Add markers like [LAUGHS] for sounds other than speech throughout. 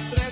subscribe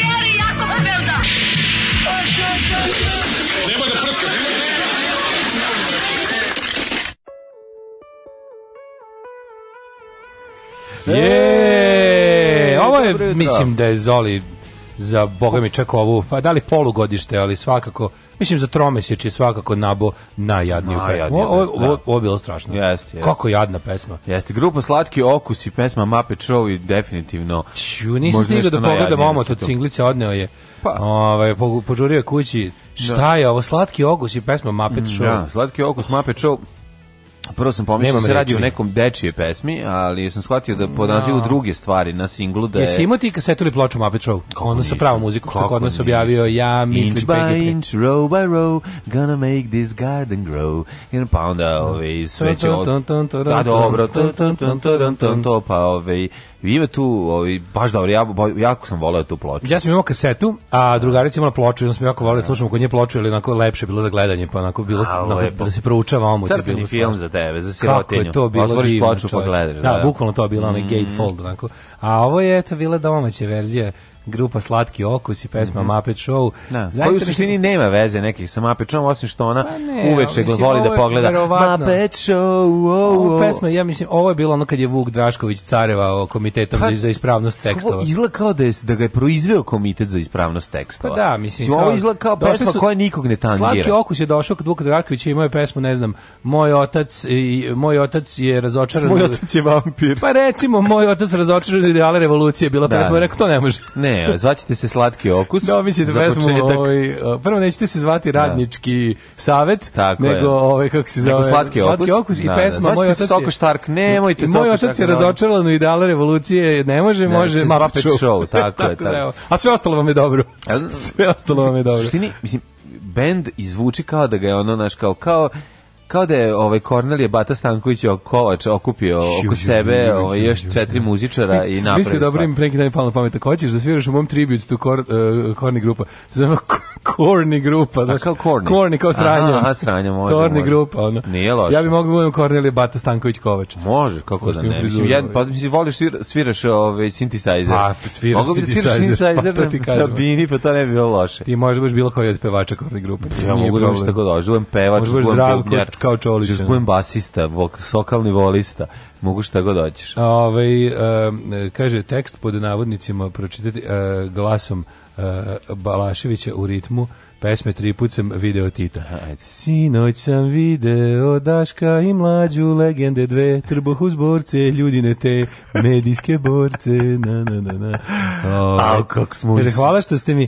je mislim da. da je Zoli za boga mi čak ovu, pa da li polugodište, ali svakako Mislim za tromesječ je svakako nabo najjadniju Na, pesmu. Ovo, da. ovo, je bilo strašno. Jeste, jeste. Kako jadna pesma. Jeste, grupa Slatki okus i pesma Mape i definitivno. Ču, nisam stigao da pogledam omot od cinglice, odneo je. Pa. Ovaj, požurio kući. Da. Šta je ovo? Slatki okus i pesma Mape mm, Show. ja, Slatki okus, Mape Show Prvo sam pomislio da se radi o nekom dečije pesmi, ali sam shvatio da po nazivu no. druge stvari na singlu da je... Jesi imao ti kasetu ili ploču Muppet Show? Ono sa pravom muzikom što kod nas objavio, ja mislim... Inch by inch, row by row, gonna make this garden grow. Pa onda, ove, ovaj, sve će od... Da, dobro, to, pa, ove, ovaj, Ima tu, ovaj, baš dobro, ja jako sam voleo tu ploču. Ja sam imao kasetu, a drugarica imala ploču, ja sam jako voleo, da slušamo kod nje ploču, ali onako lepše bilo za gledanje, pa onako bilo se onako, da se proučava omot. Crtani film za tebe, za sirotinju. Kako je to bilo Otvoriš divno, ploču pa gledaš. Da, da, bukvalno to je bilo mm. onaj gatefold, onako. A ovo je, to bila domaća verzija grupa Slatki okus i pesma mm -hmm. Muppet Show. Da. Koji u suštini nema veze nekih sa Muppet Show, osim što ona pa ne, uveče mislim, voli da pogleda Muppet Show. Oh, oh. pesma, ja mislim, ovo je bilo ono kad je Vuk Drašković carevao komitetom pa, za ispravnost tekstova. Ovo kao da, je, da ga je proizveo komitet za ispravnost tekstova. Pa da, mislim. Kao, ovo izgleda kao pesma su, koja nikog ne tangira. Slatki okus je došao kod Vuka Draškovića i moje pesmu, ne znam, moj otac, i, moj otac je razočaran. Moj otac je vampir. Pa recimo, moj otac razočaran ideale revolucije bila da, pesma, rekao, to ne može. Ne, ne, zvaćete se slatki okus. Da, mi ćete pesmu, ovaj, eh, prvo nećete se zvati da. radnički da. savet, Tako nego ovaj, kako se zove, slatki, slatki, okus, i da, da. pesma da, Moj otac je... Soko štark, nemojte Soko Moj otac je razočaran i dala revolucije, ne može, ne, može znači, Muppet show. show. [LAUGHS] Tako, tako je, tako. Da, A sve ostalo vam je dobro. [LAUGHS] Sve ostalo vam je dobro. Štini, mislim, bend izvuči kao da ga je ono, naš, kao, kao, kao da je ovaj Kornelije Bata Stanković Kovač okupio oko sebe ovaj, još četiri muzičara i napravio. Svi ste dobro im neki dan palo na pamet. Ako hoćeš da sviraš u mom tribute tu kor, uh, Korni grupa, se zove Korni grupa. Znaš, A kao Korni? Korni, kao sranje. Aha, sranje, može. Korni može. grupa, ono. Nije loše. Ja bih mogu da budem Kornelije Bata Stanković Kovač. Može, kako da ne. Mislim, jedan, pa mislim, voliš sviraš ovaj, synthesizer. Pa, sviraš Mogu synthesizer. Mogu da sviraš synthesizer pa, to ti da kažem. na bini, pa to ne bi bilo loše. Ti možeš baš bilo koji od pevača Korni grupe. Ja mogu da što god dođem, pevač, budem pevnjar kao Čolić. Žeš da budem basista, vok, sokalni volista, mogu šta god hoćeš. Ove, ovaj, e, kaže, tekst pod navodnicima pročitati e, glasom e, Balaševića u ritmu, pesme tri put sam video Tita. Ajde. Sinoć sam video Daška i mlađu legende dve, trboh uz borce, ljudine te, medijske borce, na na na na. O, A, ovaj, kako smo... Hvala što ste mi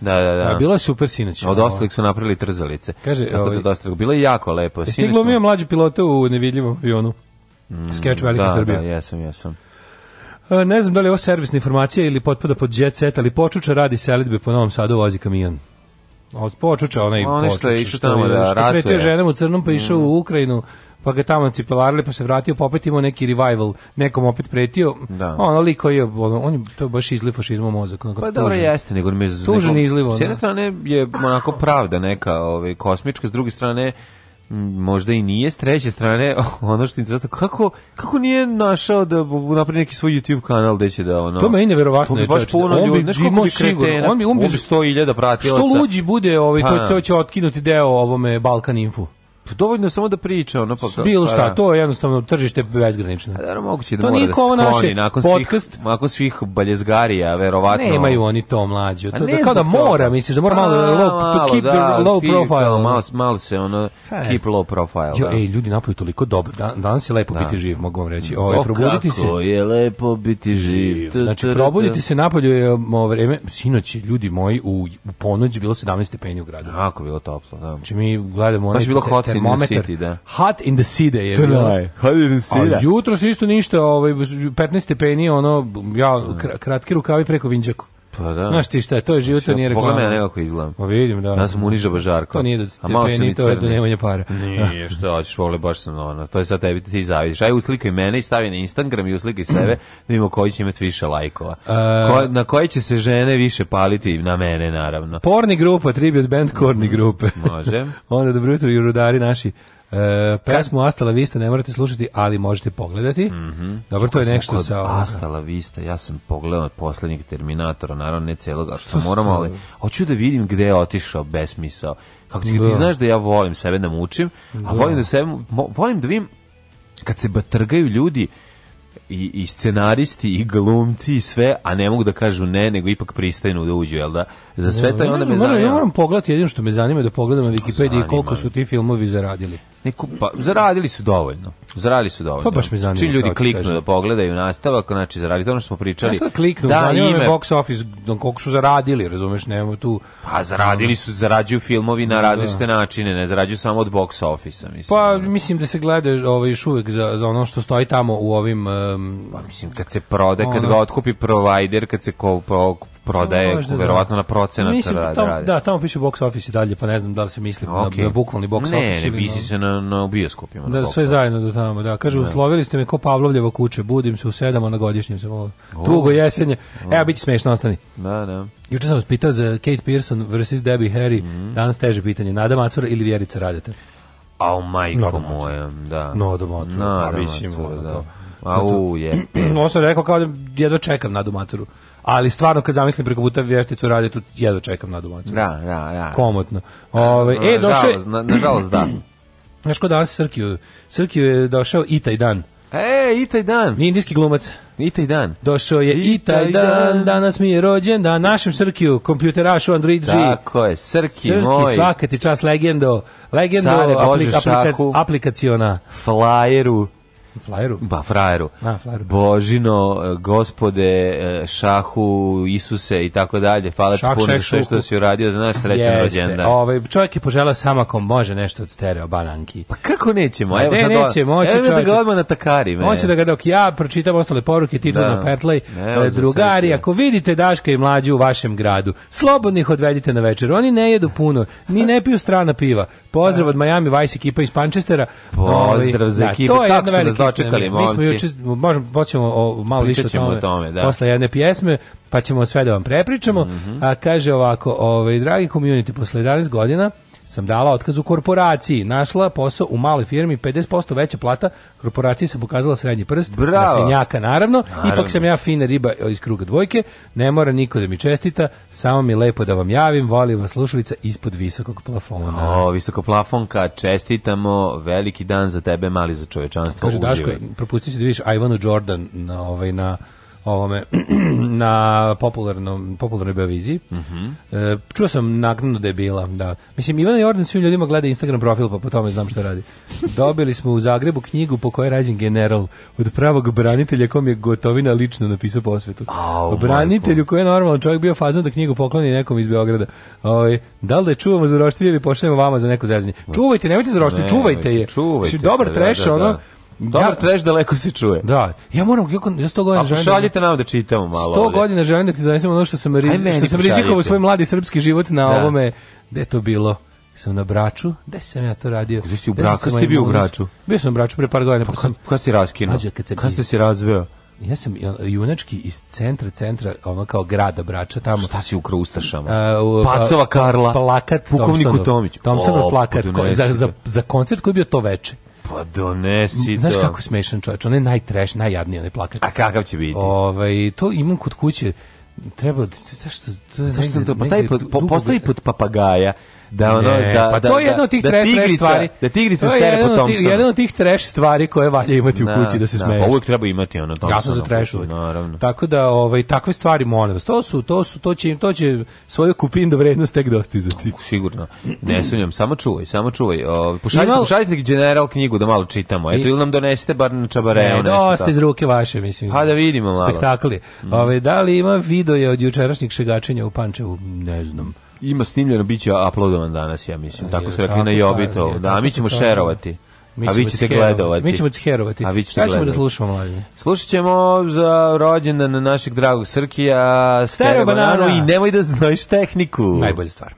Da, da, da. Bilo je super sinoć. Od ostalih su napravili trzalice. Kaže, Tako da ovaj, da dosta, bilo je jako lepo. Sinoć. Stiglo mi je mlađi pilota u nevidljivom avionu. Mm, Skeč Velika da, Srbija. Da, jesam, jesam. E, ne znam da li je ovo servisna informacija ili potpada pod jet set, ali počuča radi selitbe po Novom Sadu vozi kamion. Od počuča onaj Oni što je išao tamo da ratuje. Što pretio ženom u crnom pa išao mm. u Ukrajinu pa ga tamo cipelarili, pa se vratio, pa opet imao neki revival, nekom opet pretio. Da. Ono liko koji je, on, je to baš izliv fašizma mozak. Ono, pa dobro jeste, nego me tužan izliv. S jedne strane je onako pravda neka, ovaj kosmička, s druge strane možda i nije, s treće strane [LAUGHS] ono što zato kako kako nije našao da napravi neki svoj YouTube kanal da će da ono To meni neverovatno je baš puno on ljudi, bi imao sigurno, on bi on bi 100.000 pratilaca. Što luđi bude, ovaj to, pa da. to će otkinuti deo ovome Balkan Info. Pa dovoljno samo da priča, ono pa bilo šta, pa da. to je jednostavno tržište bezgranično. da da, moguće da to mora da skloni nakon podcast, svih, nakon svih baljezgarija, verovatno. Nemaju oni to mlađe. Pa to da kao da mora, misliš da mora malo low, to keep da, low profile. Da, malo, malo se ono keep low profile. Jo, ej, ljudi napoj toliko dobro. danas je lepo biti živ, mogu vam reći. Ovaj probuditi se. je lepo biti živ. Znači probuditi se napolju je um, vreme sinoć ljudi moji u u ponoć bilo 17 stepeni u gradu. jako bilo toplo, da. Znači mi gledamo onaj bilo hot termometar. city, da. Hot in the city je da, da, bilo. Da, hot in the city. A da. jutro se isto ništa, ovaj, 15 stepeni, ono, ja, kratki rukavi preko vinđaku. Pa da. Znaš ti šta je, to je život, to nije reklama. Pogledaj me nekako izgledam. Pa vidim, da. Ja sam uniža bažarko. To nije da ste peni, to je do nemanja para. Nije, šta hoćeš, pogledaj, baš sam ono. To je sad tebi ti zavidiš. Aj uslikaj mene i stavi na Instagram i uslikaj sebe [CLEARS THROAT] da vidimo koji će imati više lajkova. E, Ko, na koji će se žene više paliti na mene, naravno. Porni grupa, tribute band korni mhm, grupe. Može. [LAUGHS] Onda dobro jutro jurudari naši. E, pesmu Astala Vista ne morate slušati, ali možete pogledati. Mm -hmm. Dobro, to je nešto sa... Astala Vista, ja sam pogledao poslednjeg Terminatora, naravno ne celog, što moram, ali hoću da vidim gde je otišao besmisao. Kako ti, ti da. znaš da ja volim sebe da mučim, a da. volim da, sebe, volim da vidim kad se batrgaju ljudi, i, i scenaristi i glumci i sve, a ne mogu da kažu ne, nego ipak pristajnu da uđu, jel da? Za sve da, to ja, onda me zanima. Ja moram pogledati jedino što me zanima je da pogledam na pa Wikipediji koliko su ti filmovi zaradili. Neku, pa, zaradili su dovoljno. Zaradili su dovoljno. Pa baš mi zanima. Čim ljudi kliknu kažem. da pogledaju nastavak, znači zaradili to ono što smo pričali. Ja sad kliknu, da, zanima ime... me box office, koliko su zaradili, razumeš, nemamo tu... Pa zaradili su, zarađuju filmovi na da. različite da. načine, ne zarađuju samo od box office mislim. Pa mislim da se gleda ovaj, još uvijek za, za ono što stoji tamo u ovim... Um, pa mislim, kad se proda, kad ono... ga otkupi provider, kad se ko, pa, prodaje, Možda, da. verovatno na procenat mislim, radi, tam, Da, tamo piše box office i dalje, pa ne znam da li se misli okay. na, na bukvalni box ne, office. Ne, ne, misli se na, na bioskopima. Da, na sve zajedno do tamo, da. Kaže, da. uslovili ste me ko Pavlovljevo kuće, budim se u sedam, na godišnjem sam ovo. Tugo jesenje. Evo, bit će smešno, ostani. Da, da. Juče sam vas pitao za Kate Pearson versus Debbie Harry. Mm. Danas teže pitanje. Nada Macura ili Vjerica Radete? A oh, majko moja, da. Nada Macura. Nada pa Macura, da. Au, je. [CLEARS THROAT] Ovo sam rekao kao da jedva čekam Nadu Macuru ali stvarno kad zamislim preko puta vješticu radi tu jedva čekam na domaću. Da, da, da. Komotno. Ove, ovaj, na, e, došao... Na, nažalost, da. [CLEARS THROAT] Znaš ko danas Srkiju? Srkiju je došao i taj dan. E, i taj dan. Nije indijski glumac. I taj dan. Došao je i taj dan, danas mi je rođen, da našem Srkiju, kompjuterašu Android G. Tako je, Srki, Srki moj. svaka ti čas legendo, legendo aplik, aplikaciona. Flyeru. Frajeru? Ba, frajeru. A, da, frajeru. Božino, e, gospode, e, šahu, Isuse i tako dalje. Hvala ti puno za što si uradio za nas srećan rođendan. Ovaj čovjek je poželeo samo ako može nešto od stereo bananki. Pa kako nećemo? A, evo ne, sad neće moći čovjek. da ga odmah takari. Me. Moće da ga dok ja pročitam ostale poruke, ti da. na petlaj. E, drugari, ako vidite Daška i mlađe u vašem gradu, slobodnih odvedite na večer. Oni ne jedu puno, ni ne piju strana piva. Pozdrav da. od Miami Vice ekipa iz Panchestera. Pozdrav za da, ekipu. Da, to je jedna velika dočekali momci. Mi smo juče, možemo, počemo o, malo više o tome, tome da. posle jedne pjesme, pa ćemo sve da vam prepričamo. Mm -hmm. A kaže ovako, ovaj, dragi community, posle 11 godina, sam dala otkaz u korporaciji. Našla posao u maloj firmi, 50% veća plata, korporaciji sam pokazala srednji prst, Bravo. na finjaka naravno, naravno, ipak sam ja fina riba iz kruga dvojke, ne mora niko da mi čestita, samo mi lepo da vam javim, volim vas slušalica ispod visokog plafona. O, visoko plafonka, čestitamo, veliki dan za tebe, mali za čovečanstvo. Kaže, Daško, propustiti da vidiš Ivanu Jordan na, ovaj, na ovome [CLEARS THROAT] na popularnom popularnoj Beoviziji. Mhm. -huh. e, čuo sam naknadno da je bila, da. Mislim Ivana Jordan svim ljudima gleda Instagram profil pa po tome znam šta radi. [LAUGHS] Dobili smo u Zagrebu knjigu po kojoj je rađen general od pravog branitelja kom je Gotovina lično napisao posvetu. Oh, o branitelju koji je normalan čovjek bio fazan da knjigu pokloni nekom iz Beograda. Oj, ovaj, da li da čuvamo za roštilj ili pošaljemo vama za neko zezanje? Čuvajte, nemojte za roštilj, ne, čuvajte je. Čuvajte. Dobar da, treš, da, ono, da. Dobar treš daleko se čuje. Da, ja moram, ja sto godina želim... šaljite da, nam da čitamo malo. Sto godina želim da ti donesem ono što sam, rizikovao, što sam rizikovao svoj mladi srpski život na da. ovome, gde to bilo? sam na Braču, gde sam ja to radio? Gde si u Braču, ste bio u Braču? Bio sam u Braču pre par godina. Pa, pa sam, kad si raskinuo? Kad, kad ste se razveo? ja sam junački iz centra centra ono kao grada Brača tamo šta si ukrao ustašama uh, Pacova Karla plakat pukovniku Tomiću Tomić Thompsonov plakat ko, za, za, za koncert koji je bio to veče Pa donesi Znaš kako smešan čovječ, on je najtreš, najjadniji, onaj je plakat. A kakav će biti? Ovaj, to imam kod kuće, treba da zašto to je zašto sam to postavi pod po, postavi pod papagaja da ono ne, da pa da, to je jedna da, od tih da, trash, tigrica, stvari da tigrice sere po Thompsonu. jedno od tih trash stvari koje valja imati na, u da, kući da se smeješ. Da, uvek treba imati ono Thompson. Ja sam za trash uvek. Naravno. Tako da ovaj takve stvari molim vas. To su to su to će im to će svoju kupin do vrednost tek dostizati. Sigurno. Ne sumnjam, samo čuvaj, samo čuvaj. Ovaj pošaljite pošaljite general knjigu da malo čitamo. Eto ili nam donesete bar na čabare ne, nešto. Dosta iz ruke vaše mislim. Pa da vidimo malo. Spektakli. Mm. Ovaj da li ima video od jučerašnjeg šegačenja u Pančevu? Ne znam ima snimljeno, bit će uploadovan danas, ja mislim. Tako su rekli na Jobito. Da, mi ćemo šerovati. Mi a vi da ćete gledovati. Mi ćemo ciherovati. Da a vi ćete Šta ćemo da slušamo, mlađe? Slušat ćemo za rođendan našeg dragog Srkija, Stereo, Stereo banana. i nemoj da znaš tehniku. Najbolja stvar.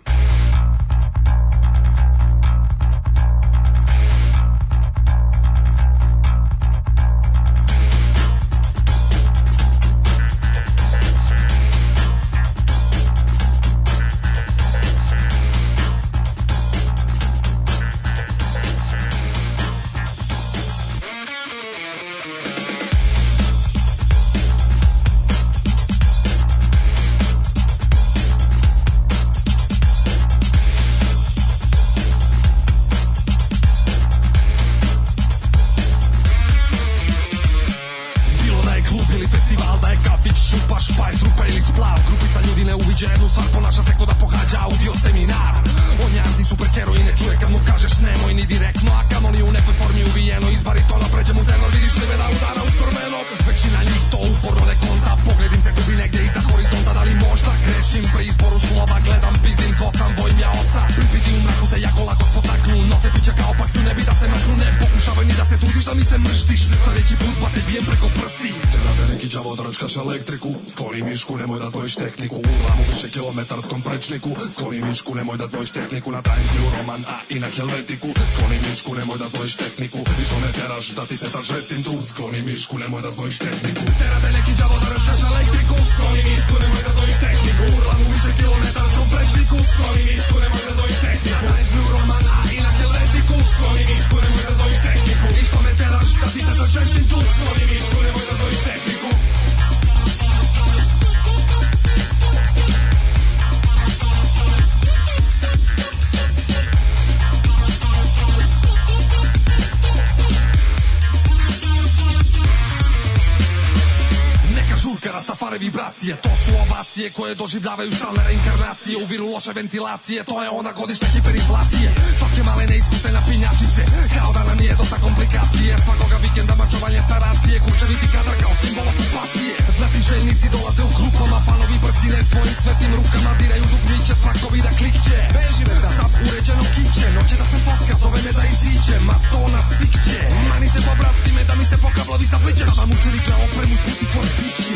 doživljavaju stalne reinkarnacije U viru loše ventilacije, to je ona godišta hiperinflacije Svake male neiskusne pinjačice Kao da nam nije dosta komplikacije Svakoga vikenda mačovanje saracije Kučeviti kadar kao simbol okupacije Znati željnici dolaze u grupama Fanovi brcine svojim svetim rukama Diraju dugmiće, svako vida klikće Beži me Sam uređeno kiće Noće da se fotka, zove me da iziđe Ma to na cikće Mani se pobrati me da mi se pokablovi zaplićeš Da vam učili opremu, spusti svoje piće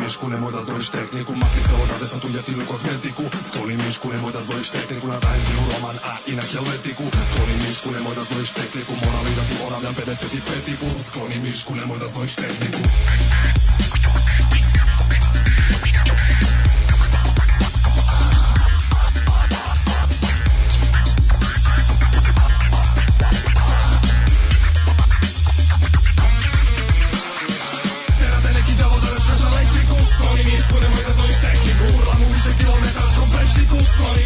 mišku, nemoj da zbrojiš tehniku Makni se odavde sa tuljati kozmetiku Skloni mišku, nemoj da zbrojiš tehniku Na tajziju roman, a i na helvetiku Skloni mišku, nemoj da zbrojiš tehniku Morali da ti ponavljam 55 put Skloni mišku, nemoj da zbrojiš tehniku Sorry.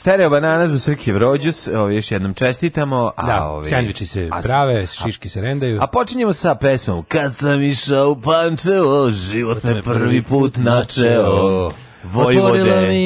Stereo banana za Srki Vrođus, ovo ovaj, još jednom čestitamo. A da, ovi, ovaj, sandviči se a, prave, šiški a, se rendaju. A počinjemo sa pesmom Kad sam išao u Pančevo, život me prvi put načeo. Vojvode,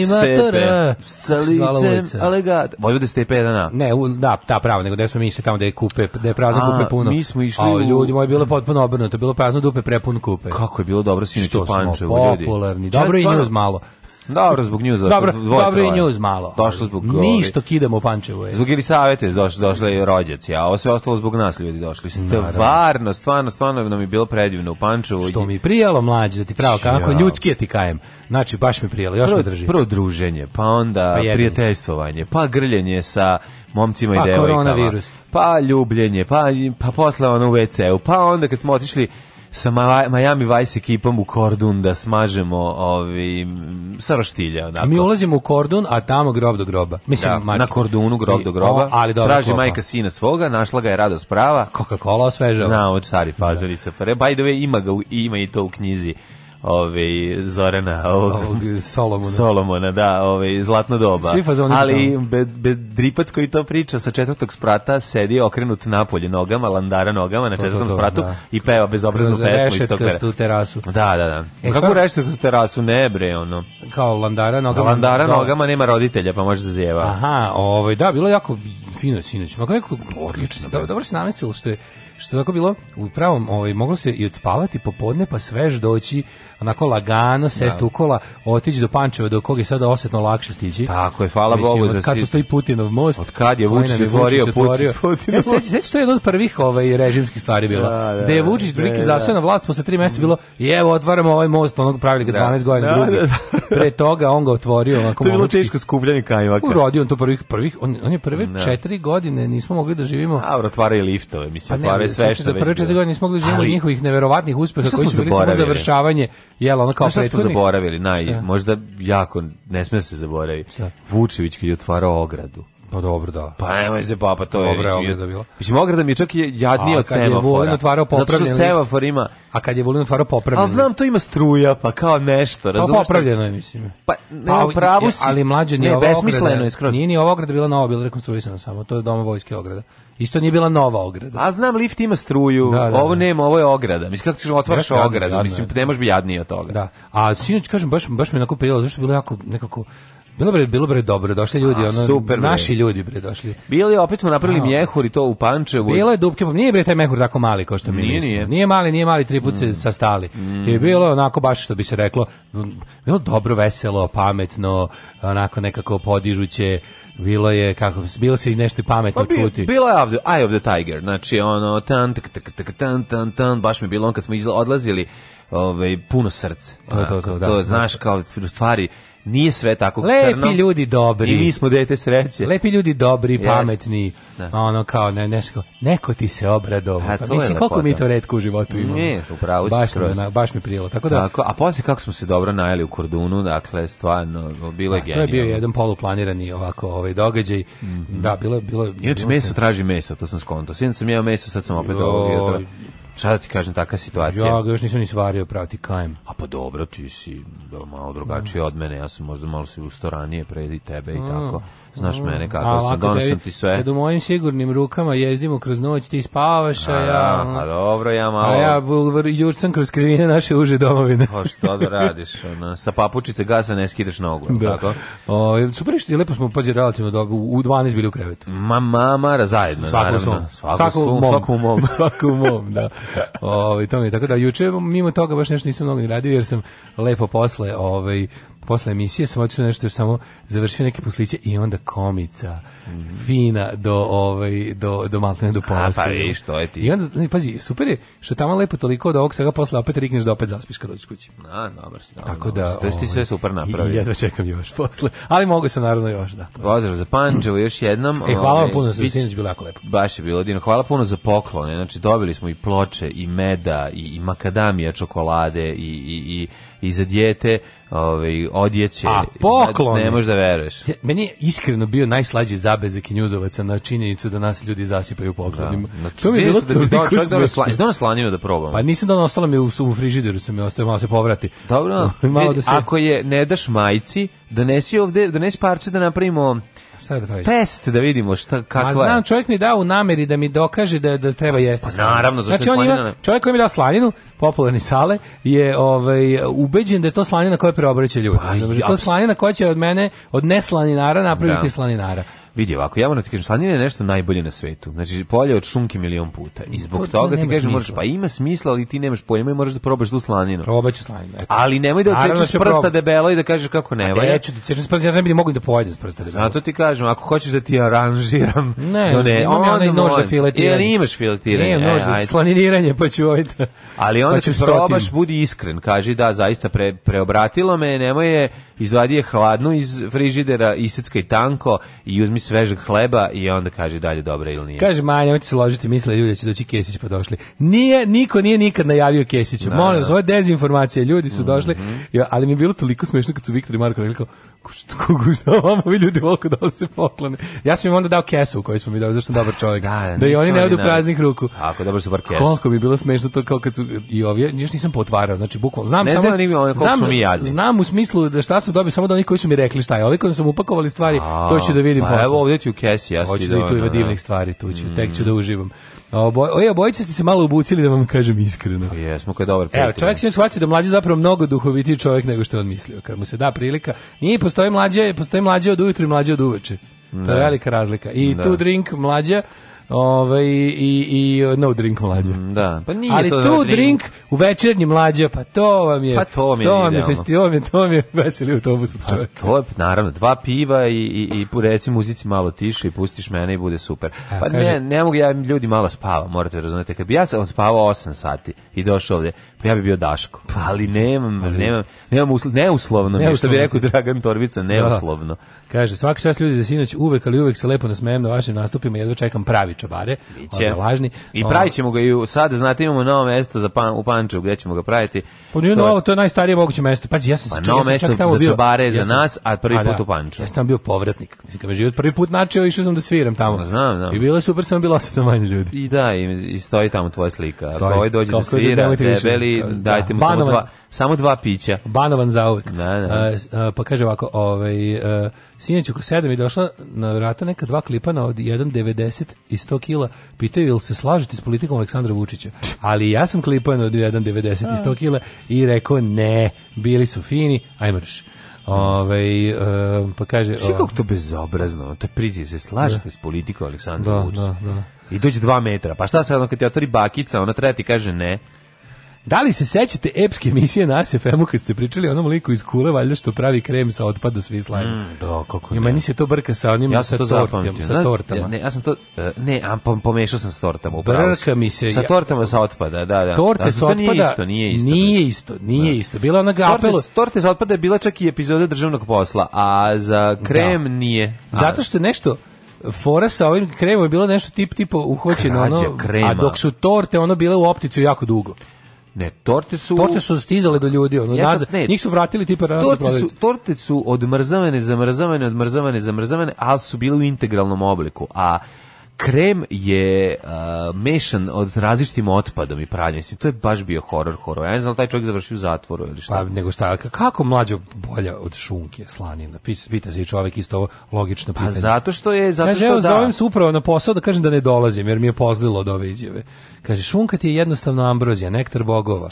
stepe, sa licem, alegad. Vojvode stepe 1 Ne, u, da, ta prava, nego da smo mi išli tamo da je kupe, da je prazno kupe puno. mi smo išli u... ljudi moji, bilo je potpuno obrnuto, bilo prazno dupe prepun kupe. Kako je bilo dobro sinoć u Pančevu, ljudi. Što smo popularni, dobro i njuz malo. Dobro, zbog njuza. Pa dobro, dvoje, dobro i njuz malo. Došlo zbog... Ništo kidamo Pančevo. Je. Zbog Elisavete došli, došli i rođaci, a ovo sve ostalo zbog nas ljudi došli. Stvarno, stvarno, stvarno nam je bilo predivno u Pančevu. Što mi prijalo, mlađe, da ti pravo, kako ljudski je ti kajem. Znači, baš mi prijalo, još prvo, me drži. Prvo druženje, pa onda pa prijateljstvovanje, pa grljenje sa momcima pa, i devojkama. Pa koronavirus. Pa ljubljenje, pa, pa posle ono u WC-u, pa onda kad smo otišli sa Miami Vice ekipom u Kordun da smažemo ovi, sa roštilja. Onako. Mi ulazimo u Kordun, a tamo grob do groba. Mislim, da, na Kordunu grob do groba. I, o, ali Traži klopa. majka sina svoga, našla ga je rado sprava. Coca-Cola osvežava. Znao, od stari fazeri da. se. By the way, ima, ga, ima i to u knjizi ove ovaj, Zorana ovog, ovog Solomona. Solomona, da, ove ovaj, zlatno doba. Ali be, be, dripac koji to priča sa četvrtog sprata sedi okrenut napolje nogama, landara nogama na četvrtom to, to, spratu da. i peva bezobraznu Kroz pesmu iz tog tu terasu. Da, da, da. E, Kako rešite tu terasu ne bre ono. Kao landara nogama. Landara da. nogama, nema roditelja, pa može da zjeva. Aha, ovaj da, bilo jako fino sinoć. Ma kako odlično. Dobro, dobro se namestilo što je što je tako bilo u pravom, ovaj moglo se i odspavati popodne pa svež doći onako lagano sest da. ukola, otići do Pančeva do kog je sada osetno lakše stići. Tako je, hvala Mislim, Bogu za kad postoji Putinov most. Od kad je Vučić otvorio, otvorio [LAUGHS] Putin. Ja e, sećam se što je jedna od prvih ovaj režimskih stvari bila. Da, da, je Vučić da, prilike da, da. zaseo na vlast posle 3 meseca bilo i evo otvaramo ovaj most onog pravili ga 12 godina drugi. Pre toga on ga otvorio onako [LAUGHS] To je bilo teško skupljanje kajvaka. Urodio on to prvih prvih on, on je prve 4 godine nismo mogli da živimo. A otvaraju liftove, mislim, pa otvaraju sve što. Da prve 4 godine nismo mogli da živimo njihovih neverovatnih uspeha koji su bili samo završavanje jela ono kao prethodnik. zaboravili, naj, šta? možda jako, ne sme se zaboraviti, Vučević koji je otvarao ogradu. Pa dobro, da. Pa nemoj se papa, pa to Dobre, je. Mislim, bila. Mislim, ograda mi je čak jadnije od semafora. A kad je Vulin otvarao popravljen lift. semafor ima... A kad je Vulin otvarao popravljen a znam, to ima struja, pa kao nešto, razumiješ? Pa popravljeno je, mislim. Pa, ne, pa, pravu si. Ali mlađe nije ne, ova ograda. Je Nije ni ova ograda bila nova, bila rekonstruisana samo. To je doma vojske ograda. Isto nije bila nova ograda. A znam, lift ima struju, da, da, ovo da. nema, ovo je ograda. Mislim, kako ćeš otvaraš jadno, ogradu, jadno, mislim, ne možeš bi jadnije od toga. Da. A sinoć, kažem, baš, baš me onako zašto je bilo jako nekako Bilo bre, bilo bre dobro, došli ljudi, A, ono, super, naši bre. ljudi bre došli. Bili opet smo napravili A, mjehur i to u Pančevu. Bilo je dupke, nije bre taj mehur tako mali kao što mi nije, mislimo. Nije. nije mali, nije mali, tri put mm. se sastali. Mm. I bilo onako baš što bi se reklo, bilo dobro, veselo, pametno, onako nekako podižuće bilo je kako bilo se i nešto pametno pa, čuti. Bilo je ovde Eye of the Tiger, znači ono tan tak tak tak tan tan tan baš mi bilo on kad smo odlazili, ovaj puno srce. To, to, to, to, da, to znaš kao stvari Nije sve tako Lepi crno. Lepi ljudi dobri. I mi smo dete sreće. Lepi ljudi dobri, pametni. Da. Ono kao ne, nešto, neko ti se obradovo. Pa, pa mislim koliko mi to retko u životu imamo. Nije, upravo baš, si na, baš mi prijelo. Tako da. Tako, a poslije kako smo se dobro najeli u Kordunu, dakle stvarno bilo je genijalno. To je bio jedan poluplanirani ovako ovaj događaj. Mm -hmm. Da, bilo je bilo. Inače meso traži meso, to sam skonto. Sinoć sam jeo meso, sad sam opet ovo šta da ti kažem, taka situacija. Ja ga još nisam ni svario, pravo ti kajem. A pa dobro, ti si da, malo drugačiji mm. Da. od mene, ja sam možda malo se usto ranije predi tebe i mm. tako. Znaš mm. mene kako a, sam, donosim tebi, ti sve. Kad u mojim sigurnim rukama jezdimo kroz noć, ti spavaš, a, da, pa ja... A dobro, ja malo... A ja jučcam kroz krivine naše uže domovine. Pa što da radiš, ona, sa papučice gasa ne skidaš nogu, da. tako? O, super, što je, lepo smo, pazi, relativno dobro, u 12 bili u krevetu. Ma, ma, ma, zajedno, svaku naravno. Svom. Svaku, svaku, svom, mom. svaku mom. [LAUGHS] svaku mom, da. O, ovaj, to mi, tako da, juče, mimo toga, baš nešto nisam mnogo ni radio, jer sam lepo posle, ovaj, posle emisije sam otišao nešto još samo završio neke posliće i onda komica fina do ovaj do do maltene do polaska. Pa i što je ti? I onda ne, pazi, super je što tamo lepo toliko da ovog svega posle opet rikneš da opet zaspiš kad dođeš kući. A, dobro si. Dobro, Tako da, to ti sve ovaj, super napravi. [LAUGHS] Jedva čekam još posle, ali mogu sam naravno još da. Pozdrav za Pančevo još jednom. E, hvala vam ovaj, puno za sinoć bilo jako lepo. Baš je bilo divno. Hvala puno za poklon. Znači dobili smo i ploče i meda i, i makadamija čokolade i i i i za dijete ovaj odjeće. A poklon. Ne možeš da veruješ. Meni je iskreno bio najslađi za jabezek i njuzovaca na činjenicu da nas ljudi zasipaju poklonima. Da. Znači, to mi je bilo da toliko [LAUGHS] da smešno. Sla, slaninu da, da probam. Pa nisam da ostala mi u, u frižideru, sam mi ostavio malo se povrati. Dobro, [LAUGHS] malo da se... ako je ne daš majci, donesi ovde, donesi parče da napravimo Šta da Test da vidimo šta kakva Ma znam, čovjek mi dao u nameri da mi dokaže da da treba pa, jesti. Pa naravno, zašto znači, slanina? Ima, čovjek koji mi dao slaninu, popularni sale, je ovaj ubeđen da je to slanina koja preobraća ljude. Pa, znači, to slanina koja će od mene, od neslaninara napraviti da. slaninara. Vidi ovako, ja moram da ti kažem, slanina je nešto najbolje na svetu. Znači, polje od šunke milion puta. I zbog to, toga ti kažem, možeš, pa ima smisla, ali ti nemaš pojma i moraš da probaš tu slaninu. Probaću slaninu. Eto. Ali nemoj da, da odsečeš prsta probam. debelo i da kažeš kako ne valja. Ja ću da odsečeš prsta, ja ne bih mogu da pojedem s prsta debelo. Zato ti kažem, ako hoćeš da ti aranžiram, ne, do ne, imam ja onaj nož za filetiranje. Ili imaš filetiranje. Imam nož za slaniniranje, pa ću ovaj da, Ali onda pa probaš, budi iskren, kaži da, zaista pre, preobratilo me, nemoj je, izvadi je hladnu iz frižidera, iseckaj tanko i uzmi svežeg hleba i onda kaže dalje dobro ili nije. Kaže Manja, hoće se ložiti, misle ljudi da će doći Kesić pa došli. Nije, niko nije nikad najavio Kesića. Da, Molim da, vas, ovo je dezinformacija, ljudi su došli. Mm -hmm. ja, ali mi je bilo toliko smešno kad su Viktor i Marko rekli kao, kogu šta vam ovi ljudi volko da se poklone. Ja sam im onda dao kesu koju smo mi dao, zašto sam dobar čovjek. Da, da i oni ne odu praznih ruku. Ako dobro su bar kesu. Koliko bi bilo smešno to kao kad su i ovi, niš nisam potvarao, znači bukvalno znam ne samo znam, nimi, ono, znam, mi jadni. znam u smislu da šta sam dobio samo da oni koji su mi rekli šta je. Ovi koji sam upakovali stvari, A, to ću da vidim pa, Evo ovdje ti u kesi, ja si Hoću da i tu ima divnih stvari, tu ću, tek ću da mm. uživam. Oboj, oj, obojice ste se malo obucili da vam kažem iskreno. Pa jesmo, kad dobar Evo, čovjek se shvatio da mlađi zapravo mnogo duhovitiji čovjek nego što je on mislio. Kad mu se da prilika, nije postoji mlađe, postoji mlađe od ujutru i mlađe od uveče. To je da. velika razlika. I da. tu drink mlađa Ove, i, i, i no drink mlađa. Mm, da, pa nije Ali to tu drink. drink u večernji mlađa, pa to vam je. Pa to vam je. To vam je festival, to vam je veseli autobus. Pa to je naravno dva piva i i i pu reci muzici malo tiše i pustiš mene i bude super. pa kaže, ne, ne mogu ja ljudi malo spava, morate da razumjeti. Kad bi ja sam spavao 8 sati i došao ovdje, pa ja bi bio Daško. Pa, ali nemam, ali, nemam, nemam uslo, neuslovno, neuslovno, što bi rekao Dragan Torbica, neuslovno. Da. Kaže, svaka čast ljudi za sinoć, uvek, ali uvek se lepo nasmejem na vašim nastupima, jedva čekam pravi pravi čabare, Biće. Da lažni. I pravićemo ga i sad, znate, imamo novo mesto za pan, u Pančevu gde ćemo ga praviti. Pa nije novo, to je najstarije moguće mesto. Pazi, ja sam pa, novo ja sam mesto čak za bio, čabare ja nas, a prvi a, da. put u Pančevu. Ja sam bio povratnik. Mislim, kad me život prvi put načeo, išao sam da sviram tamo. Znam, pa znam. znam. I bilo je super, samo bilo osadno manje ljudi. I da, i, i stoji tamo tvoja slika. Stoji. Ako ovaj dođe da, da svira, debeli, dajte mu samo dva, Samo dva pića. Banovan zauvek. Da, da. A, pa kaže ovako, ovaj, e, sinjeć oko sedam je došla na vrata neka dva klipana od 1,90 i 100 kila. Pitaju ili se slažete s politikom Aleksandra Vučića. Ali ja sam klipan od 1,90 i 100 kila i rekao ne, bili su fini, ajmrš. Ove, ovaj, uh, pa kaže... Sve kako to bezobrazno, to priđe se, slažete da. s politikom Aleksandra da, Vučića. Da, da. I dođe dva metra, pa šta se ono kad ti otvori bakica, ona treba da ti kaže ne. Da li se sećate epske emisije na SFM-u kad ste pričali onom liku iz kule, valjda što pravi krem sa otpada svi slajma? Mm, da, kako ne. Meni se to brka sa onim ja sa, to tortem, sa tortama. Ne, ja sam to, e, ne, a pomešao sam s tortama. Upravo. Brka mi se. Sa tortama ja, sa otpada, da, da. Torte sa otpada nije isto, nije isto. Nije znači. isto, nije da. isto. Bila ona ga torte, torte sa otpada je bila čak i epizoda državnog posla, a za da. krem da. nije. A, Zato što nešto, fora sa ovim kremom je bilo nešto tip tipo uhoćeno ono, krema. a dok su torte ono bile u opticu jako dugo. Ne, torte su... Torte su stizale do ljudi, ono, Jeste, nazad. Ne, njih su vratili tipa razne torte su, torte su odmrzavane, zamrzavane, odmrzavane, zamrzavane, al su bile u integralnom obliku, a krem je uh, mešan od različitim otpadom i pranjem. Mislim, to je baš bio horor, horor. Ja ne znam da taj čovjek završio u zatvoru ili šta. Pa, nego šta, kako mlađo bolja od šunke slanina? Pita se i čovjek isto ovo logično pa pitanje. Pa zato što je, zato Kaže, što evo, da... zovem se upravo na posao da kažem da ne dolazim, jer mi je pozlilo od ove izjave. Kaže, šunka ti je jednostavno ambrozija, nektar bogova.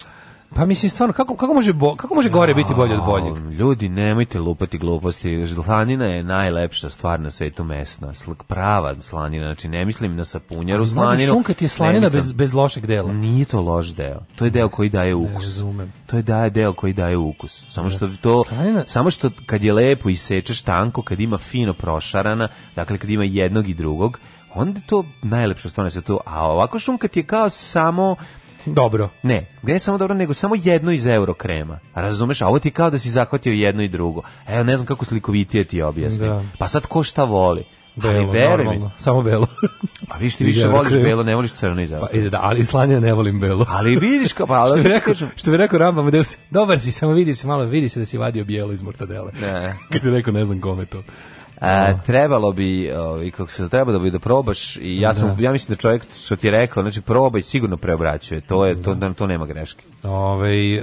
Pa mislim stvarno kako kako može bo, kako može gore biti bolje od boljeg? Ljudi, nemojte lupati gluposti. Slanina je najlepša stvar na svetu mesna. Slak prava slanina, znači ne mislim na sapunjaru slaninu. Šunka ti je slanina bez bez lošeg dela. Nije to loš deo. To je deo koji daje ukus. Ne razumem. To je daje deo koji daje ukus. Samo što da. to slanina. samo što kad je lepo i sečeš tanko, kad ima fino prošarana, dakle kad ima jednog i drugog, onda to najlepše stvar na svetu. A ovako šunka ti je kao samo dobro. Ne, ne samo dobro, nego samo jedno iz euro krema. Razumeš, a ovo ti kao da si zahvatio jedno i drugo. Evo, ne znam kako slikovitije ti objasnim. Da. Pa sad ko šta voli? Belo, ali veruj mi. Samo belo. [LAUGHS] Pa viš ti više voliš krem. belo, ne voliš crno i zeleno. Pa, da, ali slanje ne volim belo. Ali vidiš kao, pa... [LAUGHS] Ali da što, bi rekao, što bi rekao Rambam, dobar si, samo vidi se malo, vidi se da si vadio bijelo iz mortadele. Ne. [LAUGHS] Kad je rekao, ne znam kome to. A, trebalo bi, ovaj kako se treba da bi da probaš i ja sam da. ja mislim da čovjek što ti je rekao, znači probaj sigurno preobraćuje. To je to da to nema greške. Ovaj e,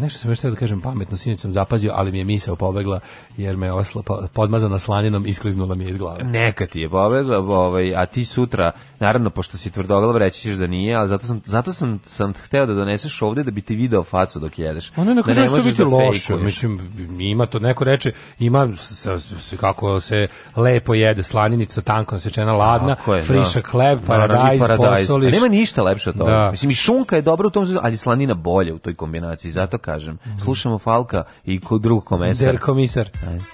nešto sam još da kažem pametno, sinoć sam zapazio, ali mi je misao pobegla jer me osla podmazana slaninom iskliznula mi je iz glave. Neka ti je pobegla, ovaj a ti sutra naravno pošto si tvrdoglav reći ćeš da nije, ali zato sam zato sam sam hteo da doneseš ovde da bi ti video facu dok jedeš. Ono je da ne što biti da loše, mislim ima to neko reče, ima se kako kako se lepo jede slaninica tanko sečena ladna, je, frišak da. hleb, paradajz, paradajz. posoliš. A nema ništa lepše od toga. Da. Mislim i šunka je dobra u tom, ali slanina bolje u toj kombinaciji, zato kažem. Mm Slušamo Falka i kod drugog komesara. Der komisar. Ajde.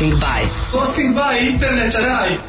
Hosting by Hosting by Internet Raj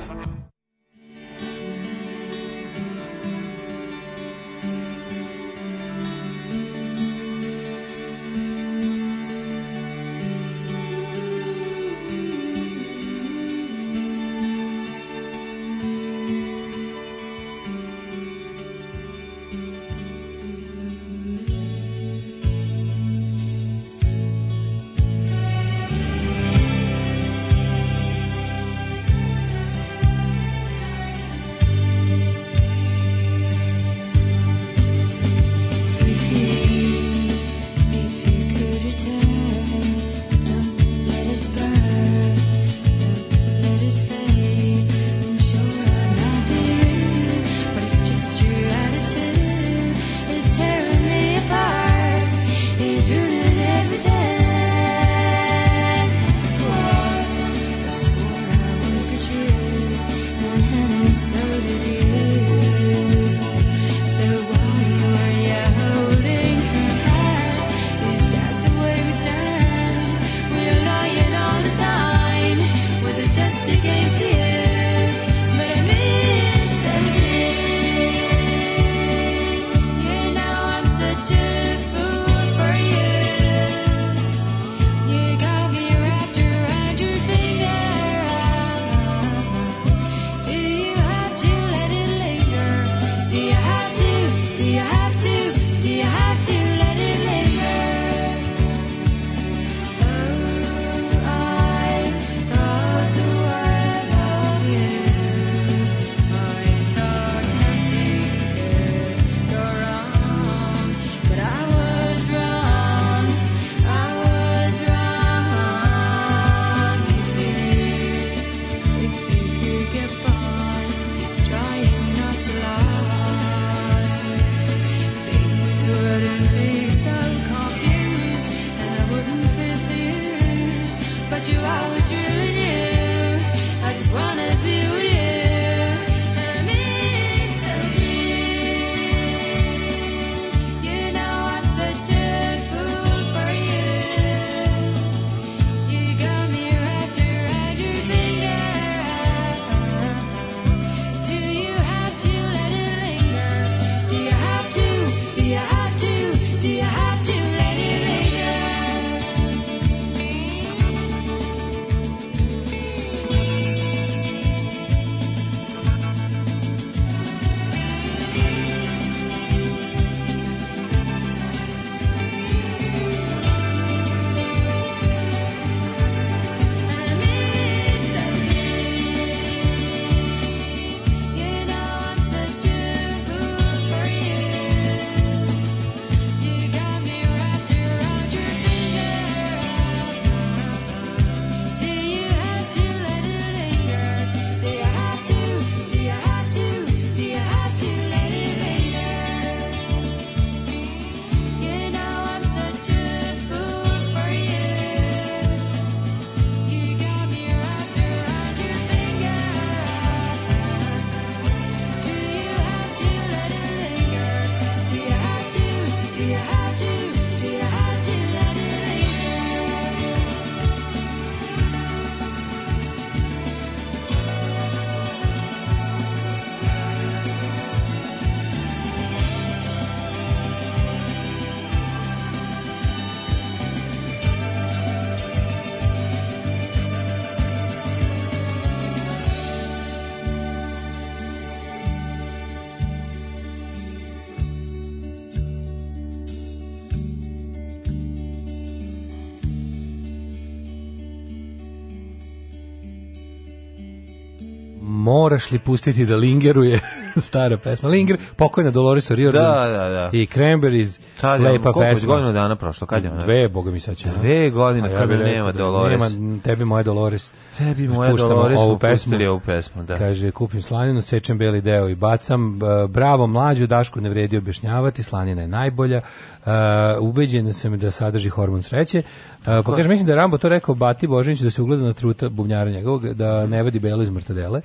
moraš li pustiti da lingeruje [LAUGHS] stara pesma. Linger, pokojna Dolores O'Riordan da, da, da. i Cranberries, Tad je, lepa pesma. godina dana prošlo? Kad je ona? Dve, boga mi sad Dve da. godine, ja kada nema da Dolores. Nema, tebi moja Dolores. Tebi moja Puštamo Dolores ovu pesmu. ovu pesmu, da. Kaže, kupim slaninu, sečem beli deo i bacam. Bravo, mlađu, Dašku ne vredi objašnjavati, slanina je najbolja. Uh, e, ubeđen sam da sadrži hormon sreće. Uh, pa kaže, mislim da Rambo to rekao Bati Božinić da se ugleda na truta bubnjara njegovog, da ne vadi belo iz mrtadele.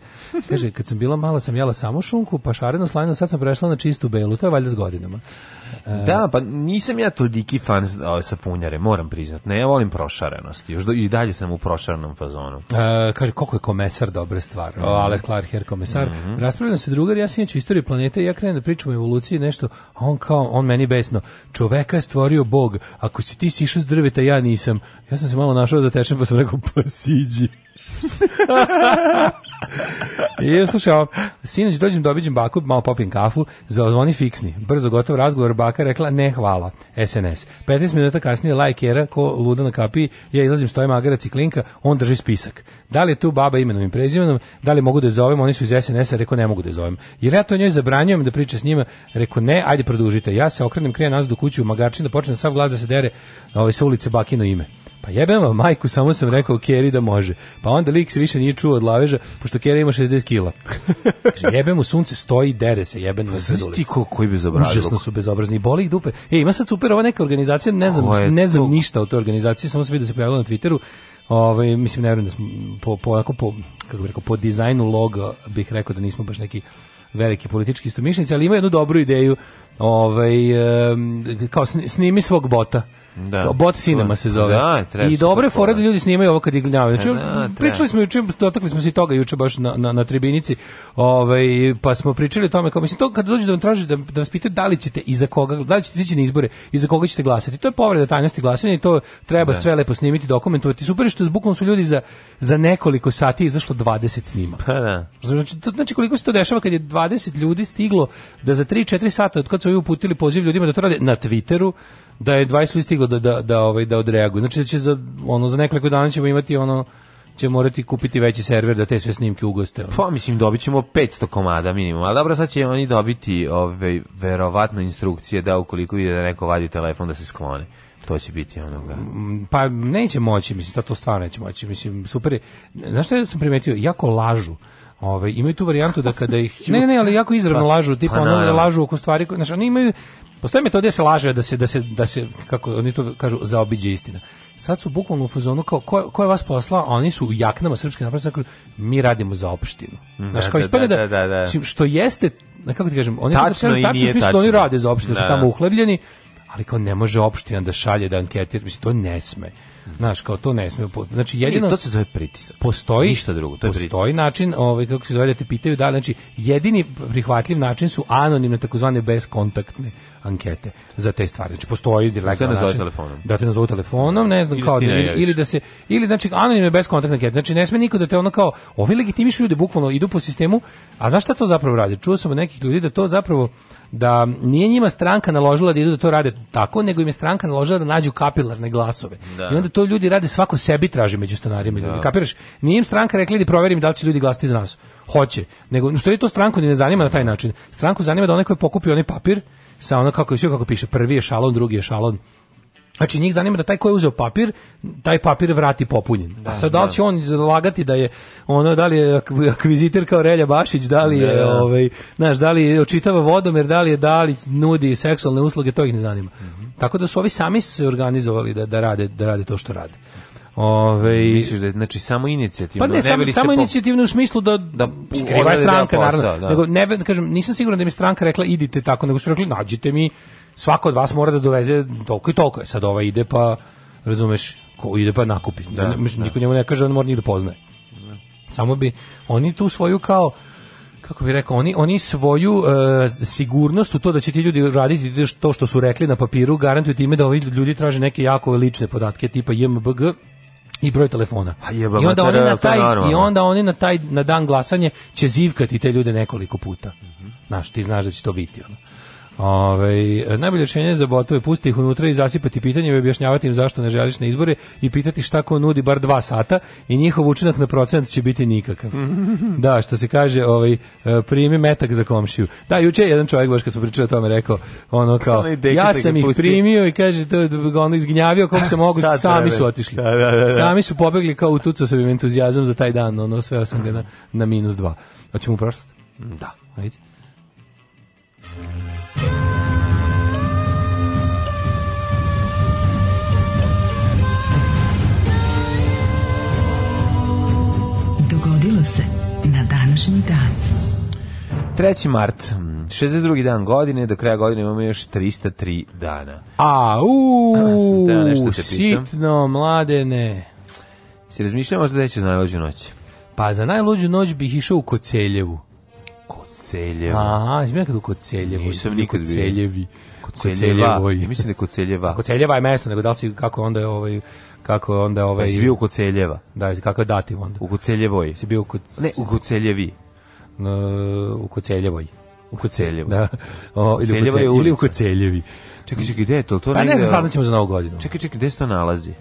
Kaže, kad sam bila mala sam jela samo šunku, pa šareno slajno, sad sam prešla na čistu belu, to je valjda s godinama. Uh, da, pa nisam ja toliki fan sa punjare, moram priznat. Ne, ja volim prošarenost. Još do, i dalje sam u prošarenom fazonu. Uh, kaže, koliko je komesar dobra stvar. Mm. O, Alex Clark, her komesar. Mm -hmm. Raspravljam se drugar, ja sinjeć u istoriji planete i ja krenem da pričam o evoluciji nešto, a on kao, on meni besno, čoveka je stvorio Bog, ako si ti sišao s drveta, ja nisam nisam. Ja sam se malo našao da tečem, pa sam rekao, pa siđi. [LAUGHS] I slušao, sinoć dođem da obiđem baku, malo popim kafu, zaozvoni fiksni. Brzo gotov razgovor, baka rekla ne hvala, SNS. 15 minuta kasnije lajkera, ko luda na kapi, ja izlazim, stojim agarac i klinka, on drži spisak. Da li je tu baba imenom i prezimenom, da li mogu da je zovem, oni su iz SNS-a, rekao ne mogu da je zovem. Jer ja to njoj zabranjujem da priča s njima, rekao ne, ajde produžite. Ja se okrenem, krenem nazad u kuću u magarčin da počne da sav glas da se dere ovaj, sa ulice Bakino ime. Pa jebem vam majku, samo sam rekao Keri da može. Pa onda lik se više nije čuo od laveža, pošto Keri ima 60 kila. jebem mu sunce stoji i dere se, jebem vas za ulicu. ko, koji bezobrazni. Užasno su bezobrazni, boli ih dupe. E, ima sad super ova neka organizacija, ne znam, ne znam ništa o toj organizaciji, samo sam vidio da se pojavila na Twitteru. Ovaj mislim ne vjerujem da smo po po ako, po kako bih rekao po dizajnu loga bih rekao da nismo baš neki veliki politički istomišljenici, ali ima jednu dobru ideju ovaj, kao snimi svog bota. Da. Bot Cinema se zove. Da, I dobre fore da ljudi snimaju ovo kad igljavaju. Znači, e, da, pričali smo juče, dotakli smo se i toga juče baš na, na, na tribinici, ovaj, pa smo pričali o tome, kao, mislim, to kad dođu da vam traži, da, da vas pitaju da li ćete i za koga, da li ćete ići na izbore i za koga ćete glasati. To je povreda tajnosti glasanja i to treba da. sve lepo snimiti, dokumentovati. Super što zbukvom su ljudi za, za nekoliko sati izašlo 20 snima. Pa da. Znači, to, znači koliko se to dešava kad je 20 ljudi stiglo da za 3-4 sata od kad Coju uputili poziv ljudima da to rade na Twitteru, da je 20 ljudi stiglo da, da, da, ovaj, da odreaguje. Znači da će za, ono, za nekoliko dana ćemo imati ono, će morati kupiti veći server da te sve snimke ugoste. Pa mislim dobit ćemo 500 komada minimum, ali dobro sad će oni dobiti ove, ovaj, verovatno instrukcije da ukoliko vide da neko vadi telefon da se sklone To će biti onoga. Mm, pa neće moći, mislim, da to stvarno neće moći. Mislim, super je. Znaš šta sam primetio? Jako lažu Ove, ovaj, imaju tu varijantu da kada ih... ne, ne, ali jako izravno pa, lažu, tipa pa ono da lažu oko stvari, znači oni imaju Postoje metode da se laže da se da se da se kako oni to kažu zaobiđe istina. Sad su bukvalno u fazonu kao ko, ko je vas poslao, oni su u jaknama srpske napredne kažu mi radimo za opštinu. Da, znaš, kao da, ispada da, da, da, da. što jeste, kako ti kažem, oni tačno, kažu, tačno, smislu, da oni rade za opštinu, da. su tamo uhlebljeni, ali kao ne može opština da šalje da anketira, mislim, to ne sme. Znaš, kao to ne put. Znači jedino I to se zove pritisak. Postoji ništa drugo, to je pritisak. Postoji način, ovaj kako se zove da te pitaju da znači jedini prihvatljiv način su anonimne takozvane bezkontaktne ankete za te stvari. Znači postoji direktno da te način telefonom. da te nazovu telefonom, ne znam ili kao ili, da- ili, da se ili znači anonimne beskontaktne ankete. Znači ne sme niko da te ono kao ovi legitimišu ljude bukvalno idu po sistemu, a zašto to zapravo radi? Čuo sam od nekih ljudi da to zapravo da nije njima stranka naložila da idu da to rade tako, nego im je stranka naložila da nađu kapilarne glasove. Da. I onda to ljudi rade svako sebi traži među stanarima. Da. Ljudi. Kapiraš? Nije im stranka rekla da proverim da li će ljudi glasiti za nas. Hoće. Nego, u stvari to stranku ni ne zanima na taj način. Stranku zanima da onaj koji pokupi onaj papir, sa ono kako sve kako piše, prvi je šalon, drugi je šalon. Znači njih zanima da taj ko je uzeo papir, taj papir vrati popunjen. Da, A sad da li da. će on lagati da je ono da li je akviziter kao Relja Bašić, da li je da, ovaj, znaš, da li očitava vodom jer da li je da li nudi seksualne usluge, to ih ne zanima. Mm -hmm. Tako da su ovi sami se organizovali da da rade da rade to što rade. Ove, Misliš da je znači, samo inicijativno? Pa ne, ne samo inicijativno u smislu da, da skriva da stranka, posao, naravno. Da. Nego, ne, kažem, nisam siguran da mi stranka rekla idite tako, nego su rekli nađite mi, svako od vas mora da doveze toliko i toliko. Sad ova ide pa, razumeš, ko ide pa nakupi. Da, da, mislim, da. Niko njemu ne kaže on mora njih da poznaje. Da. Samo bi, oni tu svoju kao, kako bi rekao, oni, oni svoju uh, sigurnost u to da će ti ljudi raditi to što su rekli na papiru, garantuju time da ovi ljudi traže neke jako lične podatke tipa JMBG, i broj telefona. jeba, I onda oni na taj i onda oni na taj na dan glasanje će zivkati te ljude nekoliko puta. Mhm. Znaš, ti znaš da će to biti ono. Ove, ovaj, najbolje rješenje za botove pusti ih unutra i zasipati pitanje i objašnjavati im zašto ne želiš na izbore i pitati šta ko nudi bar dva sata i njihov učinak na procenat će biti nikakav. [LAUGHS] da, što se kaže, ovaj, e, primi metak za komšiju. Da, juče je jedan čovjek baš kad smo pričao o tome rekao, ono kao, ja sam ih primio i kaže, to, ono izgnjavio kako se mogu, [LAUGHS] sami da, su da. otišli. Da, da, da, da, sami su pobegli kao utucao sam im entuzijazam za taj dan, ono, sveo sam ga na, na minus dva. Hoćemo prošlost? Da. Ajde. Dogodilo se na današnji dan. 3. mart, 62. dan godine, do kraja godine imamo još 303 dana. A, uuu, da sitno, mladene. Si razmišljamo možda da će za najluđu noć? Pa za najluđu noć bih išao u Koceljevu. Koceljeva. Aha, izme nekad u Koceljevu. Nisam nikad bio. Koceljevi. Koceljeva. Koceljeva. Mislim da je Koceljeva. [LAUGHS] Koceljeva je mesto, nego da li si, kako onda je ovaj, kako onda da ovaj... Jesi bio u Koceljeva? Da, kako je dativ onda? U Koceljevoj. Si bio u Koceljevoj. Ne, u Koceljevi. Uh, u Koceljevoj. U Koceljevu. Da. O, Koceljevo ili u Koceljevi. Čekaj, čekaj, gde je to? to pa ne znam, ćemo za novu godinu. Čekaj, čekaj, gde se to nalazi?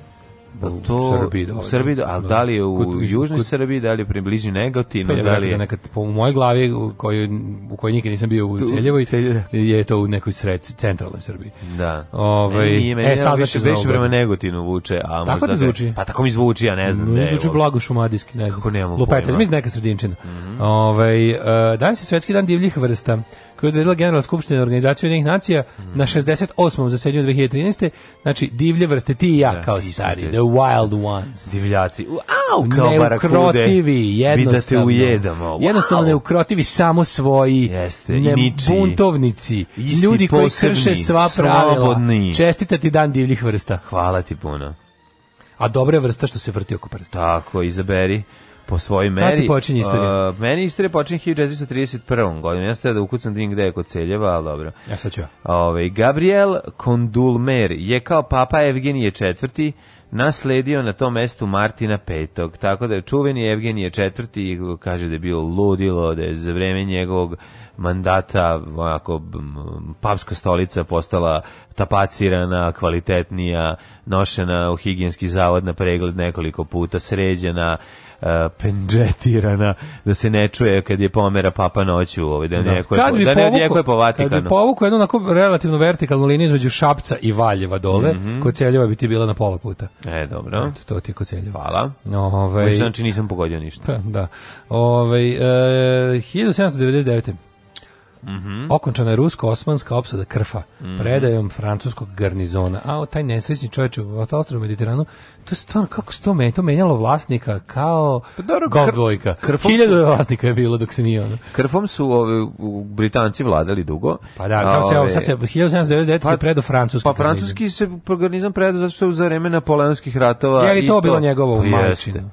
Pa u to, Srbiji. Da, u Srbiji, a da. da, li je u kod, južnoj kod, Srbiji, da li je približni Negotinu, da li je... Nekad, po u mojoj glavi, u kojoj, u kojoj nikad nisam bio u Celjevoj, je to u nekoj sred, centralnoj Srbiji. Da. Ove, ovaj, e, nije, meni, e, sad više, znači više prema Negotinu vuče. A tako ti da zvuči? Pa tako mi zvuči, ja ne znam. Ne, No, zvuči blago šumadijski, ne znam. Kako nemamo Lupetelj, mislim neka sredinčina. Mm -hmm. Ove, ovaj, danas je svetski dan divljih vrsta koju je odredila Generalna skupština organizacije Ujedinjenih nacija mm. na 68. zasedanju 2013. Znači, divlje vrste, ti i ja da, kao stari, the wild ones. Divljaci. Au, kao barakude. Neukrotivi, jednostavno. Vi da te ujedamo. Wow. Jednostavno neukrotivi, samo svoji. Jeste, ne, i niči. Buntovnici. ljudi koji posebni, krše sva pravila. Slobodni. ti dan divljih vrsta. Hvala ti puno. A dobra je vrsta što se vrti oko prsta. Tako, izaberi po svojoj meri. Kada počinje istorija? Uh, meni istorija počinje 1431. godine. Ja sam da ukucam din gde je kod Celjeva, ali dobro. Ja sad ću. Ove, ovaj, Gabriel Kondulmer je kao papa Evgenije IV nasledio na tom mestu Martina V. Tako da je čuveni Evgenije IV. kaže da je bio ludilo, da je za vreme njegovog mandata onako, papska stolica postala tapacirana, kvalitetnija, nošena u higijenski zavod na pregled nekoliko puta, sređena, pendžetirana da se ne čuje kad je pomera papa noću ovaj da ne da. Kad da ne odjekuje po Vatikanu. Kad bi povukao jednu onako relativno vertikalnu liniju između Šapca i Valjeva dole, mm -hmm. kod Celjeva bi ti bila na pola puta. E, dobro. Eto, to ti je kod Celjeva. Hvala. Ovaj znači nisam pogodio ništa. [LAUGHS] Da. Ovaj e, 1799. Mm -hmm. Okončana je rusko-osmanska opsada krfa mm -hmm. predajom francuskog garnizona. A taj nesvesni čovječ u ostrovu Mediteranu, to je stvarno, kako se to, me, to menjalo vlasnika kao pa, dobro, kr dvojka. Hiljadu su... vlasnika je bilo dok se nije ono. Krfom su ove, u Britanci vladali dugo. Pa da, kao se, ove, sad se, 1799 pa, se predo francuski Pa francuski se garnizon predao zato što je za vreme napoleonskih ratova. Je li to, to bilo njegovo u pa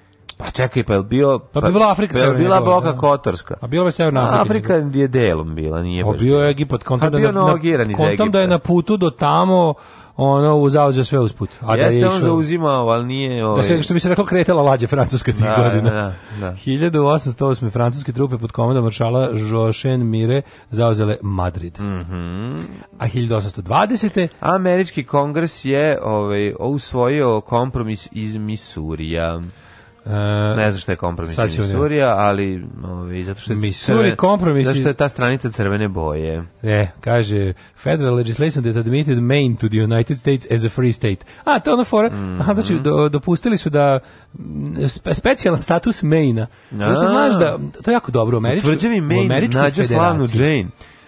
Pa čekaj, pa je bio... Pa, pa je bila Afrika pa je bila Boka da. Kotorska. A bila je Severna Afrika. Afrika je delom bila, nije baš. bio je Egipat, kontom, da, je na, kontom da je na putu do tamo ono zauzeo sve usput. A Jeste da je išao, on zauzimao, ali nije... Ovaj... Da se, ovaj- što bi se reklo, kretela lađa francuska tih da, godina. Da, da, 1808. francuske trupe pod komandom maršala Jošen Mire zauzele Madrid. Mm -hmm. A 1820. Američki kongres je ovaj, usvojio kompromis iz Misurija. Uh, ne znam što je kompromis i Misurija, ali ovi, ovaj, zato što je Missouri compromise zato što je ta stranica crvene boje. E, kaže federal legislation that admitted Maine to the United States as a free state. A to ono fora, mm -hmm. znači do, dopustili su da mm, spe, specijalan status Maine-a. Znači znaš da to je jako dobro u Američkoj. Tvrđavi Maine nađe slavnu Jane.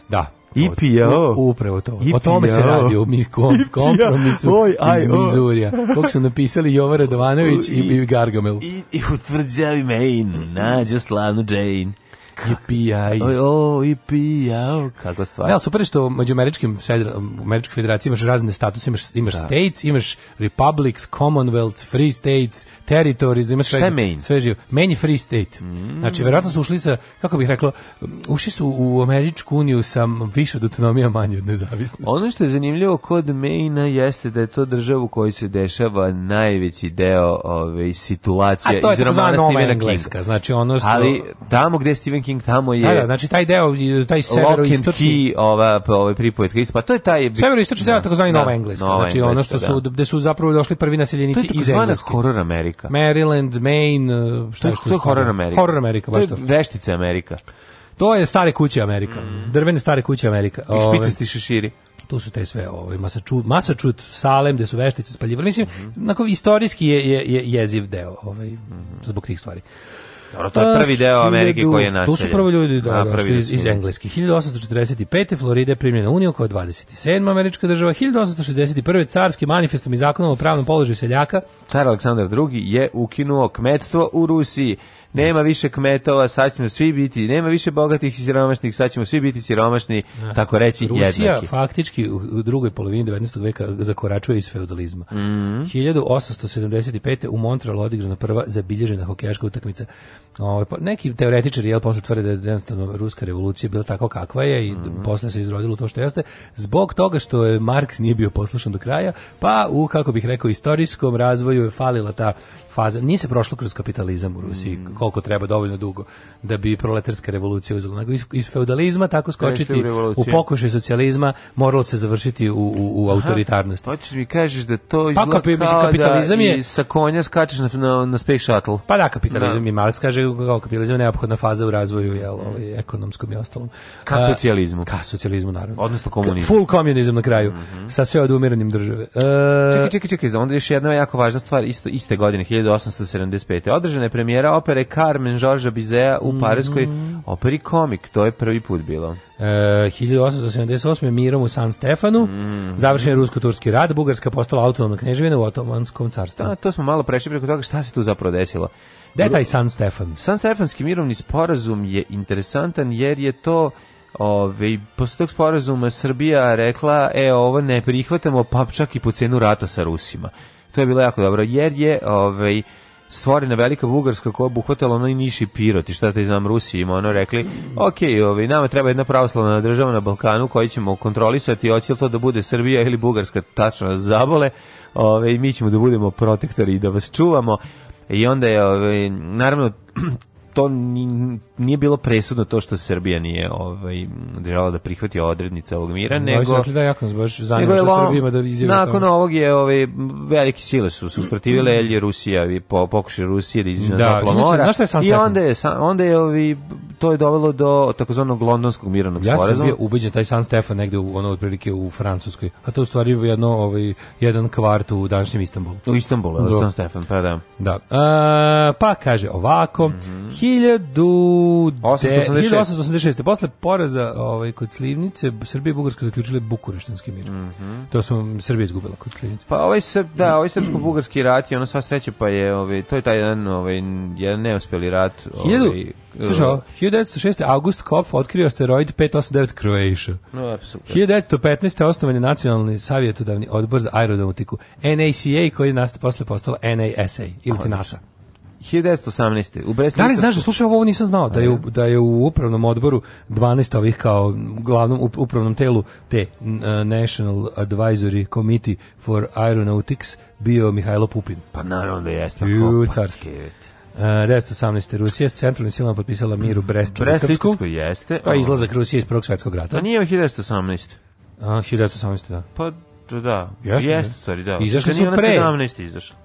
Da, IPO. Upravo to. IPO. O tome se radi u kom, [LAUGHS] kompromisu Oj, aj, iz Mizurija. Kog su napisali Jovan Radovanović [LAUGHS] i, i Gargamel. I, i utvrđavi Maine, nađo slavnu Jane. IPI. O, IPI, kako stvar. Ja, ali super što među američkim, američkim federacijama imaš razne statuse, imaš, imaš da. states, imaš republics, commonwealths, free states, territories, imaš Šta sve, main? sve živo. Main je free state. Mm. Znači, verovatno su ušli sa, kako bih rekla, ušli su u Američku uniju sa više od autonomija manje od nezavisnosti. Ono što je zanimljivo kod maine Maina jeste da je to država u kojoj se dešava najveći deo ove, ovaj, situacija iz romana Stevena Kinga. Engleska, znači ono što... Ali tamo gde Steven Stephen King tamo je... Da, da, znači taj deo, taj severoistočni... Key, ova, ova pripovetka, pa to je taj... Severoistočni deo, da, takozvani da, Nova Engleska, Nova znači ono što su, da. gde su zapravo došli prvi naseljenici iz Engleske. To je takozvana horror Amerika. Maryland, Maine, e, šta je što je? To je horror Amerika. Horror Amerika, baš to. To je veštice Amerika. To je stare kuće Amerika. Mm. Drvene stare kuće Amerika. I špicasti šeširi tu su te sve ovaj Massachusetts, Massachusetts, Salem, gde su veštice spaljivali. Mislim, mm -hmm. istorijski je, je, je jeziv deo ovaj, mm -hmm. zbog tih stvari. Dobro, to je prvi deo Amerike koji je naseljen. Tu su prvo ljudi da, došli da, da, iz, iz Engleske. 1845. Florida je primljena Unijom kao 27. američka država. 1861. carskim manifestom i zakonom o pravnom položaju seljaka. Car Aleksandar II. je ukinuo kmetstvo u Rusiji Nema više kmetova, sad ćemo svi biti, nema više bogatih i siromašnih, sad ćemo svi biti siromašni, ja. tako reći Rusija jednaki. faktički u drugoj polovini 19. veka zakoračuje iz feudalizma. Mm -hmm. 1875. u Montrealu odigrana prva zabilježena hokejaška utakmica. O, ovaj, pa, neki teoretičari jel posle tvrde da je jednostavno ruska revolucija bila tako kakva je i mm -hmm. posle se izrodilo to što jeste zbog toga što je Marks nije bio poslušan do kraja, pa u kako bih rekao istorijskom razvoju je falila ta faza. Nije se prošlo kroz kapitalizam u Rusiji mm. koliko treba dovoljno dugo da bi proletarska revolucija uzela. Nego iz, iz feudalizma tako skočiti u, u pokušaj socijalizma moralo se završiti u, u, u autoritarnosti. Aha, hoćeš mi kažeš da to pa izgleda pa, kapi, kao da kapitalizam da je... sa konja skačeš na, na, na space shuttle. Pa da, kapitalizam da. i Marx kaže kao kapitalizam je neophodna faza u razvoju jel, ovaj, mm. ekonomskom i ostalom. Ka A, socijalizmu. Ka socijalizmu, naravno. Odnosno komunizmu. Full komunizam na kraju. Mm -hmm. Sa sve odumiranjem države. E... Čekaj, čekaj, čekaj, onda još jedna jako važna stvar, isto, iste godine, 1875. Održana je premijera opere Carmen Georgesa Bizea u Parijskoj mm. operi Komik. To je prvi put bilo. E, 1878. mirom u San Stefanu, mm. završen je rusko-turski rad, Bugarska postala autonomna knježevina u Otomanskom carstvu. Da, to smo malo prešli preko toga šta se tu zapravo desilo. Da taj San Stefan? San Stefanski mirovni sporazum je interesantan jer je to Ove, posle tog sporazuma Srbija rekla, e, ovo ne prihvatamo, pa čak i po cenu rata sa Rusima. To je bilo jako dobro, jer je ovaj, stvorena velika Bugarska koja obuhvatala ono i niši Pirot i šta te znam Rusiji ima ono rekli ok, ovaj, nama treba jedna pravoslavna država na Balkanu koju ćemo kontrolisati hoće to da bude Srbija ili Bugarska tačno zabole ovaj, mi ćemo da budemo protektori i da vas čuvamo i onda je ovaj, naravno to nije bilo presudno to što Srbija nije ovaj želela da prihvati odrednice ovog mira no, nego znači da jako baš zanima što Srbija da izjavi nakon tome. ovog je ovaj velike sile su suprotivile usprotivile mm. jer Rusija i po, pokušaj Rusije da izađe da, na mora i onda je onda je ovi ovaj, to je dovelo do takozvanog londonskog miranog ja sporazuma ja sam bio ubeđen taj San Stefan negde u ono otprilike u Francuskoj a to u stvari je jedno ovaj jedan kvart u današnjem Istanbulu u Istanbulu da. San Stefan pa da da a, e, pa kaže ovako mm -hmm. 1886. Posle poraza ovaj, kod Slivnice, Srbija i Bugarska zaključile Bukureštanski mir. Mm -hmm. To smo Srbija izgubila kod Slivnice. Pa ovaj, Srb, da, ovaj srpsko-bugarski rat je ono sva sreće, pa je, ovaj, to je taj jedan, ovaj, jedan neuspjeli rat. Ovaj, 1000, Slušao, 1906. August Kopf otkrio asteroid 589 Croatia. No, apsolutno. 1915. osnovan je Nacionalni savjetodavni odbor za aeronautiku, NACA, koji je nastao posle postala NASA ili NASA. 1918. U Brest Da li znaš da slušaj ovo, ovo nisam znao da je u, da je u upravnom odboru 12 ovih kao glavnom upravnom telu te uh, National Advisory Committee for Aeronautics bio Mihajlo Pupin. Pa naravno da jeste. Ju, carski. Uh, 1918. E, Rusija s centralnim silama potpisala mir u Brest-Litovsku. jeste. Pa izlazak Rusije iz Prvog svjetskog rata. Pa nije 1918. A, 1918, da. Pa, da, da jeste, jeste stvari, da. Izašli su pre. 1917. izašli.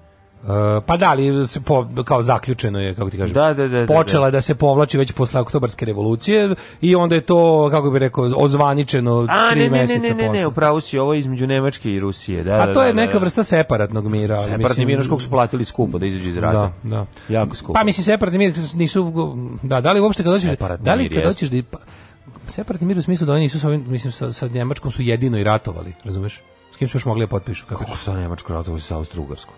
Uh, pa da, ali se po, kao zaključeno je, kako ti kažem, da, da, da, da, da. počela da se povlači već posle oktobarske revolucije i onda je to, kako bi rekao, ozvaničeno A, tri ne, posle. A, ne, ne, ne, ne, ne, upravo si ovo između Nemačke i Rusije. Da, A da, to je neka vrsta separatnog mira. Separatni mir, kog su platili skupo da izađu iz rata. Da, da. Jako skupo. Pa mislim, separatni mir nisu, da, da li uopšte kad doćeš, da li kad doćeš da... Separatni mir u smislu da oni nisu sa, mislim, sa, sa Njemačkom su jedino i ratovali, razumeš? S kim su još mogli da potpišu? Kako, kako su sa Njemačkom ratovali sa Austro-Ugarskom?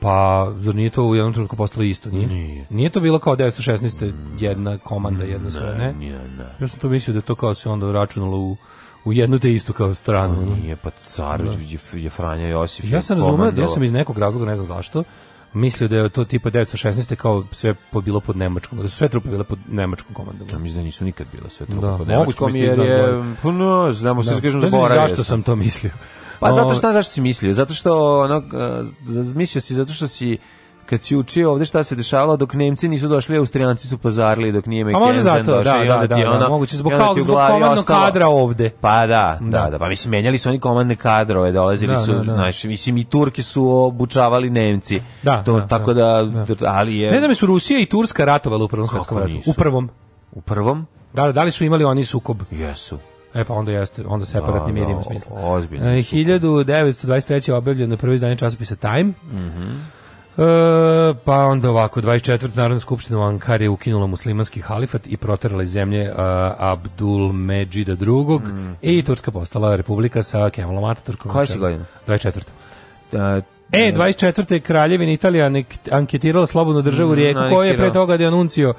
Pa, zar nije to u jednom trenutku postalo isto? Nije, nije. nije to bilo kao 1916. Mm. jedna komanda, jedno mm, sve, ne? Da, nije, ne. Da. Još sam to mislio da to kao se onda računalo u u jednu te istu kao stranu. Pa On nije, pa car, da. je Franja Josif. Ja sam razumio, ja sam iz nekog razloga, ne znam zašto, mislio da je to tipa 1916. kao sve bilo pod Nemačkom, da su sve trupe bile pod Nemačkom komandom. Ja mislim da nisu nikad bile sve da. trupe da. pod Nemačkom, jer je, je, pa, no, znamo se, da. kažem, zaboravio Zašto sam to mislio? Pa zato što, zašto si mislio? Zato što, ono, e, mislio si zato što si kad si učio ovde šta se dešavalo dok Nemci nisu došli, Austrijanci su pazarili dok nije pa McKenzen došao. A može zato, došli, da, da, da, da, ono, da, moguće, zbog, kao, zbog komandnog kadra ovde. Pa da, da, da, da, pa mislim, menjali su oni komandne kadrove, dolazili da, su, da, da. Naš, mislim, i Turki su obučavali Nemci. Da, to, da, tako da, da, da. ali je... Ne znam, su Rusija i Turska ratovali u prvom svetskom ratu. U prvom. U prvom? Da, da li su imali oni sukob? Jesu. E pa onda jeste, onda separatni da, mir ima da, smisla. Ozbiljno. 1923. E, objavljeno prvo izdanje časopisa Time. Mhm. Mm e, pa onda ovako, 24. Narodna skupština u Ankari ukinula muslimanski halifat i proterala iz zemlje uh, Abdul Medžida II. Mm. I mhm. Turska postala republika sa Kemalom Ataturkom. Koja si godina? 24. Uh, E, 24. E, kraljevina Italija anketirala slobodnu državu mm, Rijeku, koja je pre toga denuncio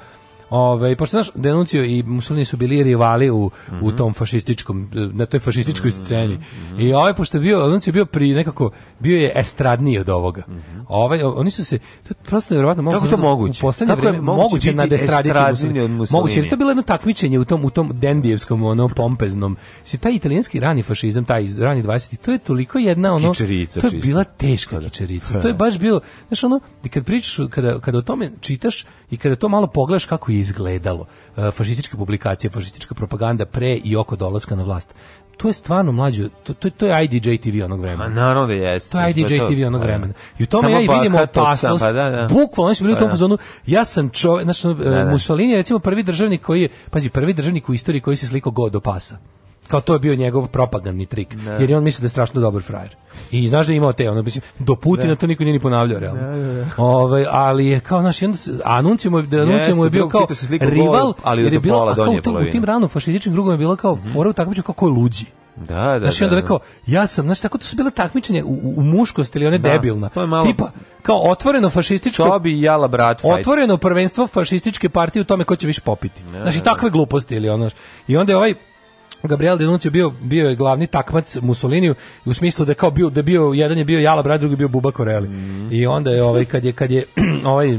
Ove, pošto znaš, Denuncio i Mussolini su bili rivali u, mm -hmm. u mhm. tom fašističkom, na toj fašističkoj mm -hmm. sceni. Mm -hmm. I ovaj, pošto je bio, Denuncio je bio pri nekako, bio je estradniji od ovoga. Mhm. Ovaj, oni su se, to je prosto nevjerovatno moguće. Kako to moguće? U poslednje vreme moguće na destraditi od Mussolini. Moguće, jer to je bilo jedno takmičenje u tom, u tom dendijevskom, ono, pompeznom. Si taj italijanski rani fašizam, taj iz rani 20, to je toliko jedna, ono, kičerica, to je bila teška da, da. kičerica. [LAUGHS] To je baš bilo, znaš, ono, kad pričaš, kada, kada o tome čitaš, i kada to malo pogledaš kako je izgledalo e, fašističke publikacije, fašistička propaganda pre i oko dolaska na vlast, to je stvarno mlađo, to, to, to je IDJ TV onog vremena. A pa naravno da jeste. To je IDJ to, TV onog pa da. vremena. I u tome ja i vidim opasnost. Pa, da, da. Bukvalno, oni su bili u tom pa da. fazonu, ja sam čovjek, znači, da, Mussolini je recimo prvi državnik koji je, pazi, prvi državnik u istoriji koji se sliko god opasa. pasa kao to je bio njegov propagandni trik, ne. jer je on misli da je strašno dobar frajer. I znaš da je imao te, ono, mislim, do Putina ne. to niko nije ni ponavljao, realno. Ne, Ove, ovaj, ali je kao, znaš, onda se, anuncio mu, anuncio mu je da, da bio kao rival, ali jer je bilo, a kao u, tom, u tim ranom fašističnim drugom je bilo kao, mm. fora u takmiču kao ko je luđi. Da, da, znaš, da, onda da, rekao, ja sam, znaš, tako to su bila takmičenje u, u muškosti ili one da, debilna. To malo... Tipa, kao otvoreno fašističko... Sobi i jala brat. Fight. Otvoreno prvenstvo fašističke partije u tome ko će više popiti. Da, znaš, i takve gluposti ili ono. I onda je ovaj Gabriel Denuncio bio bio je glavni takmac Mussoliniju u smislu da kao bio da bio jedan je bio Jala Brad, drugi bio Buba Koreli. Mm. I onda je ovaj kad je kad je [CLEARS THROAT] ovaj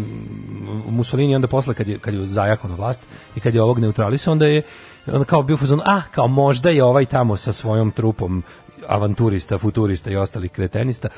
Mussolini onda posle kad je kad je zajahao na vlast i kad je ovog neutralisao onda je onda kao bio fuzon, a ah, kao možda je ovaj tamo sa svojom trupom avanturista, futurista i ostalih kretenista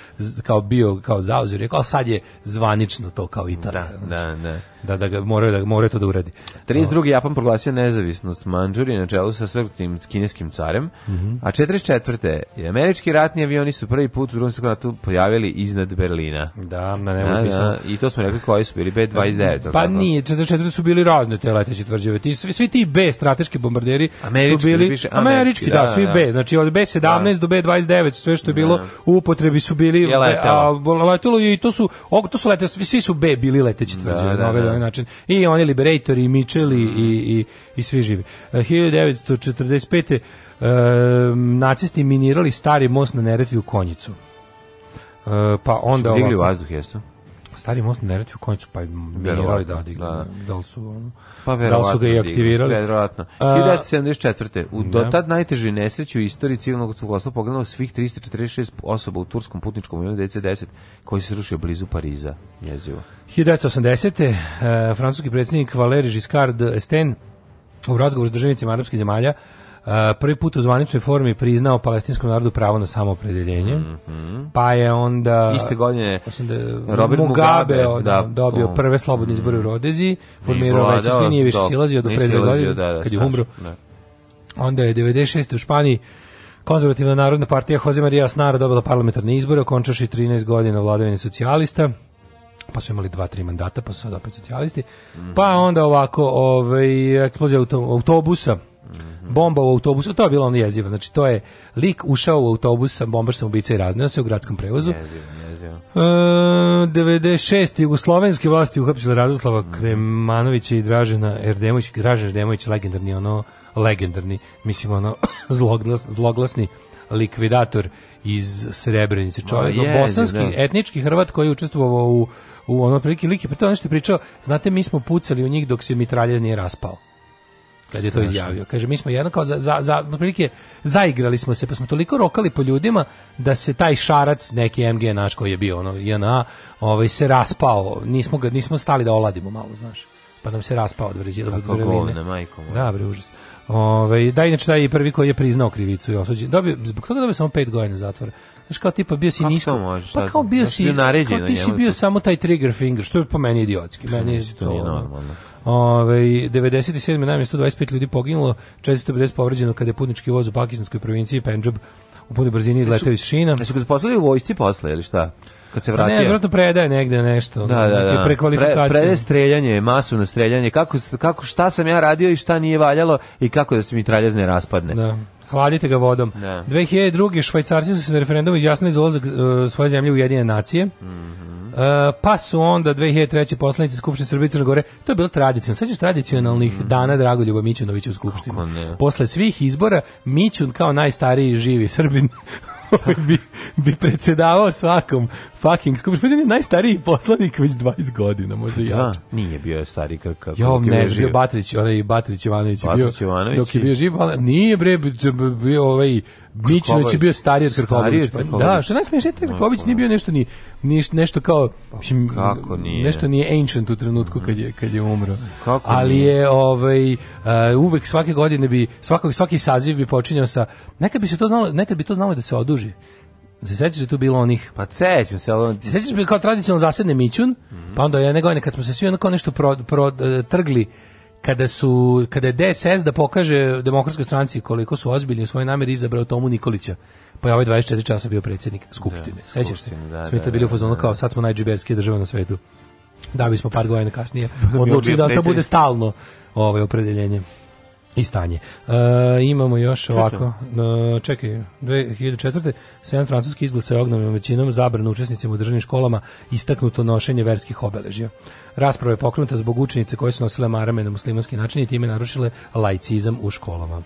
kao bio kao zauzir, rekao sad je zvanično to kao Italija. Da, da, da da, da ga moraju, da moraju to da uradi. 32. Japan proglasio nezavisnost Manđuri na čelu sa svrtim kineskim carem, mm -hmm. a 44. američki ratni avioni su prvi put u drugom svjetskom ratu pojavili iznad Berlina. Da, na da, da, I to smo rekli koji su bili B-29. Pa tako? nije, 44. su bili razne te leteće tvrđave. Ti, svi, svi ti B strateški bombarderi američki, su bili da američki, američki da, da, svi da, B. Da. Znači od B-17 do B-29 sve što je bilo u upotrebi su bili je letelo. A, letelo i to su, to su letelo, svi su B bili leteće tvrđave. Da, da, da, ovaj način. I oni Liberatori, i Mitchell, i, i, i svi živi. 1945. E, e, nacisti minirali stari most na Neretvi u Konjicu. E, pa onda... Su digli ovako, vazduh, jesu? Pa stari most ne radi u koncu, pa minirali da, digli, da, da li su, ono, pa da li su ga i aktivirali. Verovatno. 1974. U da. dotad najtežoj nesreći u istoriji civilnog civlosla poginulo svih 346 osoba u turskom putničkom avionu DC-10 koji se srušio blizu Pariza. Jezivo. 1980. Uh, e, francuski predsjednik Valéry Giscard d'Estaing u razgovoru s državnicima arapskih zemalja Eh, prvi put u zvaničnoj formi priznao palestinskom narodu pravo na samopredeljenje. Mm -hmm. Pa je onda iste godine da, Robert Mugabe, Mugabe da, dobio um, prve slobodne mhm. izbore u Rodeziji, formirao veće nije, nije više silazio do pre godine da, da, kad je umro. Da. Onda je 96. u Španiji Konzervativna narodna partija Jose Maria Snara dobila parlamentarne izbore, okončaši 13 godina vladavine socijalista pa su imali dva, tri mandata, pa su sad opet socijalisti. Mm -hmm. Pa onda ovako, ovaj, eksplozija autobusa Bomba u autobusu, to je bilo ono jezivo. Znači, to je lik ušao u autobus sa bombar sam ubica i razneo se u gradskom prevozu. Jezivo, jezivo. E, 96. Jugoslovenske vlasti uhapsile Radoslava mm. Kremanovića i Dražena Erdemović. Dražen Erdemović, legendarni ono, legendarni, mislim ono, [LAUGHS] zloglas, zloglasni likvidator iz Srebrenice. Čovjek, oh, bosanski, da. etnički Hrvat koji je učestvovao u, u ono prilike like. Pri to nešto je pričao, znate, mi smo pucali u njih dok se mitraljez nije raspao kad je to izjavio. Kaže, mi smo jedno kao za, za, za, prilike, zaigrali smo se, pa smo toliko rokali po ljudima da se taj šarac, neki MG naš koji je bio, ono, INA, ovaj, se raspao. Nismo, ga, nismo stali da oladimo malo, znaš. Pa nam se raspao od vrezila. Kako govne, majko. Da, bre, užas. Ove, ovaj, da, inače taj je prvi koji je priznao krivicu i osuđen. Dobio, zbog toga dobio samo pet godina zatvora. Znaš kao tipa bio si Kako nisko. Možeš, pa kao bio si, naređen, kao ti si bio to... samo taj trigger finger, što je po meni idiotski. Meni je to, nije normalno. Ove, 97. najmanje 125 ljudi poginulo, 450 povređeno kada je putnički voz u pakistanskoj provinciji Pendžab u punoj brzini izletao iz šina. Jesu ga zaposlili u vojsci posle ili šta? kad se pa vratio. Ne, vjerojatno predaje negde nešto. Da, da, da. Pre, predaje streljanje, masovno streljanje. Kako, kako, šta sam ja radio i šta nije valjalo i kako da se mi traljezne raspadne. Da hvalite ga vodom. Ne. Da. 2002. švajcarci su se na referendumu izjasnili za ulazak uh, svoje zemlje u jedine nacije. Mm -hmm. uh, pa su onda 2003. poslanici Skupštine Srbije Crne Gore, to je bilo tradicionalno, sećaš tradicionalnih mm -hmm. dana Dragoljuba Mićunovića u Skupštini. Posle svih izbora Mićun kao najstariji živi Srbin bi, bi predsedavao svakom fucking skupštini. Pa je najstariji poslanik već 20 godina, možda i da, jače. nije bio stari kako. Jo, ne, je bio Batrić, onaj Batrić Ivanović, Batrić Ivanović bio. Ivanović. Dok je bio živ, ali nije bre bio ovaj Mićinović je bio stariji od Krkobabić. Pa da, što najsmešnije, taj Krkobabić pa nije bio da. nešto ni, ni nešto kao mislim, kako nije? nešto nije ancient u trenutku kad je kad je umro. Kako Ali nije? je ovaj uh, uvek svake godine bi svakog svaki saziv bi počinjao sa neka bi se to znalo, nekad bi to znalo da se oduži. Se sećaš da tu bilo onih? Pa sećam se, ali... Se sećaš da kao tradicionalno zasedne Mićun, mm -hmm. pa onda je ja, nego kad smo se svi onako nešto pro, pro, eh, trgli kada su kada je DSS da pokaže demokratskoj stranci koliko su ozbiljni u svojoj nameri izabrao Tomu Nikolića. Pa je ovaj 24 časa bio predsjednik da, skupštine. Da, Sećaš se? Da, Svi da, bili u da, fazonu da. kao sad smo najdžiberski država na svetu. Da bismo par godina kasnije [LAUGHS] odlučili da to bude stalno ovaj opredeljenje i stanje. E, imamo još Čekam. ovako, e, čekaj, 2004. Sen Francuski izgled se ognom većinom zabrano učesnicima u državnim školama istaknuto nošenje verskih obeležja. Rasprava je pokrenuta zbog učenice koje su nosile marame na muslimanski način i time narušile laicizam u školama.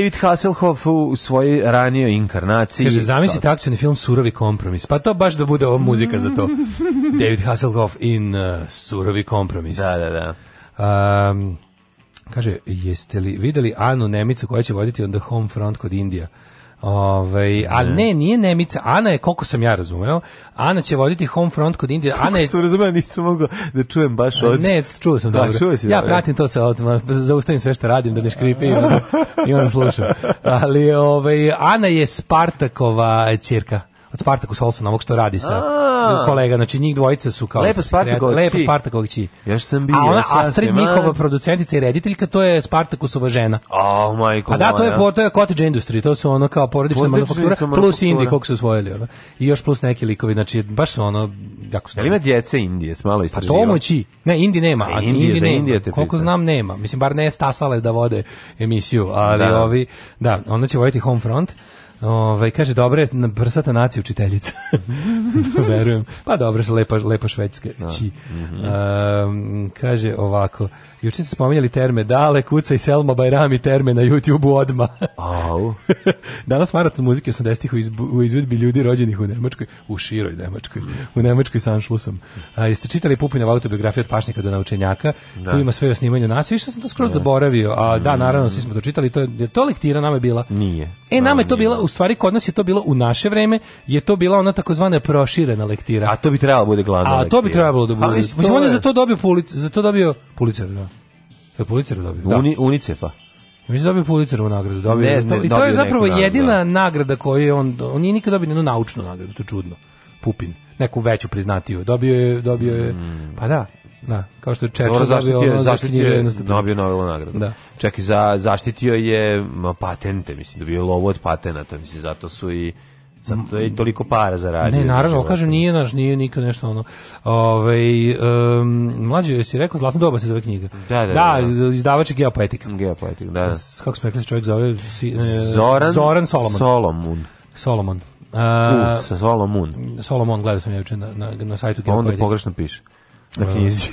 David Hasselhoff u svojoj ranijoj inkarnaciji. Kaže, zamisli akcijni film Surovi kompromis. Pa to baš da bude ova muzika za to. [LAUGHS] David Hasselhoff in uh, Surovi kompromis. Da, da, da. Um, kaže, jeste li videli Anu Nemicu koja će voditi on the home front kod Indija? Ove, ovaj, ali ne, nije Nemica. Ana je, koliko sam ja razumeo, Ana će voditi home front kod Indije. Ana je... sam razumeo, nisam mogao da čujem baš od... Ne, čuo sam da, dobro. Čuo si, ja da, da, pratim to sa odmah, zaustavim sve što radim da ne škripi [LAUGHS] i onda, i onda slušam. Ali ove, ovaj, Ana je Spartakova čirka od Spartaku Solsona, ovog što radi sa A, kolega, znači njih dvojica su kao Lepa Spartakovići. Lepo Spartakovog Još sam bio. A ona Astrid njihova producentica i rediteljka, to je Spartakusova žena. Oh my god. A da to je to je cottage industry, to su ono kao porodična manufaktura plus Indi kog su osvojili ono. I još plus neki likovi, znači baš su ono jako su. Jel ima djece Indije, s malo istraživanja. Pa to moći. Ne, Indi nema, e, a Indi nema. Koliko znam nema. Mislim bar ne stasale da vode emisiju, ali da. ovi da, onda će voditi Homefront. Ove, ovaj, kaže, dobro je prsata nacija učiteljica. [LAUGHS] Verujem. Pa dobro, lepa, lepa švedska. Da. Mm -hmm. um, kaže ovako, juče ste spominjali terme, dale, kuca i Selma Bajrami terme na YouTube-u odma. Au. [LAUGHS] Danas maraton muzike 80-ih u, izbu, u izvedbi ljudi rođenih u Nemačkoj, u široj Nemačkoj, u Nemačkoj sa Anšlusom. A, jeste čitali Pupinov autobiografiju od pašnika do naučenjaka, da. tu ima sve o snimanju nas, više sam to skroz yes. zaboravio, a da, naravno, svi smo to čitali, to je, to lektira nama je bila? Nije. E, nama je to bila, u stvari kod nas je to bilo u naše vreme, je to bila ona takozvana proširena lektira. A to bi trebalo bude glavna A to bi trebalo da bude. Mislim, on je za to dobio Pulic, za to dobio Pulitzer, da. Je Pulitzer dobio? Da. Uni, Unicefa. Mislim da dobio Pulitzerovu nagradu, dobio. Ne, ne, I to je zapravo jedina nagrada, nagrada koju je on on nije nikad dobio jednu naučnu nagradu, što je čudno. Pupin, neku veću priznatiju. Dobio je, dobio je. Mm. Pa da, Da, kao što je Churchill zaštitio, dobio ono dobio Nobelovu nagradu. Da. Čak i za, zaštitio je ma, patente, mislim, dobio lovu od patenata, mislim, zato su i zato je toliko para zaradio. Ne, naravno, kažem, nije naš, nije nikad nešto ono. Ovaj um, mlađi jesi rekao Zlatna doba se zove knjiga. Da, da. Da, da. da. izdavač je geopoetika. Geopoetika, da. da. Kako se rekli, čovjek zove si, e, Zoran, Zoran Solomon. Solomon. Solomon. Uh, U, e, sa Solomon. Solomon, gledao sam ja juče na, na, na sajtu pa Geopoetika. Onda pogrešno piše na knjizi.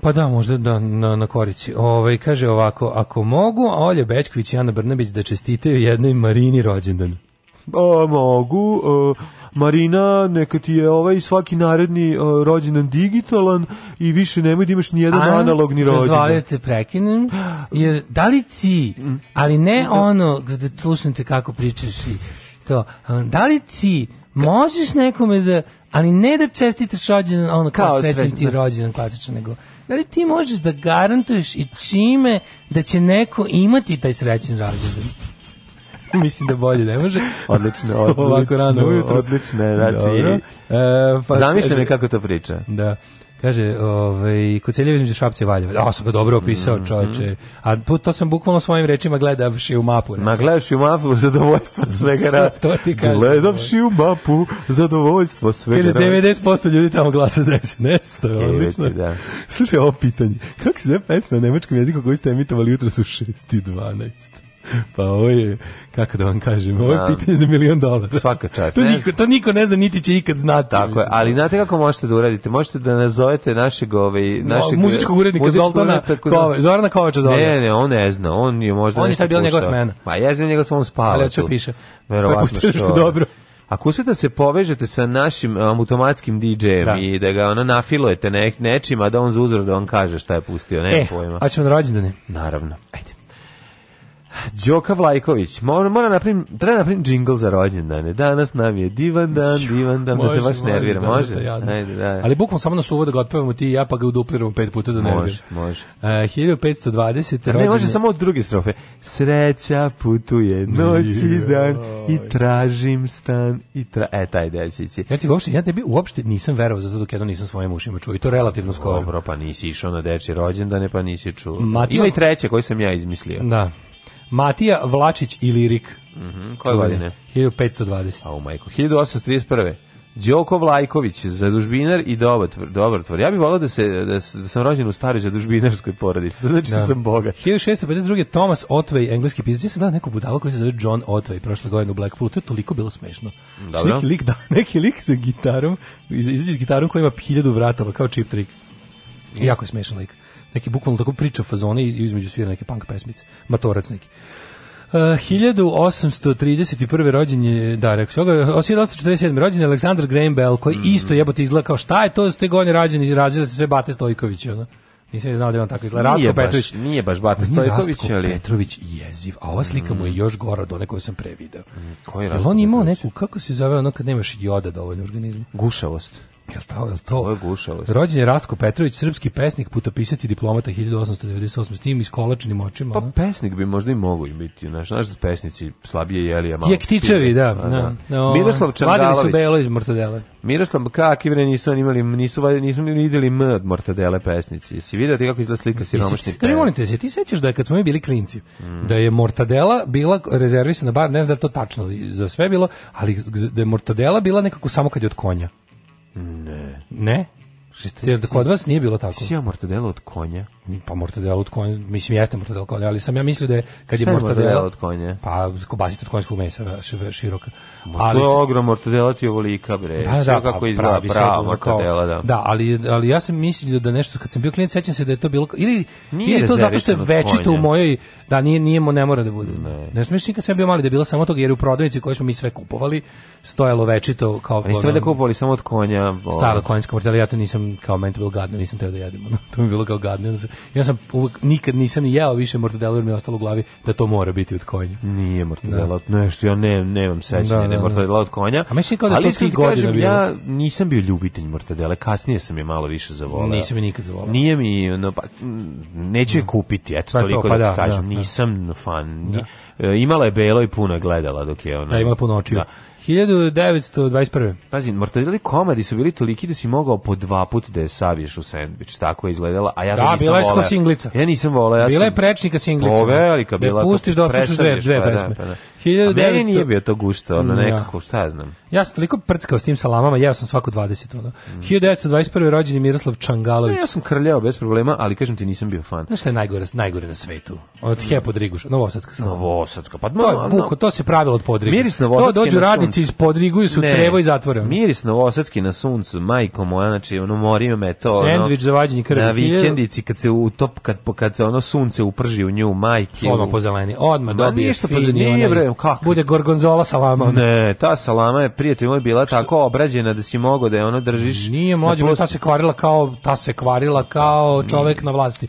Pa da, možda da, na, na korici. Ove, ovaj, kaže ovako, ako mogu, Olja Bečković i Ana Brnabić da čestitaju jednoj Marini rođendan. O, mogu. O, e, Marina, neka ti je ovaj svaki naredni o, e, rođendan digitalan i više nemoj da imaš ni jedan analogni rođendan. Dozvolite da prekinem, jer da li ti, mm. ali ne da. ono gde slušam te kako pričaš i to, da li ti možeš nekome da ali ne da čestitaš rođendan, ono kao, kao srećan ti rođendan klasično, nego da li ti možeš da garantuješ i čime da će neko imati taj srećan rođendan? [LAUGHS] Mislim da bolje ne može. Odlično, odlično. [LAUGHS] Ovako rano ujutro. Odlično, znači. E, pa, Zamišljam je kako to priča. Da. Kaže, ovaj Koceljević između Šapca i Valjeva. Ja sam ga dobro opisao, mhm. čoveče. A to sam bukvalno svojim rečima gledavši u mapu. Ma gledavši u mapu zadovoljstvo svega rada. to ti kažem. Gledavši u mapu zadovoljstvo svega rada. 90% ljudi tamo glasa za SNS, to je odlično. Da. Slušaj, ovo pitanje. Kako se zove pesma na nemačkom jeziku koju ste emitovali jutro su 6 i 12? pa ovo je, kako da vam kažem, ovo je da. pitanje za milion dolara. Svaka čast. To, ne niko, to niko ne zna, niti će ikad znati. Tako je, ali znate kako možete da uradite? Možete da nazovete našeg... Ovaj, našeg no, muzičkog urednika muzičkog Zoltana, urednika, Kove, Zorana Kovača zove. Ne, ne, on ne zna, on je možda... On je šta bila njegova smena. Ma ja znam da njegov sam spala. Ali očeo piše. Verovatno pa što... dobro. Ako uspete da se povežete sa našim automatskim DJ-em da. i da ga ona nafilujete ne, nečim, da on za uzor da on kaže šta je pustio, ne e, pojma. a ćemo na rođendane? Naravno. Ajde. Đoka Vlajković, mora, mora naprim, treba naprim džingl za rođendane. Danas nam je divan dan, divan dan, može, da te baš nervira, može? može? Ajde, da. Ali bukvom samo nas uvode da ga otpevamo ti ja, pa ga udupliramo pet puta da nervira. Može, može. E, uh, 1520. A ne, može samo od druge strofe. Sreća putuje noć i dan i tražim stan i tra... E, taj deo Ja ti uopšte, ja tebi uopšte nisam verovao za to dok jedno nisam svojim ušima čuo i to relativno skoro. Dobro, pa nisi išao na deči rođendane, pa nisi čuo. Matija... Ima i treće koje sam ja izmislio. Da. Matija Vlačić i Lirik. Mhm. Mm Koje godine? 1520. A u majku 1831. Đoko Vlajković, zadužbinar i dobar, dobar tvor. Ja bih volao da, se, da, da sam rođen u staroj zadužbinarskoj porodici. To znači da. da. sam bogat. 1652. Thomas Otway, engleski pisac. Ja sam dao neku budalu koji se zove John Otway prošle godine u Blackpoolu. To je toliko bilo smešno. Dobro. Znači neki lik, da, [LAUGHS] neki lik sa gitarom, izađe iz, gitarom koja ima hiljadu vratova, kao chip trick. Jako je smešan lik neki bukvalno tako priča fazoni i između svira neke punk pesmice, matorac neki. E, uh, 1831. rođen je, da, rekao se, 1847. rođen je Aleksandar Graham Bell, koji mm. isto jebote izgleda kao šta je to s te godine rađen i razila se sve Bate Stojković, ono. Nisam ni znao da je on tako izgleda. Rastko nije Petrović. nije baš Bate Stojković, Rastko ali... Petrović jeziv, a ova slika mm. mu je mm. još gora od one koju sam prevideo. Mm. Koji Jel on imao neku, kako se zove ono kad nemaš joda dovoljno u organizmu? Gušavost. Jel to, jel to? Ovo gušalo. Rođen je Rastko Petrović, srpski pesnik, putopisac i diplomata 1898. S tim iskolačenim očima. Pa no? pesnik bi možda i mogo biti. Naš, naš da pesnici slabije jeli, a malo... Jektičevi, da. A, da. da. Miroslav Čandalović. Vadili su belo iz mortadele. Miroslav kak i Kakivre nisu imali, nisu, nisu vidjeli M od mortadele pesnici. Si vidio ti kako izgleda slika siromašnih pesnici? Molim te, se ti sećaš da je kad smo mi bili klinci, mm. da je mortadela bila rezervisana, bar ne znam da je to tačno za sve bilo, ali da je mortadela bila nekako samo kad je od konja. Ne. Ne? Jel, kod vas nije bilo tako? Si mortadela od konja? Pa mortadela od konja, mislim jeste mortadela od konja, ali sam ja mislio da je kad je, je mortadela od konja. Pa kobasica od konjskog mesa široka. Ma ali to je ogrom mortadela ti ovolika bre. Da, da, kako pa, izgleda pravi, prava mortadela, da. Da, ali, ali ja sam mislio da nešto kad sam bio klijent sećam se da je to bilo ili nije ili to zato što je večito u mojoj da nije nije ne mora da bude. Ne, ne smiješ nikad sam bio mali da je bilo samo to jer u prodavnici koje smo mi sve kupovali stojalo večito kao pa niste da kupovali samo od konja. Stara ovaj? konjsko mortadela ja to nisam kao meni to bilo gadno, nisam teo da jedemo. to mi bilo kao gadno ja sam uvek, nikad nisam jeo više mortadelu jer mi je ostalo u glavi da to mora biti od konja. Nije mortadela, da. nešto ja ne, nemam sećanja, da, ne da, da. mortadela od konja. A meni kao da ali to godina kažem, bilo. Ja nisam bio ljubitelj mortadele, kasnije sam je malo više zavoleo. Nisam je nikad zavoleo. Nije mi, no, pa, neću je da. kupiti, eto, pa toliko to, pa da, da ti kažem, da, nisam fan. Da. E, imala je belo i puno gledala dok je ona. Da, imala puno očiju. Da. 1921. Pazi, mortadeli komadi su bili toliki da si mogao po dva puta da je saviješ u sandvič. Tako je izgledala. A ja da, nisam bila je sko singlica. Ja nisam volao. Ja bila je prečnika singlica. O, velika bila. Da pustiš da otpušiš dve, dve pa da, pesme. Pa, da, pa, da. 1900... A meni nije bio to gusto, ono da. nekako, šta ja znam. Ja sam toliko prckao s tim salamama, jeo sam svako 20. Ono. Mm. 1921. rođen je Miroslav Čangalović. ja sam krljao bez problema, ali kažem ti nisam bio fan. Znaš šta je najgore, najgore na svetu? Od mm. Hepo Driguša, Novosadska salama. Novosadska, pa to je puko, to se pravilo od Podriga. Miris To dođu radnici iz Podriguju su crevo i zatvore. Ono. Miris Novosadski na suncu, majko moja, znači ono mori me to. Sendvič za vađenje krvi. Na vikendici kad se utop, kad, kad se ono sunce uprži u nju, majke. Odmah pozeleni, odmah dobije. Ma nije što znam kako. Bude gorgonzola salama. Ona. Ne, ta salama je prijatelj moj bila Što? tako obrađena da si mogao da je ono držiš. Nije mlađa, ta se kvarila kao ta se kvarila kao čovek na vlasti.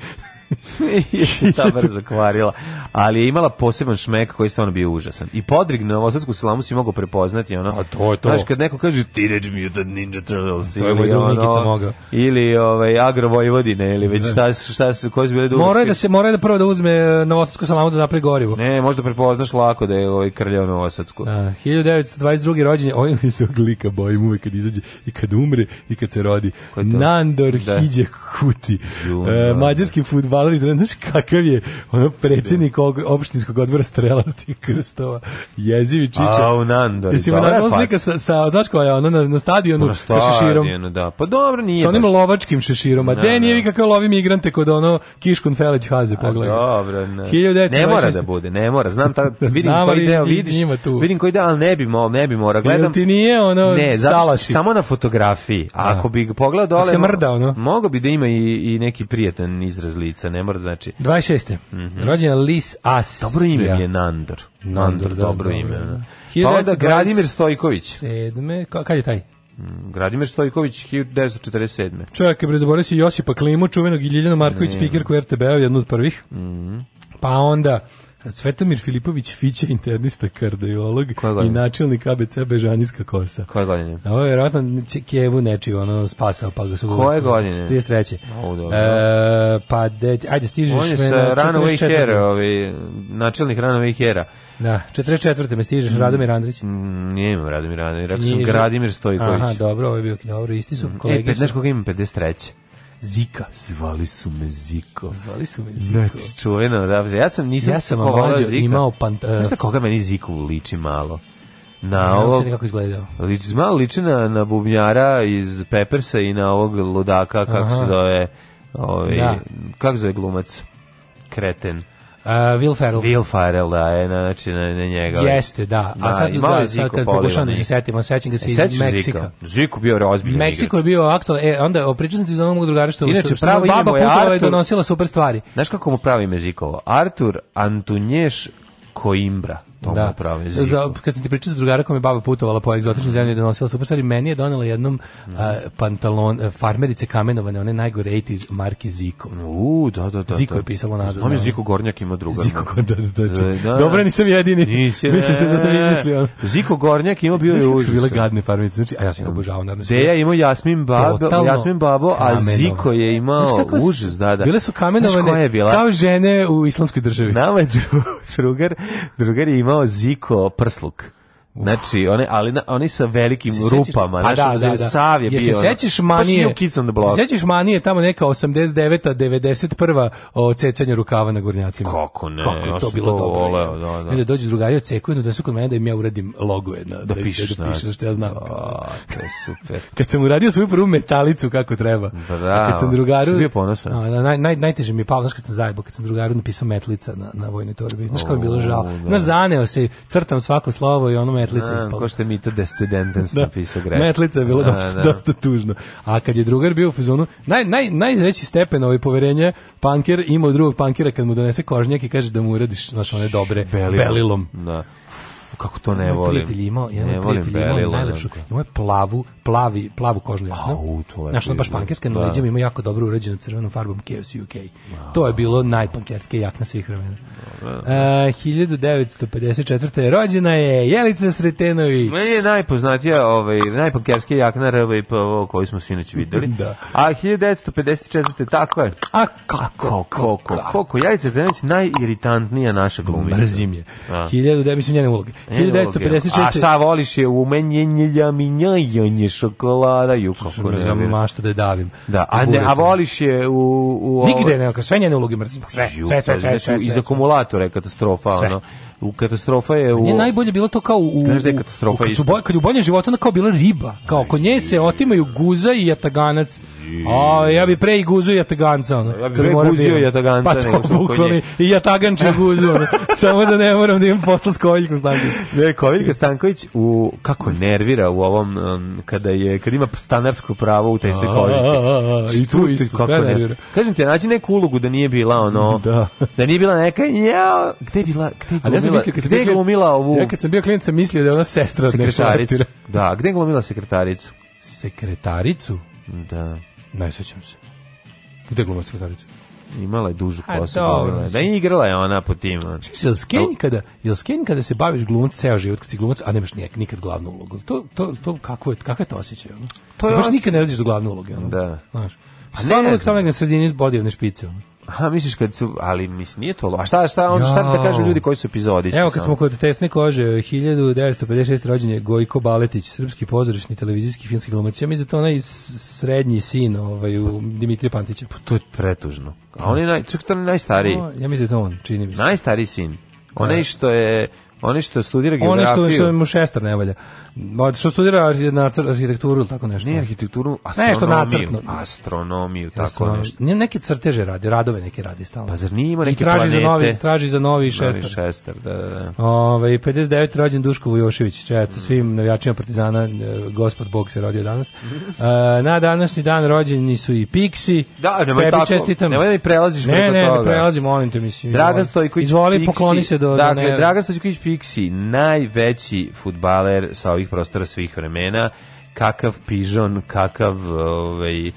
I [LAUGHS] se ta brzo kvarila. Ali je imala poseban šmek koji je stvarno bio užasan. I podrig na novosadsku salamu si mogao prepoznati. Ono, A to je to. Znaš, kad neko kaže Teenage Mutant Ninja Turtles. To je moj drug Nikica mogao. Ili ovaj, Agro Vojvodine, ili već da. šta, šta su, koji su bili da Moraju da se, moraju da prvo da uzme e, novosadsku salamu da napravi gorivo. Ne, možda prepoznaš lako da je ovaj krljao novosadsku. A, 1922. rođenje, ovaj mi se glika bojim uvek kad izađe i kad umre i kad se rodi. Nandor da. Hiđe Kuti. Uh, e, mađarski futbal Valeri Drenović, kakav je ono predsjednik og, opštinskog odbora strelasti krstova, jezivi čiče. A, u Nandori. Jesi mu naravno da, da, slika sa, sa, znaš koja je ona na, na stadionu, pa na sa šeširom. Da. Pa dobro, nije. Sa onim baš. lovačkim šeširom. A da, Denijevi da. vi kakav lovi migrante kod ono Kiškun Feleć Haze, pogledaj. Dobro, ne. 1926. Ne mora da bude, ne mora. Znam, ta, [LAUGHS] vidim Znam, koji deo vidiš. Tu. Vidim koji deo, ali ne bi, mo, ne bi mora. Gledam, ti nije ono ne, salaši. Samo na fotografiji. Ako bi pogledao dole, mrda, ono. mogo bi da ima i, i neki prijatan izraz lica Nandorca, ne mora znači. 26. Mm -hmm. Rođen Lis As. Dobro ime je Nandor. Nandor, Nandor da, dobro, dobro ime. Da. Pa onda Gradimir Stojković. 7. Ka, kad je taj? Mm, Gradimir Stojković 1947. Čovjek je prezaboravio si Josipa Klimu, čuvenog i Ljiljana Marković, mm. spiker RTB-a, jedan od prvih. Mm. Pa onda Svetomir Filipović Fića, internista, kardiolog i načelnik ABC Bežanijska kosa. Koje godine? Ovo je vjerojatno Kijevu neči ono spasao, pa ga su govorili. Koje godine? 33. O, dobro. E, pa de, ajde, stižeš. On je sa Runaway Hera, ovi, načelnik Ranovi Hera. Da, 44. me stižeš, mm. Radomir Andrić? Mm, nije imam Radomir Andrić, rekao sam Gradimir Stojković. Aha, dobro, ovo je bio, dobro, isti su mm. kolege. E, 15 koga imam 53. Zika. Zvali su me Ziko. Zvali su me Ziko. Znači, čuveno, da, da ja sam nisam ja sam mlađo imao pant... Uh, Znaš koga meni Ziku liči malo? Na ovo... Ne kako izgledao. Liči, malo liči na, na bubnjara iz Peppersa i na ovog ludaka, kako se zove, ovaj, da. kako zove glumac? Kreten. Uh, Will Ferrell. Will Ferrell, da, je, znači, na, na njega. Jeste, da. A sad, da, da sad da, kad pokušavam da se setim, sećam ga se e, iz Meksika. Ziko bio ozbiljan Meksiko je bio aktual, e, onda opričao sam ti za onog drugara što, Inače, što, što baba putovala je donosila super stvari. Znaš kako mu pravi ime Zikovo? Artur Antunješ Coimbra to da. pravo Za, kad sam ti pričao sa drugara kome je baba putovala po egzotičnoj zemlji i donosila super stvari, meni je donela jednom mm. uh, pantalon, e, farmerice kamenovane, one najgore 80 marki Ziko. U, da, da, da. Ziko da. je pisalo nazad. Znam je Ziko Gornjak ima druga. Ziko, da, da, da, da. da, Dobro, nisam jedini. Nisi, Mislim se da sam e. izmislio. Ziko Gornjak ima bio i užas. bile gadne farmerice, znači, a ja sam ga obožavao. Naravno, Deja ima Jasmin Babo, Jasmin Babo, a Ziko je imao užas, da, da. Bile su kamenovane, kao žene u islamskoj državi. Nama je [LAUGHS] drugar, drugar je imao Ziko prsluk. Znači, one, ali oni sa velikim se rupama, znači, da, da, da. sav je bio. sećaš pa manije? Kids on sećaš manije tamo neka 89-a, 91-a o cecanju rukava na gurnjacima? Kako ne? Kako je to bilo dobro. Voleo, da, da. Onda dođe drugari od cekuju, da su kod mene da im ja uradim logo jedna. Da, da pišeš, da, pišeš, što ja znam. A, to je super. [LAUGHS] kad sam uradio svoju prvu metalicu kako treba. Bravo. Da, A da. kad sam drugaru... Sam bio ponosan. A, da, naj, naj, najteže mi je palo, znaš kad sam zajebao, kad sam drugaru napisao metlica na, na vojnoj torbi. Znaš kako je bilo žao. Znaš, zaneo se, crtam svako slovo i ono me Metlica a, ispala. Ko što mi Mito Descendentens da. napisao grešno. Metlica je bilo a, da, dosta, da. dosta tužno. A kad je drugar bio u fazonu, naj, naj, najveći stepen ovaj poverenje, panker ima drugog pankera kad mu donese kožnjak i kaže da mu uradiš, znaš, one dobre, belilom. belilom. Da Kako to ne volim? Prijatelj imao, jedan ne volim prijatelj imao najlepšu, imao je plavu, plavi, plavu kožnu jaknu. to je. Našao baš pankerska, da. na leđima ima jako dobro urađenu crvenom farbom KFC UK. A, to je bilo najpankerske jakna svih vremena. Uh, 1954. Je rođena je Jelica Sretenović. Meni je najpoznatija, ovaj, najpankerske jakna RVP koju smo sinoć videli. da. A 1954. tako je. A kako? Kako? Kako? Jelica Sretenović najiritantnija naša glumica. Mrzim je. A. Da. 1900, da, mislim, njene uloge. 1956. E, a šta voliš je u umenjenja minjanje šokolada juko. Za mašta da je davim. Da, a, ne, a voliš je u... u Nigde ne, sve njene uloge mrzim. Sve, sve, sve, pa znači sve, sve, sve, sve, sve, sve, sve, sve, sve, sve, sve, sve, sve, sve, u katastrofa je u Nije najbolje bilo to kao u Znaš da je katastrofa u, u, kad, su kad u bolje života ona kao bila riba, kao kod nje se otimaju guza i jataganac. A ja bi pre i guzu i jataganca ono. Ja bi pre guzio i jataganca pa nego što I jataganče guzu. Ono. [LAUGHS] Samo da ne moram da imam posla s Koviljkom Stanković. Ne, Koviljka Stanković u kako nervira u ovom um, kada je kad ima stanarsko pravo u tesnoj kožici. I tu isto kako nervira. Kažem ti nađi neku ulogu da nije bila ono da, da nije bila neka ja gde bila gde je mislio kad sam gde glumila ovu? Ja kad sam bio klijent sam mislio da je ona sestra sekretarica. Da, gde glumila sekretaricu? Sekretaricu? Da. Ne sećam se. Gde glumila sekretaricu? Imala je dužu kosu. Da je igrala je ona po tim. Jel skenj kada, jel kada se baviš glumom ceo život, kad si glumac, a nemaš nijek, nikad glavnu ulogu? To, to, to kako je, kako je to osjećaj? Ono? To je baš nikad ne radiš do glavne uloge. Ono? Da. Znaš, a stvarno uvijek tamo negdje sredini bodijevne špice. Ono? A misliš kad su, ali mislim nije to. A šta šta on ja. šta da kažu ljudi koji su epizodisti? Evo kad smo kod tesne kože, 1956 rođenje Gojko Baletić, srpski pozorišni televizijski filmski glumac. Ja mislim da onaj srednji sin ovaj u Pantić. Pantića. Pa to je pretužno. A on je naj, čak to najstariji. No, ja mislim da on, čini mi se. Najstariji sin. Da. Onaj što je Onaj što studira geografiju. Onaj što, što mu šestar ne valja. Što studira arhitekturu ili tako nešto? Ne arhitekturu, astronomiju. Nešto nacrtno. astronomiju, tako astronomiju. nešto. Nije neke crteže radi, radove neke radi stalno. Pa zar nije ima neke traži planete? Za novi, traži za novi šestar. Novi šestar, da, da. da. Ove, ovaj, 59. rođen Duško Jošević. Čajate, mm. svim navijačima partizana, e, gospod Bog se rodio danas. e, na današnji dan rođeni su i Pixi. Da, nemoj Tebi tako, čestitam. nemoj da mi prelaziš ne, preko ne, toga. Ne, ne, prelazim, molim te, mislim. Dragan Stojković Izvoli, Piksi, pokloni se do... Dakle, do Dragan Stojković Pixi, najveći futbaler sa ovih svih prostora, svih vremena, kakav pižon, kakav ovaj, eh,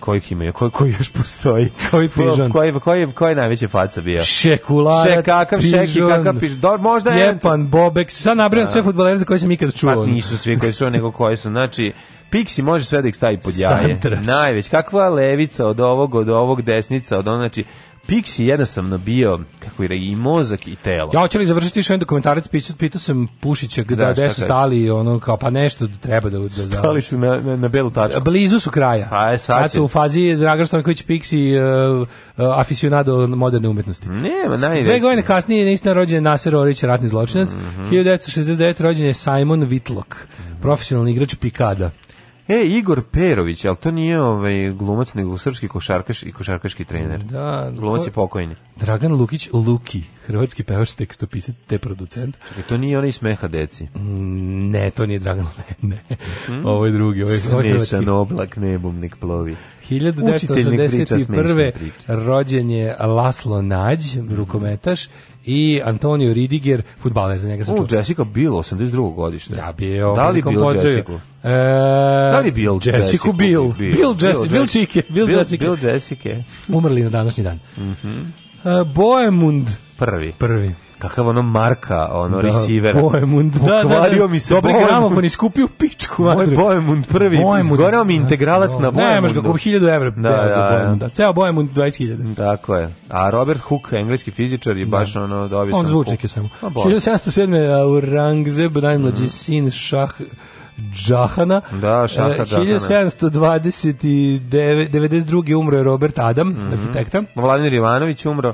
kojih ima, koji, koji još postoji? Koji pižon? Koji, koji, koji je najveći faca bio? Šekularac, Še, kakav šeki, kakav pižon, do, možda Stjepan, je... Bobek, sa nabrijam sve da. fudbalere za koje sam ikad pa čuo. Pa nisu svi koji su, nego koji su, znači, Pixi može sve da ih stavi pod jaje. Najveć. Kakva levica od ovog, od ovog, desnica, od onog, znači, Pixi jednostavno bio kako je i mozak i telo. Ja hoćeli završiti još jedan dokumentarac pitao, pitao sam Pušića da, da su stali ono kao pa nešto treba da-, da da stali su na na, na belu tačku. Blizu su kraja. Pa je sad, sad su u fazi Dragan Stanković Pixi uh, uh, aficionado moderne umetnosti. Nema najveće. Dve godine kasnije nisi rođen Nasir Orić ratni zločinac. Mm -hmm. 1969 rođen je Simon Whitlock, profesionalni igrač pikada. E, Igor Perović, ali to nije ovaj glumac, nego srpski košarkaš i košarkaški trener. Da, da. Glumac je pokojni. Dragan Lukić Luki, hrvatski pevač, tekstopisac, te producent. Čekaj, to nije onaj smeha deci. Mm, ne, to nije Dragan, [LAUGHS] ne, ne. Mm? Ovo je drugi, ovo je Smešan oblak nebom nek plovi. 1981. rođen je Laslo Nađ, rukometaš, i Antonio Ridiger, futbaler za njega sam čuo. Jessica Biel, 82. godišnje. Ja bio. Da li bio Jessica? E, da li Bill Jessica? Jessica Bill. Bill, Bill, Jessica. Bill, Jessica. Bill, Jessica. Bill Jessica. Umrli na današnji dan. Mm -hmm. E, uh, Boemund. Prvi. Prvi kakav ono marka, ono da, receiver. Boemund, da, da, da, mi se Dobri gramofon, iskupio pičku. Moj Boemund prvi, Boemund, izgorao mi integralac da, na Boemundu. Da. Ne, možeš ga kup 1000 evra da, da, za Boemunda. Da. Ceo Boemund 20.000. Tako je. A Robert Hook, engleski fizičar, je da. baš ono dobio sam. On zvuči je samo. 1707. Pa Aurangzeb, najmlađi mm. sin Šah Džahana. Da, Šaha e, Džahana. 1792. umro je Robert Adam, mm -hmm. arhitekta. Vladimir Ivanović umro.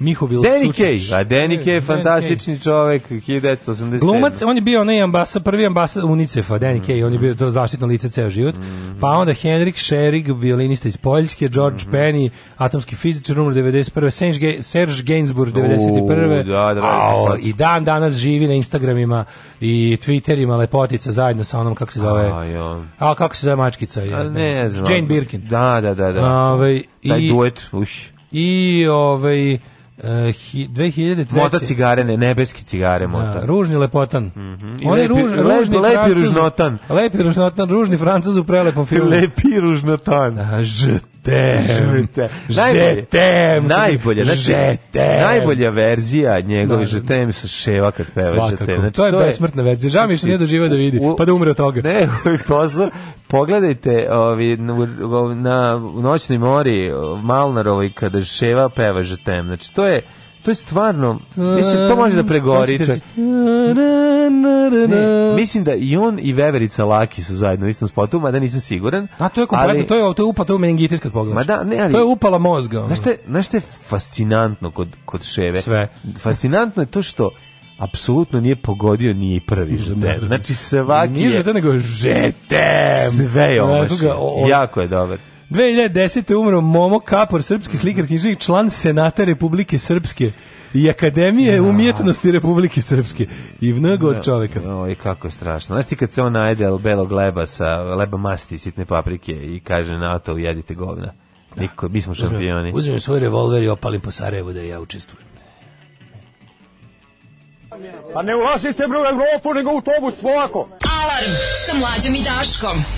Mihovil Danny Kay, a Danny Kay je fantastični Danny čovek, 1987. Glumac, on je bio onaj ambasa, prvi ambasad UNICEF-a, Danny mm -hmm. Kay, on je bio to zaštitno lice ceo život. Mm -hmm. Pa onda Henrik Scherig, violinista iz Poljske, George mm -hmm. Penny, atomski fizičar, umro 91. Serge, Ge Serge Gainsbourg, 91. U, da, da, Ao, da, da. I dan danas živi na Instagramima i Twitterima lepotica zajedno sa onom, kako se zove, a, a kako se zove mačkica? Je, a, ne znam. Jane Birkin. Da, da, da. da. Ove, ovaj, Taj i, duet, uš. I, ovaj Uh, eh, 2003. Mota cigare, ne, nebeski cigare da, mota. Ja, ružni lepotan. Mm -hmm. On je ruž, ružni lepi francuz, ružnotan. Lepi ružnotan, ružni francuz u prelepom filmu. Lepi ružnotan. Da, žt žetem, žetem, najbolje, znači, žetem. najbolja verzija njegove žetem sa ševa kad peva Svakako. žetem. Znači, to je besmrtna verzija, žao mi što nije doživa da vidi, u, pa da umre od toga. Ne, ovaj, pozor, pogledajte ovi, na, noćni mori Malnarovi kada ševa peva žetem, znači to je to je stvarno, mislim, to može da pregori. mislim da i on i Veverica Laki su zajedno u istom spotu, mada nisam siguran. A to je kompletno, ali, to je, to je upala u meningitis kad pogledaš. Ma da, ne, ali, to je upala mozga. Znaš te, znaš fascinantno kod, kod Ševe? Sve. Fascinantno je to što apsolutno nije pogodio ni prvi žeter. Znači svaki je... Nije žeter, nego žetem! Sve je omašio. Jako je dobar. 2010. umro Momo Kapor, srpski slikar, knjižnik, član Senata Republike Srpske i Akademije ja. umjetnosti Republike Srpske. I vnog od da. čoveka. Oj, kako je strašno. Znaš ti kad se on najde belog leba sa leba masti sitne paprike i kaže na to jedite govna. Da. Niko, mi smo šampioni. Uzmem svoj revolver i opalim po Sarajevu da ja učestvujem. Pa ne ulazite bre u Evropu, nego autobus polako. Alarm sa mlađom i Daškom.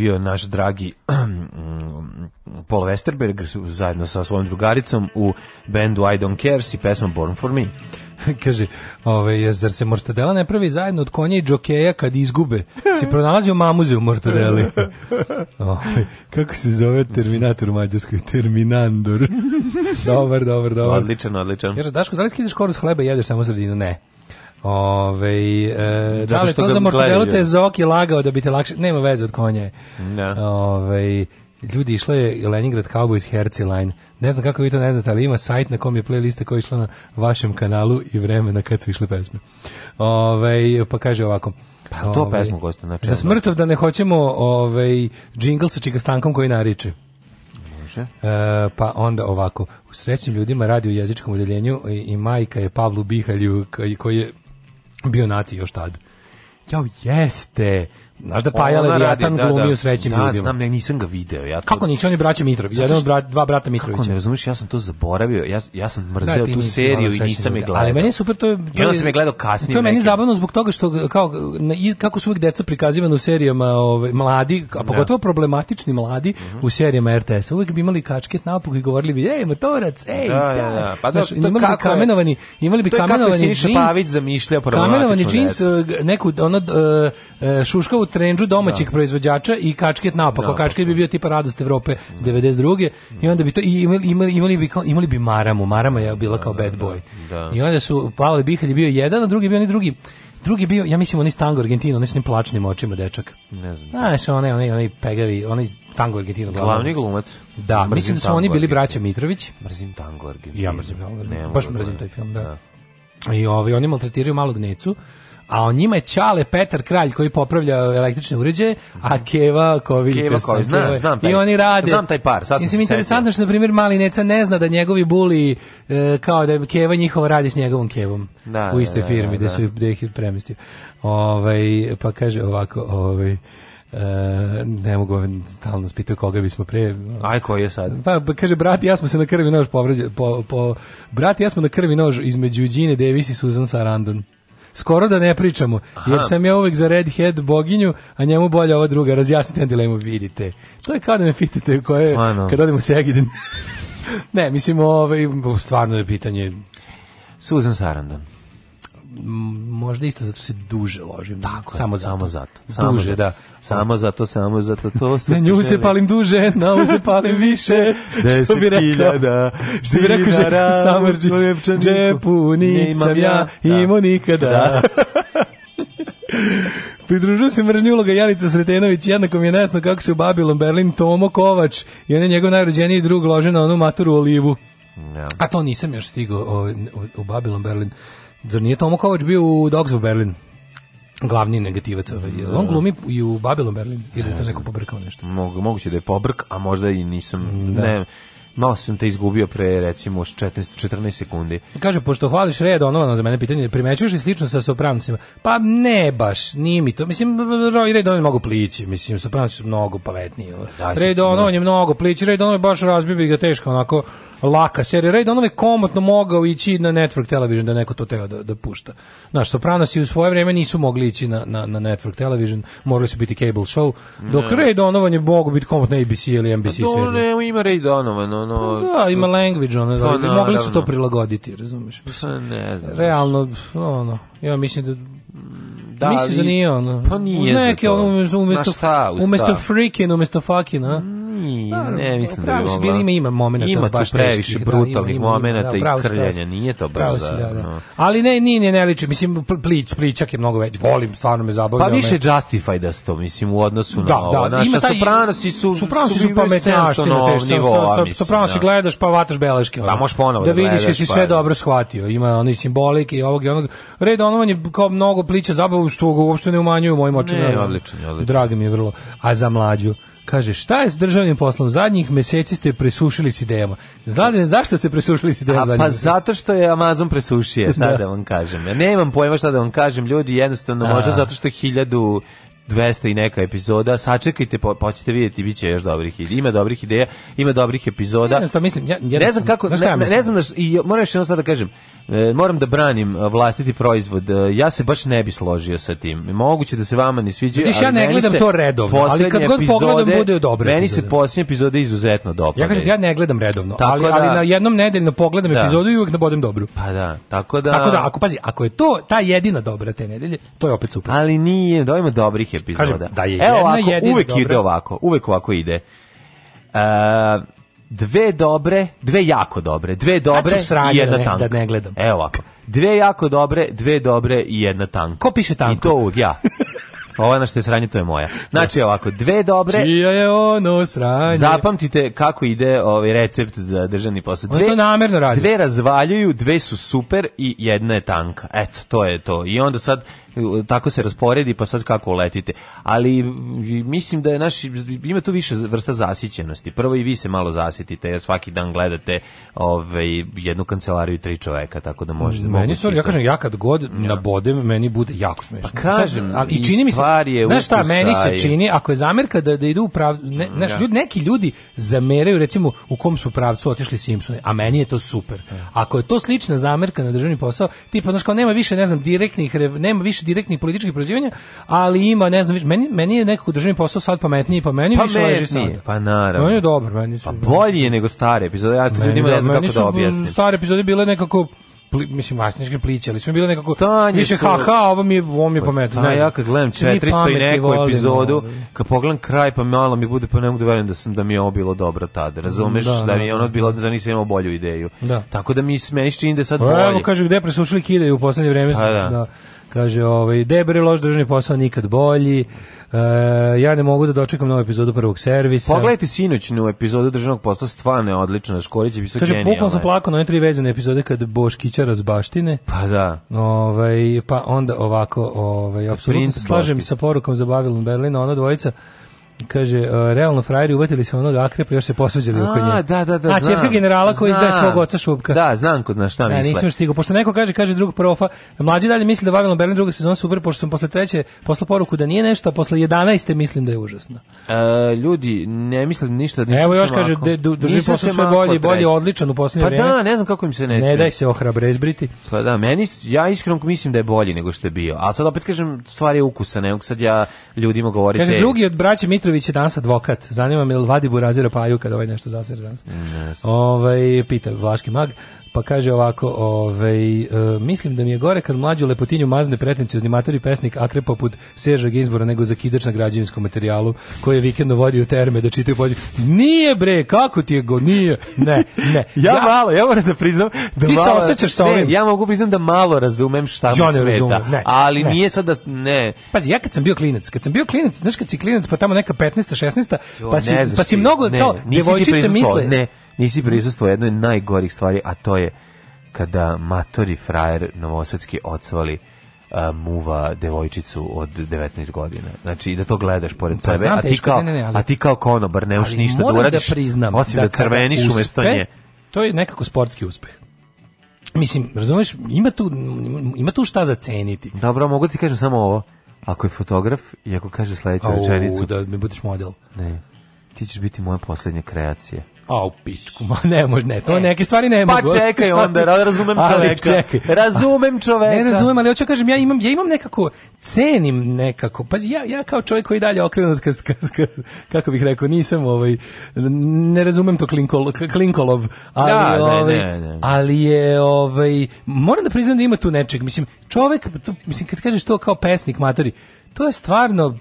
bio naš dragi [CLEARS THROAT] Paul Westerberg zajedno sa svojom drugaricom u bendu I Don't Care si pesma Born For Me. [LAUGHS] Kaže, ove, ovaj, zar se mortadela ne pravi zajedno od konja i džokeja kad izgube? Si pronalazio mamuze u mortadeli. [LAUGHS] Ove, ovaj, kako se zove Terminator u Mađarskoj? Terminandor. [LAUGHS] dobar, dobar, dobar. Odličan, odličan. Kaže, Daško, da li skideš koru s hleba i jedeš samo sredinu? Ne. Ove, e, da li to za mortadelu te Zoki lagao da bi te lakše... Nema veze od konje. Da. Ove, ljudi išlo je Leningrad Cowboys Herci Line. Ne znam kako vi to ne znate, ali ima sajt na kom je playlista koja je išla na vašem kanalu i vremena kad su išle pesme. Ove, pa kaže ovako. Pa to pesmu gosta znači. Za smrtov da ne hoćemo ovaj džingl sa čikastankom koji nariče. Može. E, pa onda ovako, u srećnim ljudima radi u jezičkom odeljenju i, i majka je Pavlu Bihalju koji je bio nati još tad. Jao, jeste! Znaš da Paja Leviatan da, glumi da, u srećim da, ljudima. Da, znam, ne, nisam ga video. Ja to... Kako nisi, on je braća Mitrović, jedan od bra, dva brata Mitrovića. Kako ne razumiješ, ja sam to zaboravio, ja, ja sam da, mrzeo da, tu seriju i nisam je gledao. Ali meni je super, to je... I onda sam je gledao kasnije. To je meni zabavno zbog toga što, kao, na, kako su uvijek deca prikazivane u serijama ove, ovaj, mladi, a da. pogotovo problematični mladi mm -hmm. u serijama RTS-a, uvijek bi imali kačket napog i govorili bi, ej, motorac, ej, da, da, da. Pa da, Znaš, imali bi kamenovani, imali bi kamenovani džins, kamenovani džins, eh, neku, ono, eh, eh, šuškavu trendžu domaćih da. proizvođača i kačket napako. Da, kačket bi bio tipa radost Evrope mm. 92. I onda bi to i imali, imali, imali, bi, kao, imali bi Maramu. Marama je bila kao da, bad da, boy. Da, I onda su Pavle Bihalj bio jedan, a drugi bio onaj drugi. Drugi bio, ja mislim, oni tango Argentino, onaj s njim plačnim očima dečak. Ne znam. Znaš, onaj, onaj, onaj pegavi, onaj tango Argentino. Glavni glumac. Da, mrzim mislim da su oni bili braća Mitrović. Mrzim tango Argentino. Ja mrzim tango Argentino. Baš da mrzim taj film, da. da. I ovaj, oni maltretiraju malog necu a o njima je Čale Petar Kralj koji popravlja električne uređaje, a Keva Kovi. Keva Kovi, znam, znam taj, I oni rade. Znam taj par, sad Mislim, interesantno što, na primjer, mali Neca ne zna da njegovi buli e, kao da je Keva njihova radi s njegovom Kevom da, u istoj da, firmi, da, da, da. su da ih premestio. Ovaj, pa kaže ovako, ovaj, Uh, ne mogu ovaj, stalno spitao koga bismo pre... Aj, koji je sad? Pa, pa kaže, brat ja smo se na krvi nož povrađali. Po, po, brat ja smo na krvi nož između Đine Davis i Susan Sarandon skoro da ne pričamo, Aha. jer sam ja uvek za Red Head boginju, a njemu bolja ova druga, razjasnite dilemu, vidite. To je kao da me pitate koje, Stvarno. kad odemo u Segedin. [LAUGHS] ne, mislim, ovaj, stvarno je pitanje Susan Sarandon možda isto zato se duže ložim. Tako, samo zato. Samo zato. Samo duže, zato. da. Samo zato, samo zato, to [LAUGHS] se Na nju se palim duže, na ovu se palim [LAUGHS] više. što bi rekao, da. Što bi rekao Željko Samrđić, džepu nisam ja, ja imao da. nikada. Da. [LAUGHS] Pridružuju se mržnju uloga Janica Sretenović, jednako mi je nesno kako se u Babilon Berlin Tomo Kovač i on je njegov najrođeniji drug lože na onu maturu olivu. Ja. A to nisam još stigao ovaj, u Babilon Berlin. Zar nije Tomo Kovač bio u Dogs of Berlin? glavni negativac ovaj. Mm. On da. glumi i u Babylon Berlin ili ne, to neko pobrkao nešto. Mogu, moguće da je pobrk, a možda i nisam da. ne malo sam te izgubio pre recimo 14, 14 sekundi. Kaže, pošto hvališ red, ono za mene pitanje, primećuješ li slično sa soprancima? Pa ne baš, nije mi to. Mislim, red ono je mnogo plići, mislim, sopranci su mnogo pavetniji. Da, red ono, je mnogo plići, red ono je baš razbibi ga teško, onako, laka serija. Ray Donovan je komotno mogao ići na Network Television da neko to teo da, da pušta. Znaš, Sopranosi u svoje vrijeme nisu mogli ići na, na, na Network Television, morali su biti cable show, dok ne. Ray Donovan je mogu biti komotno ABC ili NBC pa serija. To ne, ima Ray Donovan, ono... Pa da, ima to, language, ono, to, pa no, mogli su to prilagoditi, razumeš? Pa ne znam. Realno, ono, ja mislim da da, mislim da nije ono. Pa nije. Uz neke ono umesto umesto freaking, umesto fucking, a? Mm, Nije, ne mislim da bi mogla. Pravi ima, ima momenta ima baš previše da, brutalnih da, momenata i krljanja, nije to baš za... Da, da. Ali ne, nije, ne, ne liči, mislim, plić, pličak je mnogo već, volim, stvarno me zabavlja. Pa više justify da sto, mislim, u odnosu na da, da, ovo. Da, ima taj... Sopranosi su... Sopranosi su pametnjaština, te što... Sopranosi gledaš pa vataš beleške. Da, možeš ponovo da vidiš si sve pa dobro shvatio. Ima oni simbolike i ovog i onog. Red ono je kao mnogo plića zabavu što ga uopšte ne umanjuju mojim očima. Ne, odlično, odlično. Drago mi je vrlo. A za mlađu. Kaže, šta je s državnim poslom? Zadnjih meseci ste presušili s idejama. Zladine, zašto ste presušili s idejama? A, pa zato što je Amazon presušio, šta da. da vam kažem. Ja nemam pojma šta da vam kažem, ljudi, jednostavno, A. Da. možda zato što je hiljadu 200 i neka epizoda, sačekajte, počnite pa videti, biće još dobrih ideja. Ima dobrih ideja, ima dobrih epizoda. Ja, mislim, ja, ja, ne znam kako, ne, ne, znam da, i moram još jedno sad da kažem, E, moram da branim vlastiti proizvod. E, ja se baš ne bi složio sa tim. Moguće da se vama ne sviđa, ali ja ne gledam to redovno, ali kad god epizode, pogledam bude dobro. Meni se posljednje epizode izuzetno dopadaju. Ja kažem ja ne gledam redovno, ali, da, ali na jednom nedeljno pogledam da. epizodu i uvek nabodem dobru. Pa da, tako da. Tako da ako pazi, ako je to ta jedina dobra te nedelje, to je opet super. Ali nije, da dobrih epizoda. Kažem, da je Evo, jedna ovako, jedina uvek dobra. ide ovako, uvek ovako ide. Uh, dve dobre, dve jako dobre, dve dobre i jedna da ne, tanka. Da ne gledam. Evo ovako. Dve jako dobre, dve dobre i jedna tanka. Ko piše tanko? I to ja. Ovo na što je sranje, to je moja. Znači ovako, dve dobre... Čija je ono sranje? Zapamtite kako ide ovaj recept za državni posao. Dve, to namerno radi. Dve razvaljuju, dve su super i jedna je tanka. Eto, to je to. I onda sad tako se rasporedi pa sad kako letite. Ali mislim da je naši ima tu više vrsta zasićenosti. Prvo i vi se malo zasitite, ja svaki dan gledate ovaj jednu kancelariju tri čoveka, tako da možete. Meni stvar, ja kažem ja kad god ja. bodem meni bude jako smešno. Pa kažem, ali i čini mi se je znaš šta, meni se čini ako je zamerka da da idu u prav, ne, mm, znaš, ja. ljudi, neki ljudi zameraju recimo u kom su pravcu otišli Simpsoni, a meni je to super. Ako je to slična zamerka na državni posao, tipa znači kao nema više, ne znam, direktnih, nema više više direktnih političkih prozivanja, ali ima, ne znam, više, meni, meni je nekako državni posao sad pametniji, pa meni pa više leži sad. Pa naravno. Meni je dobro, meni su... Pa bolji je nego stare epizode, ja to ljudima da, ne znam kako da objasnim. Stare epizode bile nekako pli, mislim masničke pliće, ali su bile nekako Tanje više su, haha, ovo mi je, ovo mi je pametno. Pa, ja kad gledam 400 i neku volim, epizodu, volim. kad pogledam kraj pa malo mi bude, pa ne mogu da verujem da, sam, da mi je ovo bilo dobro tad, razumeš? Da, da, da mi je ono bilo, da nisam imao bolju ideju. Da. Tako da mi, meni čini da sad pa bolje. Evo, kažu, gde presušili kidaju u poslednje vreme. Pa, da. da. Kaže, ovaj, debri loš državni posao nikad bolji. E, ja ne mogu da dočekam novu epizodu prvog servisa. Pogledajte sinoć novu epizodu državnog posla, stvarno je odlična. Škorić je genijalno. Kaže, bukvalno sam plakao na one tri vezane epizode kad Boškića razbaštine. Pa da. Ovaj, pa onda ovako, ovaj, apsolutno slažem sa porukom za Babylon Berlina, ona dvojica kaže uh, realno frajeri uvatili se onog akrepa još se posuđili oko nje. Da, da, da, A čerka generala koji izdaje svog oca šubka. Da, znam ko znaš šta da, misle. Ne, nisam stigao. Pošto neko kaže, kaže drug profa, mlađi dalje misli da Vavilon Berlin druga sezona super, pošto sam posle treće posle poruku da nije nešto, a posle 11. mislim da je užasno. E, ljudi, ne mislim ništa da Evo još kaže da drži posao sve bolje, bolje odličan u poslednje vreme. Pa da, ne znam kako im se ne Ne daj se ohrabre izbriti. Pa da, meni ja iskreno mislim da je bolji nego što je bio. A sad opet kažem, stvari je ukusa, ne mogu sad ja ljudima govoriti. Kaže drugi od braće Mitro Petrović je danas advokat. Zanima me li Vadibu razira Paju kada ovaj nešto zasere danas. Mm, Ovaj pita Vlaški mag. Pa kaže ovako, ovaj, uh, mislim da mi je gore kad mlađu lepotinju mazne pretenciozni matori pesnik akre poput Seža Gizbora nego zakidač na građevinskom materijalu koji je vikendno vodio terme da čitaju pođe. Nije bre, kako ti je go, nije, ne, ne. [LAUGHS] ja, ja, malo, ja moram da priznam da ti malo... se osjećaš sa ovim. Ne, ja mogu priznam da malo razumem šta mu smeta, razumem, ne, ali ne. nije sad da, ne. Pazi, ja kad sam bio klinac, kad sam bio klinac, znaš kad si klinac pa tamo neka 15. 16. Jo, pa si, pa si mnogo, ne, kao, djevojčice misle... Ne, nisi prisustvo jednoj najgorih stvari, a to je kada matori frajer novosadski odsvali a, uh, muva devojčicu od 19 godina. Znači, da to gledaš pored pa, sebe, a ti, teško, kao, ne, ne, ali, a ti kao konobar ne možeš ništa da, da uradiš, da priznam, osim da, da crveniš umesto nje. To je nekako sportski uspeh. Mislim, razumeš, ima tu, ima tu šta zaceniti. Dobro, mogu da ti kažem samo ovo. Ako je fotograf i ako kaže sledeću rečenicu... Da mi budeš model. Ne, ti ćeš biti moja poslednja kreacija. A u pičku, [LAUGHS] ma ne može, ne, to e. neke stvari ne pa mogu. Pa čekaj [LAUGHS] onda, razumem čoveka. Čekaj. Razumem čoveka. Ne razumem, ali hoću da kažem ja imam ja imam nekako cenim nekako. Pazi, ja ja kao čovjek koji dalje okrenut kas, kas, kas, kako bih rekao, nisam ovaj ne razumem to klinkol, klinkolov, ali da, ovaj, ne, ne, ne. ali je ovaj moram da priznam da ima tu nečeg. Mislim, čovek, to, mislim kad kažeš to kao pesnik matori, to je stvarno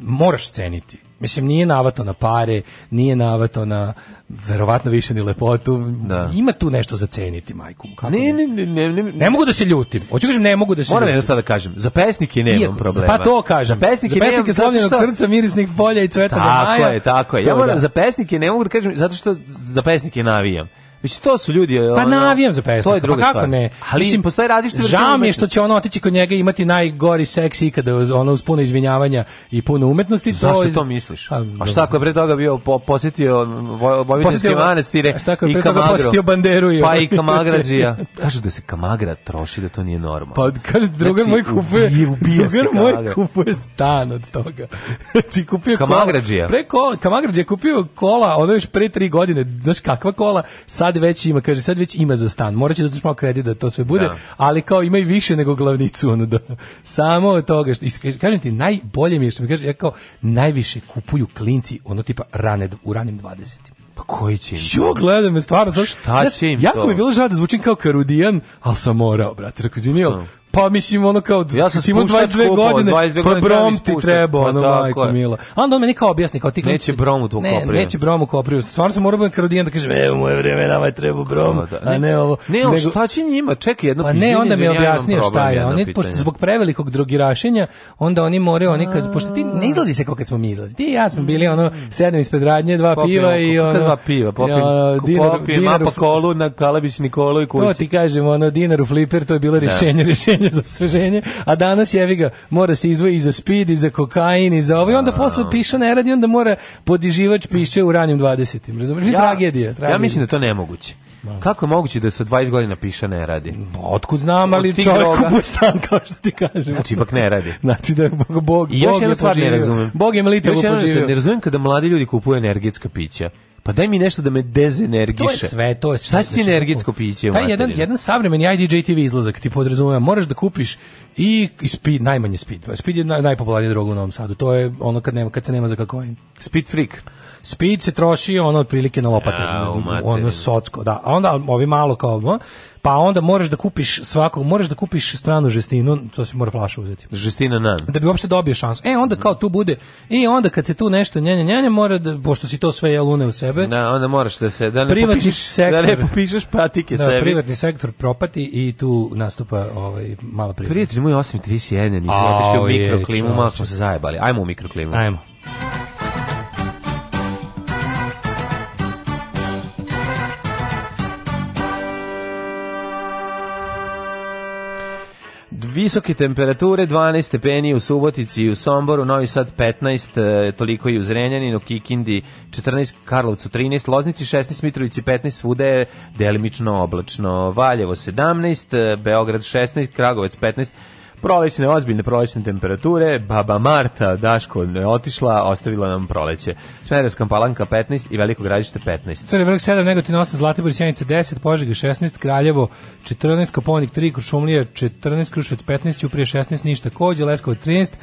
moraš ceniti Mislim, nije navato na pare, nije navato na, verovatno više ni lepotu. Da. Ima tu nešto za ceniti, majku. Kako ne, ne, ne, ne, ne, ne. mogu da se ljutim. Hoću da kažem, ne mogu da se Moram ljutim. Moram da kažem, za pesnike nemam Iako, problema. Pa to kažem. Za pesnike, za pesnike slavljenog srca, mirisnih polja i cveta maja. Tako je, tako je. Ja moram, da. za pesnike ne mogu da kažem, zato što za pesnike navijam. Mislim to su ljudi pa ono, Pa navijam za pesnika. To je pa druga pa kako stvar. ne? Ali mislim postoje različite Žao mi je što će ono otići kod njega imati najgori seks ikada ono uz puno izvinjavanja i puno umetnosti. Zašto to, to misliš? A, pa, a šta ako je pre toga bio po, posjetio um, Vojvodinski manastir i šta je pre toga posjetio Banderu i pa i [LAUGHS] Kamagrađija. Kažu da se Kamagra troši da to nije normalno. Pa kaže drugar znači, moj kupuje. Drugar moj kupuje stan od toga. [LAUGHS] Znači kupio Kamagrađija. Pre kola, Kamagrađija kupio kola, ono još pre tri godine, znaš kakva kola, sad sad već ima, kaže, sad već ima za stan. Moraće da uzmeš malo kredit da to sve bude, da. ali kao ima i više nego glavnicu, ono, da, samo od toga. Što, kažem ti, najbolje mi je što mi kaže, ja kao, najviše kupuju klinci, ono tipa, rane, u ranim 20. Pa koji će im? Jo, gledaj me stvarno, znaš, šta će im jako to? Jako mi je bilo žao da zvučim kao Karudijan, ali sam morao, brate. Rekao, izvini, Pa mislim ono kao ja sam imao 22 godine, 22 pa brom ti treba, pa ono pa, majko mila. A onda on meni kao objasni kao ti neće klici, bromu tu ne, kopriju. Neće bromu kopriju. Stvarno sam morao da karodijem da kažem evo moje vreme nama je treba brom, da, da. a ne ovo. Ne, nego, šta će njima? Čekaj jedno pa ne, onda mi je objasnio šta je. Oni pošto zbog prevelikog drogirašenja, onda oni moraju oni kad pošto ti ne izlazi se kako smo mi izlazi. Ti i ja smo bili ono sedem ispred radnje, dva piva i ono dva piva, popim, popim, mapa kolu na Kalabić Nikolu i kući. To ti kažem, ono dinar u fliper, to je bilo da. rešenje rešenje zemlja za osveženje, a danas jevi ga, mora se izvoji i za speed, i za kokain, i za ovo, i onda posle piša ne radi, onda mora podiživač piše u ranijim 20. Razumiješ? Ja, tragedija, tragedija. Ja mislim da to nemoguće. Kako je moguće da se 20 godina piše ne radi? Otkud znam, ali čovjek kupuje stan, kao što ti kažem. Znači, ipak ne radi. Znači, da Bog, Bog, I još jednu stvar ne razumem. Bog je mlitavo da poživio. Još jednu ne razumem kada mladi ljudi kupuju energetska pića. Pa daj mi nešto da me dezenergiše. To je sve, to je sve. Šta si znači, energetsko piće? Taj jedan, jedan savremeni TV izlazak ti podrazumeva, moraš da kupiš i, i speed, najmanje speed. Speed je naj, najpopularnija droga u Novom Sadu. To je ono kad, nema, kad se nema za kakovin. Speed freak. Speed se troši ono otprilike na lopate, ja, ono socsko, da. A onda ovi malo kao, pa onda možeš da kupiš svakog, možeš da kupiš stranu žestinu, to se mora flaša uzeti. Žestina nan. Da bi uopšte dobio šansu. E, onda kao tu bude, i onda kad se tu nešto njenje, njenje, mora da, pošto si to sve jelune u sebe. Da, onda moraš da se, da ne popišeš, sektor, da ne popišeš patike da, sebi. privatni sektor propati i tu nastupa ovaj, mala privatna. Prijatelj moj 8.31, nisam otišli u mikroklimu, malo smo se zajebali. Ajmo u mikroklimu. Ajmo. Visoke temperature, 12 stepeni u Subotici i u Somboru, Novi Sad 15, e, toliko i u Zrenjaninu, Kikindi 14, Karlovcu 13, Loznici 16, Mitrovici 15, svuda je delimično oblačno, Valjevo 17, e, Beograd 16, Kragovec 15, prolećne, ozbiljne prolećne temperature, baba Marta, Daško je otišla, ostavila nam proleće. Smederska palanka 15 i veliko gradište 15. Crni vrh 7, Negotin 8, Zlatibor i Sjenica 10, Požega 16, Kraljevo 14, Koponik 3, Kuršumlija 14, Krušec 15, Uprije 16, Ništa Kođe, Leskovac 13,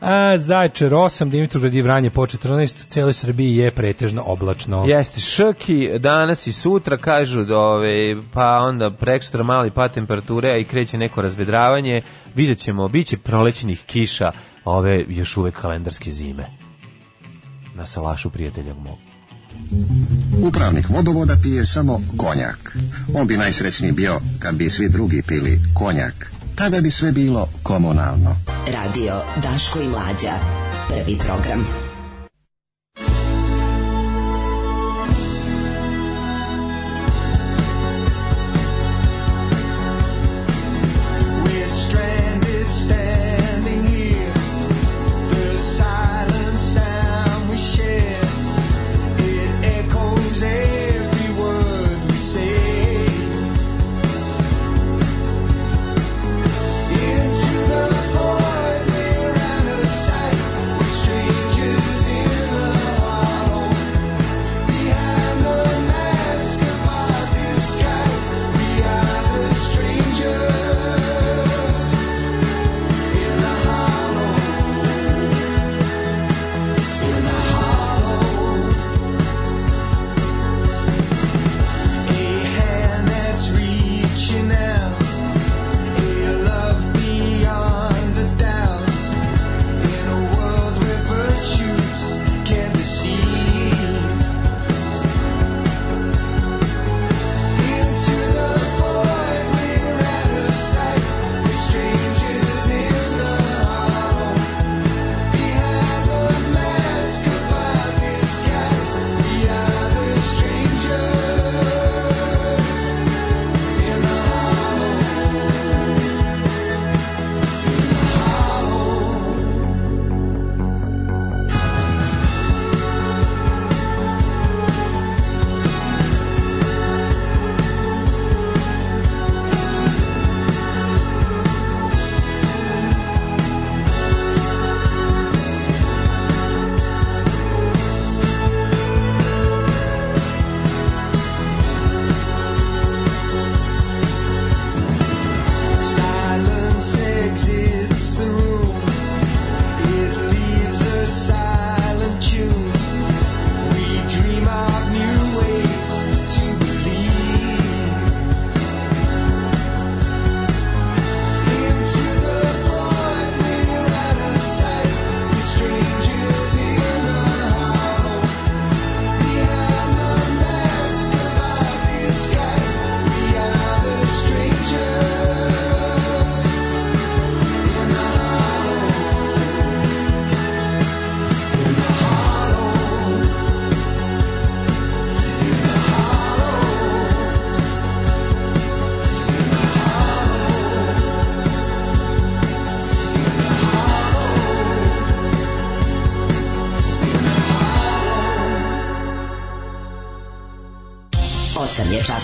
A, Zaječar 8, Dimitrovgrad i Vranje po 14, u cijeloj Srbiji je pretežno oblačno. Jeste, šoki danas i sutra kažu, da ove, pa onda prekstra mali pa temperature, i kreće neko razbedravanje, vidjet ćemo, bit će prolećenih kiša ove još uvek kalendarske zime. Na salašu prijatelja mogu. Upravnik vodovoda pije samo konjak. On bi najsrećniji bio kad bi svi drugi pili konjak tada bi sve bilo komunalno. Radio Daško i Mlađa. Prvi program.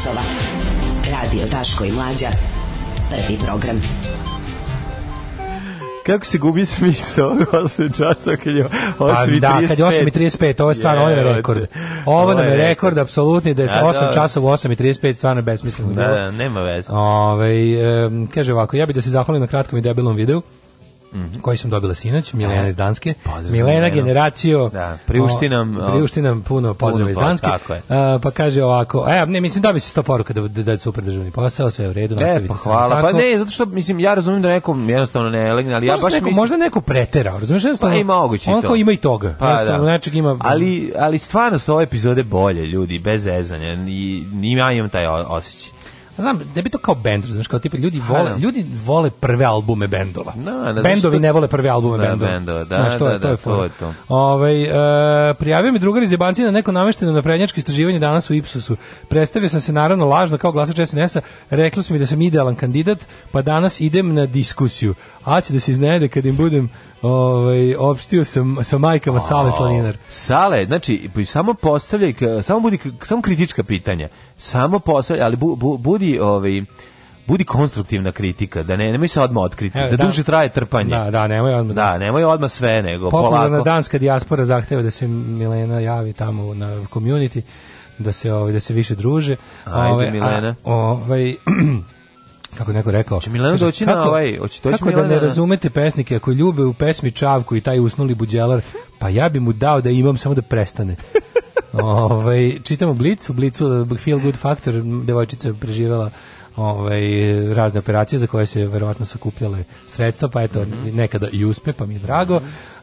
časova. Radio Daško i Mlađa. Prvi program. Kako se gubi smisao 8 časa kad je 8.35? Pa da, kad je 8 ovo je stvarno, ovo rekord. Ovo nam je rekord, apsolutni, da je 8 da, da. časa u 8 stvarno je besmisleno. Da, da, nema veze. Ove, ovaj, um, kaže ovako, ja bih da se zahvalim na kratkom i debilom videu. -hmm. koji sam dobila sinoć, Milena e, iz Danske. Pozdrav Milena generacijo. Da, priušti nam, o, priušti nam puno pozdrava iz Danske. A, pa kaže ovako, a e, ne, mislim da bi se sto poruka da, da da je super državni posao, sve je u redu, e, nastavite. Pa hvala. Pa ne, zato što mislim ja razumem da nekom jednostavno ne legne, ali ja baš neko, mislim možda neko pretera, razumeš, pa jednostavno. Pa ima moguće to. Onako ima i toga. Pa, jednostavno da. nečeg ima. Ali ali stvarno su ove epizode bolje, ljudi, bez ezanja. I, i ja imam taj osjećaj znam, da bi to kao bend, znaš, kao tipa ljudi vole, ha, da. ljudi vole prve albume bendova. Na, ne Bendovi ne vole prve albume na, da, bendova. bendova. Da, znaš, to, da, je, to, je da, to je to. Ovaj e, prijavio mi drugar iz Jebanci na neko namešteno naprednjačko istraživanje danas u Ipsosu. Predstavio sam se naravno lažno kao glasač SNS-a, rekli su mi da sam idealan kandidat, pa danas idem na diskusiju. A će da se iznajede kad im budem Ovaj opštio sam sa majkama Sale Slaninar. Sale, znači pa samo postavljaj samo budi samo kritička pitanja samo postavlja, ali bu, bu, budi ovaj budi konstruktivna kritika, da ne nemoj se odmah otkriti, Evo, da dan, duže traje trpanje. Da, da, nemoj odmah. Da-, da, nemoj odmah sve, nego Popularna polako. danska dijaspora zahteva da se Milena javi tamo na community, da se ovaj da se više druže. Ajde ovaj, Milena. A, ovaj [CLEARS THROAT] kako neko rekao. Hoće Milena doći na ovaj, hoće doći Kako da Milena? da ne razumete pesnike, ako ljube u pesmi Čavku i taj usnuli buđelar, pa ja bi mu dao da imam samo da prestane ovaj čitamo Blic, u Blicu Feel Good Factor, devojčica preživela ovaj, razne operacije za koje se verovatno sakupljale sredstva, pa eto, mm -hmm. nekada i uspe, pa mi je drago. Mm -hmm.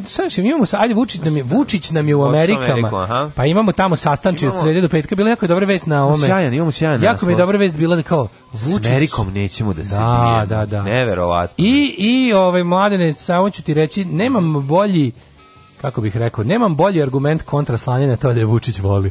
Uh, sad imamo, ajde, Vučić nam je, Vučić nam je u Amerikama, pa imamo tamo sastanče imamo... od srede do petka, bila jako dobra vest na ome. Sjajan, imamo sjajan Jako mi je dobra vest bila da kao, Vučić. S Amerikom nećemo da se da, da, da. Neverovatno. I, i ovaj, mladene, samo ću ti reći, nemam bolji kako bih rekao, nemam bolji argument kontra slanjanja to da je Vučić voli.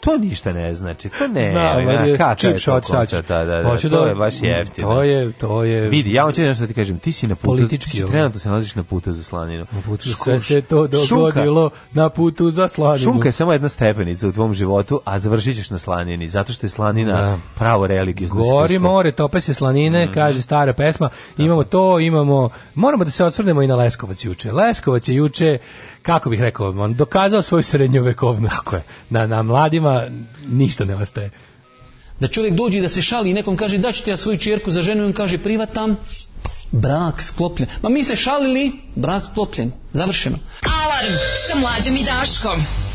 To ništa ne znači, to ne. Znam, da, jer je čip shot Da, da, da, to da, je baš jeftino. To je, to je... Vidi, ja hoću nešto da ti kažem, ti si na putu, politički, ti si trenutno se nalaziš na putu za slaninu. Na putu, Ško, sve se to dogodilo šunka, na putu za slaninu. Šunka je samo jedna stepenica u tvom životu, a završit na slanini, zato što je slanina da. pravo religijozno Gori more, tope se slanine, mm. kaže stara pesma, imamo to, imamo... Moramo da se odsvrnemo i na Leskovac juče. Leskovac je juče kako bih rekao, on dokazao svoju srednjovekovnost. Tako je. Na, na mladima ništa ne ostaje. Da čovjek dođe da se šali i nekom kaže da ću ti ja svoju čerku za ženu i on kaže privatam, brak sklopljen. Ma mi se šalili, brak sklopljen, završeno. Alarm sa mlađim i Daškom.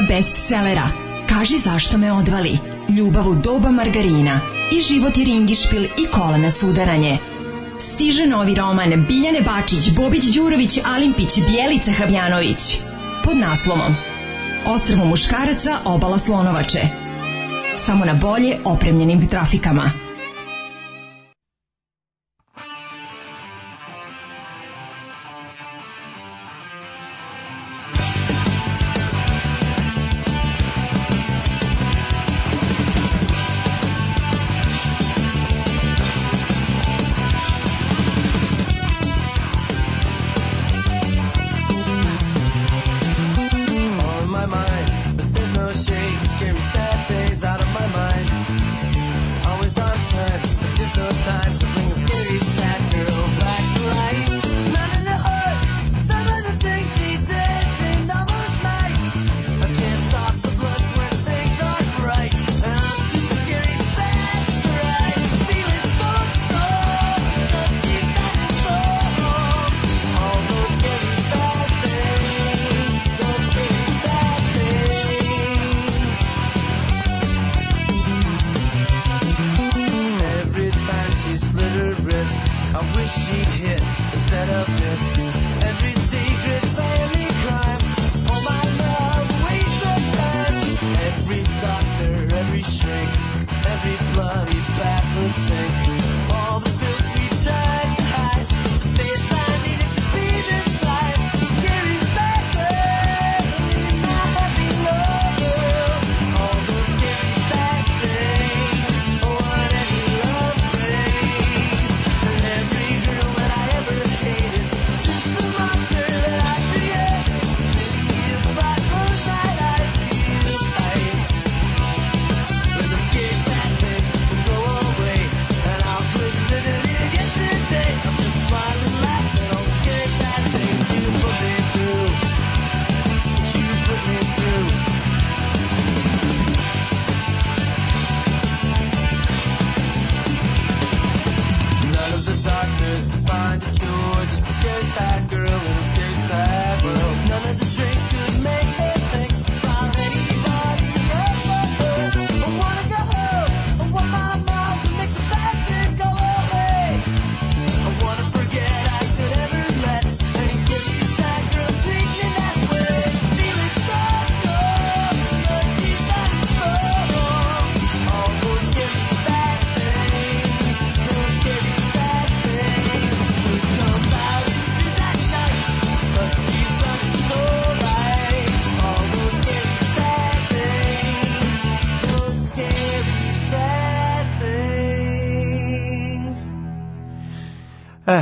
autorka bestsellera Kaži zašto me odvali, Ljubav u doba margarina i Život je ringišpil i kolena sudaranje. Stiže novi roman Biljane Bačić, Bobić Đurović, Alimpić, Bjelica Habjanović pod naslovom Ostrvo muškaraca, obala slonovače. Samo na bolje opremljenim trafikama.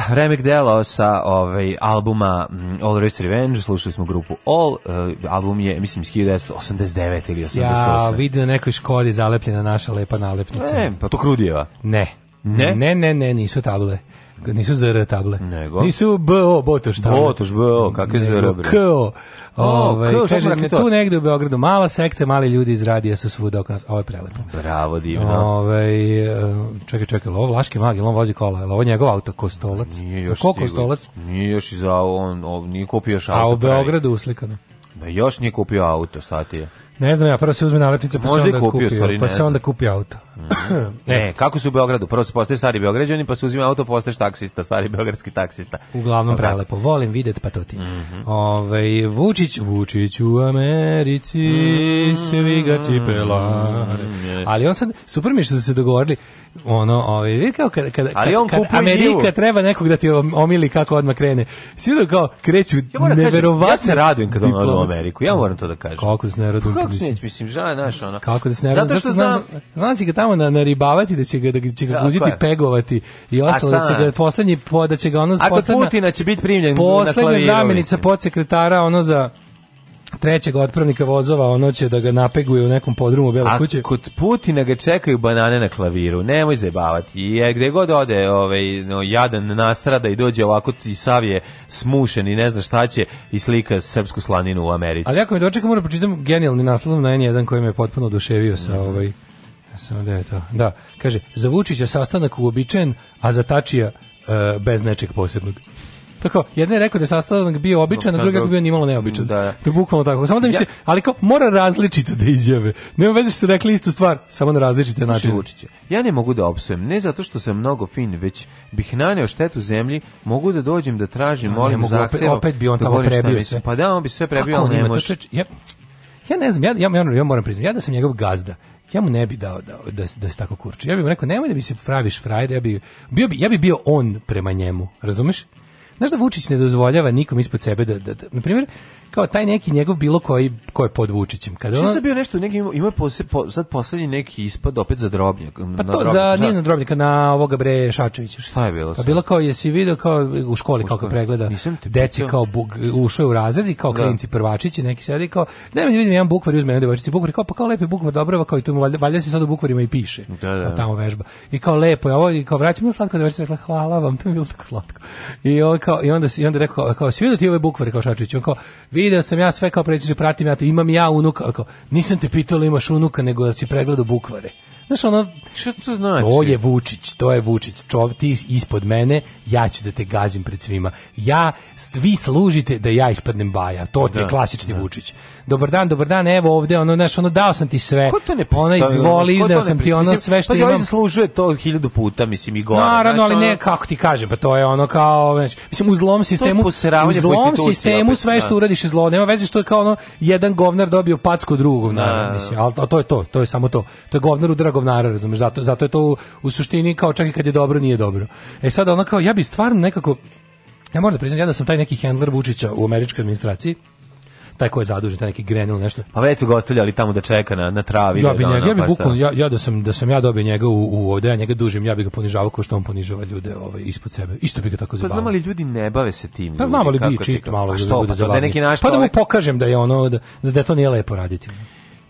Remek Delo sa ovaj, albuma mm, All Race Revenge, slušali smo grupu All, uh, album je, mislim, iz 1989 ili 88. Ja, vidio na nekoj škodi zalepljena naša lepa nalepnica. E, pa to Krudijeva. Ne. Ne? Ne, ne, ne, nisu talule nisu ZR table. Nego? Nisu BO, Botoš table. Botoš, BO, kakve ZR bre? KO. Ove, KO, kaže, ne, tu negde u Beogradu, mala sekte, mali ljudi iz radija su svuda oko nas. Ovo je prelepo. Bravo, divno. Ove, ovaj, čekaj, čekaj, ovo Vlaški mag, on vozi kola, ovo je njegov auto, Kostolac. Nije još Ko Kostolac? Nije još iza, on, on nije kupio još auto. A u Beogradu uslikano. Da još nije kupio auto, šta ti je? Ne znam, ja prvo se uzme nalepnica, pa Možda se onda kupio, kupio stvari, pa se onda kupi auto. Mm [CLEARS THROAT] ne. kako su u Beogradu? Prvo se postaje stari beograđanin, pa se uzima auto, postaješ taksista, stari beogradski taksista. Uglavnom pa Dobar. prelepo. Volim videt, pa to ti. Mm -hmm. Ove, ovaj, Vučić, Vučić u Americi, mm -hmm. se ga cipela. Mm -hmm. Ali on sad, super mi što su se dogovorili, ono, ovaj, kao kada, kada, Ali on kad Amerika treba nekog da ti omili kako odmah krene. Svi da kao kreću ja neverovatno. Da ja se radujem kad ono u Ameriku, ja moram to da kažem. Kako da se ne pa radujem? Kako se neć mislim, žena, znaš, ono. Kako da se ne radujem? Zato što znam... Znam da će ga tamo na, na ribavati da će ga, da će ga da, guziti, pegovati i ostalo, da će ga poslednji, da će ga ono... Ako Putina će biti primljen na klaviru. Poslednja zamenica podsekretara, ono za trećeg otpravnika vozova, ono će da ga napeguje u nekom podrumu Bela kuće. A kod Putina ga čekaju banane na klaviru, nemoj zajebavati. I e, gde god ode, ovaj, no, jadan nastrada i dođe ovako i sav je smušen i ne zna šta će i slika srpsku slaninu u Americi. Ali ako mi dočekam, moram da pročitam genijalni naslov na N1 koji me potpuno oduševio sa mm -hmm. ovaj samo da je to. Da, kaže, za Vučića sastanak uobičajen, a za Tačija e, bez nečeg posebnog. Tako, jedan je rekao da je sastanak bio običan, a drugi je bio nimalo neobičan. Da. da bukvalno tako. Samo da mi se, ali kao mora različito da izjave. Nema veze što su rekli istu stvar, samo na različite načine. Ja ne mogu da opsujem, ne zato što sam mnogo fin, već bih naneo štetu zemlji, mogu da dođem da tražim, ja, molim zahtev. Opet, opet bi on da tamo prebio sve. Pa da, on bi sve prebio, ali ne može. Ja, ja ne znam, ja, ja, ja, ja moram priznati, ja da sam njegov gazda, ja mu ne bi dao da, da, da se tako kurči. Ja bih mu rekao, nemoj da mi se praviš frajer, ja bi, bio bi, ja bi bio on prema njemu, razumeš? Znaš da Vučić ne dozvoljava nikom ispod sebe da, da, da na primjer, kao taj neki njegov bilo koji ko je pod Vučićem. Kada Što on... bio nešto neki ima, ima posle, po, sad poslednji neki ispad opet za drobnjak. Pa to drobnjak, za nije na drobnjaka na ovoga bre Šačevića. Šta je bilo? Pa bilo kao jesi video kao u školi kako pregleda deci kao bug, ušao u razred i kao da. klinci prvačići neki sedi kao ne vidim da vidim jedan bukvar uzme jedan devojčici bukvar kao pa kao lepe bukvar dobrava kao i tu valjda, valjda se sad u bukvarima i piše. Da, da. Tamo vežba. I kao lepo je ovo i kao vraćamo slatko devojčica rekla hvala vam to je bilo tako slatko. I on kao i onda i onda rekao kao svi ti ove bukvare kao Šačević on kao Video sam ja sve kao predsjednik, pratim ja to, imam ja unuka, ako, nisam te pitalo da imaš unuka, nego da si pregledao bukvare. Znaš, ono, što to znači? To je Vučić, to je Vučić. Čov, ti ispod mene, ja ću da te gazim pred svima. Ja, vi služite da ja ispadnem baja. To da, je klasični da. Vučić dobar dan, dobar dan, evo ovde, ono, znaš, ono, dao sam ti sve. Ko to ne pristavio? Ona izvoli, izdao sam ti ono sve što pa, imam. Pa zaslužuje to hiljadu puta, mislim, i gore. Naravno, ali ne, kako ti kaže, pa to je ono kao, već, mislim, u zlom sistemu, u zlom sistemu opet, sve što da. uradiš je zlo, nema veze što je kao ono, jedan govnar dobio packu drugog, naravno, da. mislim, ali to je to, to je samo to. To je govnar udara govnara, razumeš, zato, zato je to u, u suštini kao čak i kad je dobro, nije dobro. E sad, ono kao, ja bi stvarno nekako, ja moram da priznam, ja da sam taj neki handler Vučića u američkoj administraciji, taj ko je zadužen, taj neki Grenil nešto. Pa već su ga ostavljali tamo da čeka na na travi. Ja da bi njega, ja bi pa bukvalno ja, ja da sam da sam ja dobio njega u, u ovde, ja njega dužim, ja bih ga ponižavao kao što on ponižava ljude ovaj ispod sebe. Isto bi ga tako zabavio. Pa znamo li ljudi ne bave se tim. Pa znamo li bi čisto malo ljudi da pa bude Pa da neki naš Pa da mu pokažem da je ono da, da to nije lepo raditi.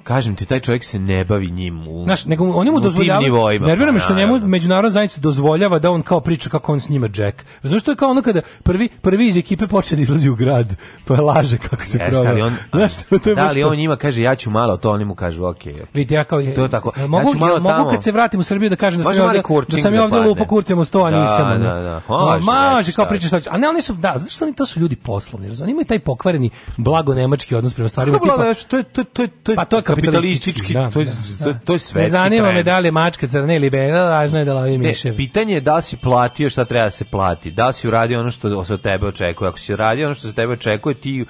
Kažem ti, taj čovjek se ne bavi njim u Znaš, nego on njemu dozvoljava, nivoima. Nervira me pa što njemu međunarodna zajednica dozvoljava da on kao priča kako on snima Jack. Znaš, što je kao ono kada prvi, prvi iz ekipe počne da izlazi u grad, pa laže kako se yes, prava. on, [LAUGHS] Znaš, to je da li on njima kaže, ja ću malo, to oni mu kažu, ok. Vidite, ja kao, to je tako, mogu, ja malo mogu kad se vratim u Srbiju da kažem da sam, ovdje, da sam ja ovdje lupo kurcem u sto, a nisam. Da, da, da. Može, znači kao priča šta A ne, oni su, da, zašto oni to su ljudi poslovni, oni Imaju taj pokvareni blago nemački odnos prema stvarima tipa. To je to je to je Pa to je kapitalistički, da, to je da. to je svetski. Ne zanima me da li mačka crna ili bela, važno je da lovi miševe. Pitanje je da si platio šta treba da se plati. Da si uradio ono što se od tebe očekuje. Ako si uradio ono što se od tebe očekuje, ti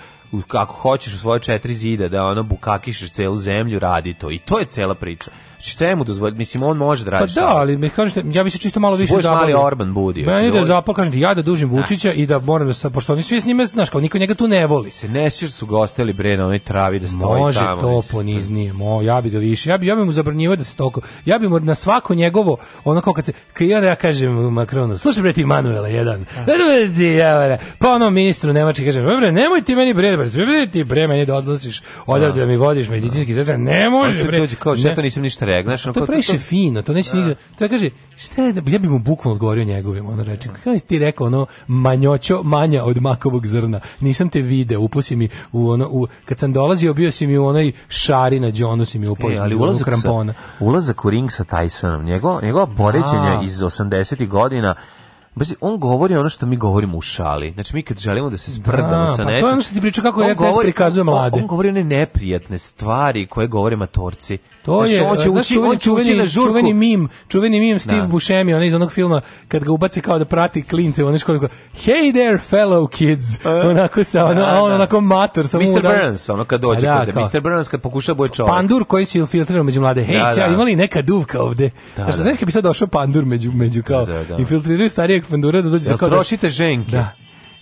kako hoćeš u svoje četiri zida da ono bukakišeš celu zemlju, radi to. I to je cela priča. Znači, sve mu dozvoli, mislim on može da radi. Pa da, ali mi kažete, da, ja bi se čisto malo više zabavio. Mali Orban budi. ide da da za pa kažem ja da dužim Vučića i da moram da sa pošto oni svi s njime, znaš, kao niko njega tu ne voli. Se ne su ga ostali bre na onoj travi da stoji može tamo. Može to mislim. poniznije, mo, ja bih ga više, ja bih ja bi mu zabranjivao da se toliko. Ja bih mu na svako njegovo, ono kao kad se kad ja, ja kažem Makronu, slušaj bre ti Manuela jedan. Ja, pa ono ministru Nemačke kaže, bre nemoj ti meni bre, bre ti bre meni da odnosiš, odavde da mi vodiš medicinski sestre, ne pa može bre. Kao, ne, to nisam ništa trag, znaš, to je previše to... fino, to neće da. nigde. To kaže, šta je, da- ja bih mu bukvalno odgovorio njegovim, ono reče, da. kako ti rekao, ono, manjoćo, manja od makovog zrna, nisam te video, upusi mi u ono, u, kad sam dolazio, bio si mi u onoj šari na džonu, si mi upao, e, ali ulazak krampona. Sa, ulazak u ring sa Tysonom, njegova njegov poređenja iz 80. godina Bazi, on govori ono što mi govorimo u šali. Znači mi kad želimo da se sprdamo da, sa nečim. Pa to ono što ti priča kako on RTS govori, prikazuje mlade. On, on govori one neprijatne stvari koje govore matorci. To znači, je, on će ući, čuveni, on će ući na žurku. Čuveni mim, čuveni mim Steve da. Buscemi, onaj iz onog filma, kad ga ubace kao da prati klince, on je školiko, hey there fellow kids, uh, onako sa, ono, da, on da. onako mator. Samo Mr. Burns, ono kad dođe da, kod Mr. Burns kad pokuša da boje čovjek. Pandur koji se infiltrira među mlade. Hej, da, da. imali neka duvka ovde. Da, znači, da. znaš kad bi sad došao pandur među, među kao, da, da, da. infiltriraju starijeg pandura da dođe. Jel tako da- trošite ženke? Da.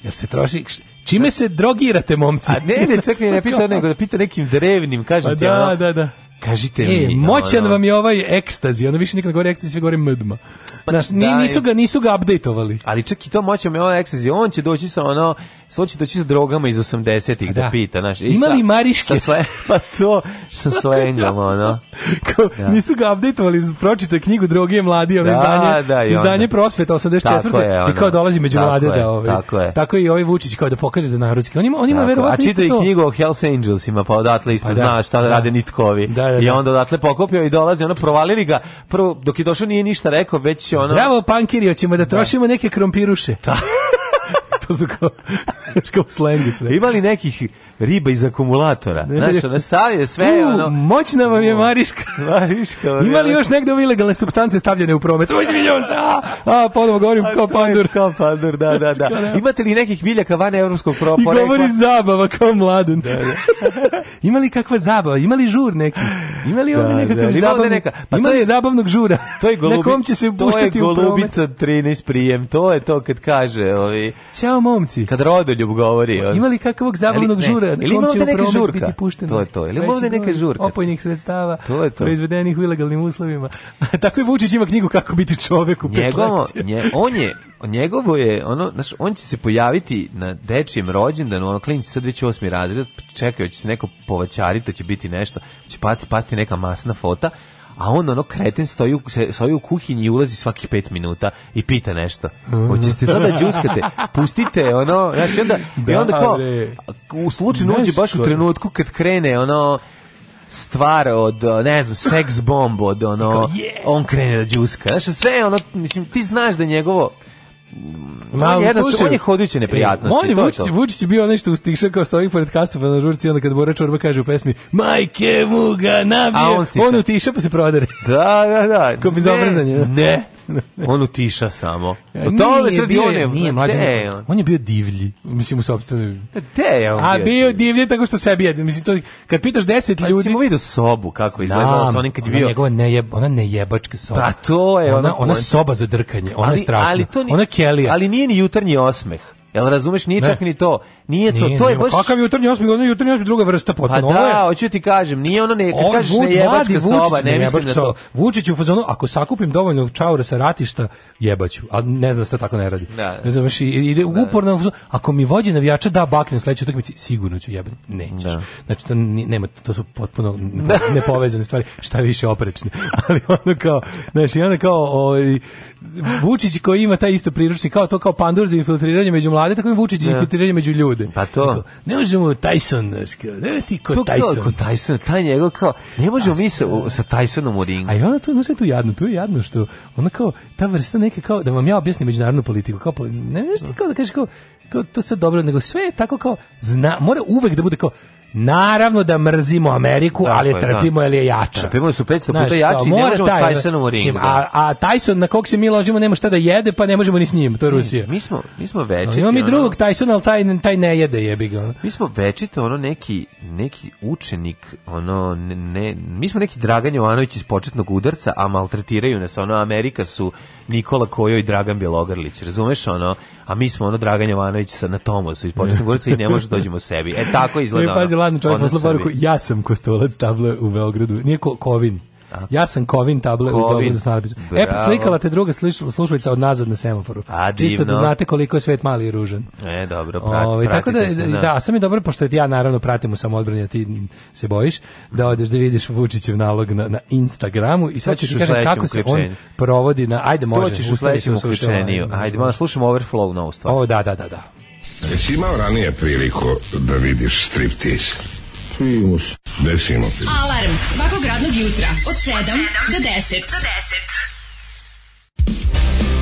Jel se troši, čime se drogirate, momci? A ne, ne, čekaj, ne pita, [LAUGHS] nego da pita nekim drevnim, kažete. Pa da, ono, da, da. Kažite e, mi. moćan ono. vam je ovaj ekstazi, ono više nikad govori ekstazi, sve govori mdma. Pa Znaš, nisu ga, nisu ga updateovali. Ali čak to moćan je ovaj ekstazi, on će doći sa ono Svo će doći sa drogama iz 80-ih da. da. pita, znaš. Ima li Mariške? Sa [LAUGHS] pa to, sa slenjom, da? ono. Kao, da. Nisu ga updateovali, pročitaj knjigu Droge mladi, ono da, izdanje, da, i izdanje prosveta 84. Tako je, ono. I kao dolazi među tako mlade je, da ove. Tako je. Tako je i ovaj Vučić kao da pokaže da narodski. On ima, on ima verovatno isto to. A čita i knjigu o Hells ima, pa odatle isto pa da, šta da, rade nitkovi. Da, da, I da. onda odatle pokopio i dolazi, ono, provalili ga. Prvo, dok je došao nije ništa rekao, već ono... Bravo, pankiri, hoćemo da trošimo neke krompiruše. [LAUGHS] [LAUGHS] to su kao, [LAUGHS] kao slengi sve. Imali nekih riba iz akumulatora. Znaš, ona savije sve, U, ono... Moćna vam je Mariška. [LAUGHS] Mariška. Vam Ima li još negde ove ilegalne substance stavljene u promet? Uj, izvinjam se! A, a ponovno govorim a, kao pandur. Kao pandur, da, da, da. Znači, Imate li nekih biljaka van evropskog proporekla? I govori zabava kao mladen. Da, da. [LAUGHS] Ima li kakva zabava? Ima li žur neki? Ima li da, ovdje da, nekakav da, zabavni? Neka, pa Ima li je, zabavnog žura? [LAUGHS] To je golubi, na kom će se puštati u promet? To je golubica 13 prijem. To je to kad kaže... Ovi, Ćao momci. Kad rodoljub govori. On. Ima li kakvog zabavnog žura? izbora na kom će neka žurka? To je to. Ili ovde neka žurka? Opojnih sredstava, to je to. proizvedenih u ilegalnim uslovima. [LAUGHS] Tako je Vučić ima knjigu kako biti čovek u Njegovo, nje, on je, njegovo je, ono, znaš, on će se pojaviti na dečijem rođendanu, ono, klinci sad već osmi razred, čekaju, će se neko povaćariti, to će biti nešto, će pati, pasti neka masna fota, a on ono kreten stoji u, stoji u kuhinji i ulazi svaki pet minuta i pita nešto. Mhm. Hoćete sada da džuskate? Pustite, ono, znaš, i onda, da, i onda da, kao, u slučaju uđe baš u trenutku kad krene, ono, stvar od, ne znam, seks bomb od, ono, on krene da džuska. Znaš, sve ono, mislim, ti znaš da njegovo, Ma, on, jedan, slušaj, on je hodujući e, neprijatnosti. on je Vučić, Vučić je bio nešto ustišao kao stoji pored kastupa na žurci, onda kad Bora Čorba kaže u pesmi Majke mu ga nabije, A on, stiša. on utiša pa se prodere. Da, da, da. Kao bi zamrzanje. Ne, [LAUGHS] on utiša samo. O tome se bio, je, mlađi. mlađan. On? on je bio divlji, mislim u sopstvenoj. Te je on. A bio divlji, divlji tako što sebi jede. Mislim to kad pitaš 10 pa ljudi. Pa si vidio sobu kako izgledala sa onim kad je bio. Njegova ne je, ona ne jebačka soba. Pa to je ona ona, ona soba za drkanje, ona ali, je strašna. Ali to ni, ona kelija. Ali nije ni jutarnji osmeh. Jel razumeš, nije čak ni to. Nije, to, nije, to je baš Kakav jutarnji 8. godina, jutarnji 8. druga vrsta potpuno. Pa da, hoću ti kažem, nije ono neka on, kažeš ne jebačka Vučić, soba, ne, ne mislim da to. Vučić u fazonu, ako sakupim dovoljno čaura sa ratišta, jebaću. A ne znam šta da tako ne radi. Ne da. znam, Razumeš, ide da. uporno, ako mi vođe navijača da baknem sledeću utakmicu, sigurno ću jebati. Nećeš. Da. Znači to nema to su potpuno [LAUGHS] nepovezane stvari, šta više oprečne. Ali ono kao, znači onda kao ovaj Vučić koji ima taj isto priručnik kao to kao pandur za infiltriranje među mladim vlade, tako i Vučić ja. Da. infiltriranje među ljude. Pa to. Tako, ne možemo Tyson, ne ti ko to Tyson. To ko Tyson, taj njegov kao, ne možemo mi sa, sa Tysonom u ringu. A i ona tu, znaš tu jadno, tu je jadno što, ona kao, ta vrsta neke kao, da vam ja objasnim međunarodnu politiku, kao, ne, ne, ne, kao da kažeš kao, kao, to sad dobro, nego sve je tako kao, zna, mora uvek da bude kao, Naravno da mrzimo Ameriku, Tako ali je da. trpimo jer je jača. Trpimo su 500 puta Znaš, jači, ne možemo taj, Tysonom u ringu. Da. A, a Tyson na kog se mi ložimo nema šta da jede, pa ne možemo ni s njim, to je Rusija. Mi, mi smo, mi smo večiti. No, imamo mi drugog Tyson, ali taj, taj ne jede jebi ga. Mi smo večiti ono neki, neki učenik, ono, ne, mi smo neki Dragan Jovanović iz početnog udarca, a maltretiraju nas, ono, Amerika su Nikola Kojo i Dragan Bjelogrlić, razumeš, ono, a mi smo ono Dragan Jovanović sa na Tomosu iz Početne Gorice i ne možemo da dođemo sebi. E tako izgleda. Ne pazi, ladno čovjek posle poruku, ja sam kostolac table u Beogradu, nije ko, Kovin. Ja sam Kovin table u dogovoru sa E, pa slikala te druga slušalica od nazad na semaforu. A, Čisto da znate koliko je svet mali i ružan. E, dobro, prati, o, ovaj, i tako da, se, da, da. da, sam je dobro, pošto ja naravno pratim u samoodbrani, ti se bojiš, da odeš da vidiš Vučićev nalog na, na Instagramu i sad ćeš ti kažem kako se on provodi na, ajde može. To ćeš u sledećem uključeniju. Ajde, malo slušamo Overflow na usta. O, da, da, da, da. Jesi imao ranije priliku da vidiš striptease? Desimo se. Desimo se. Alarm svakog radnog jutra od 7 do 10. Do 10.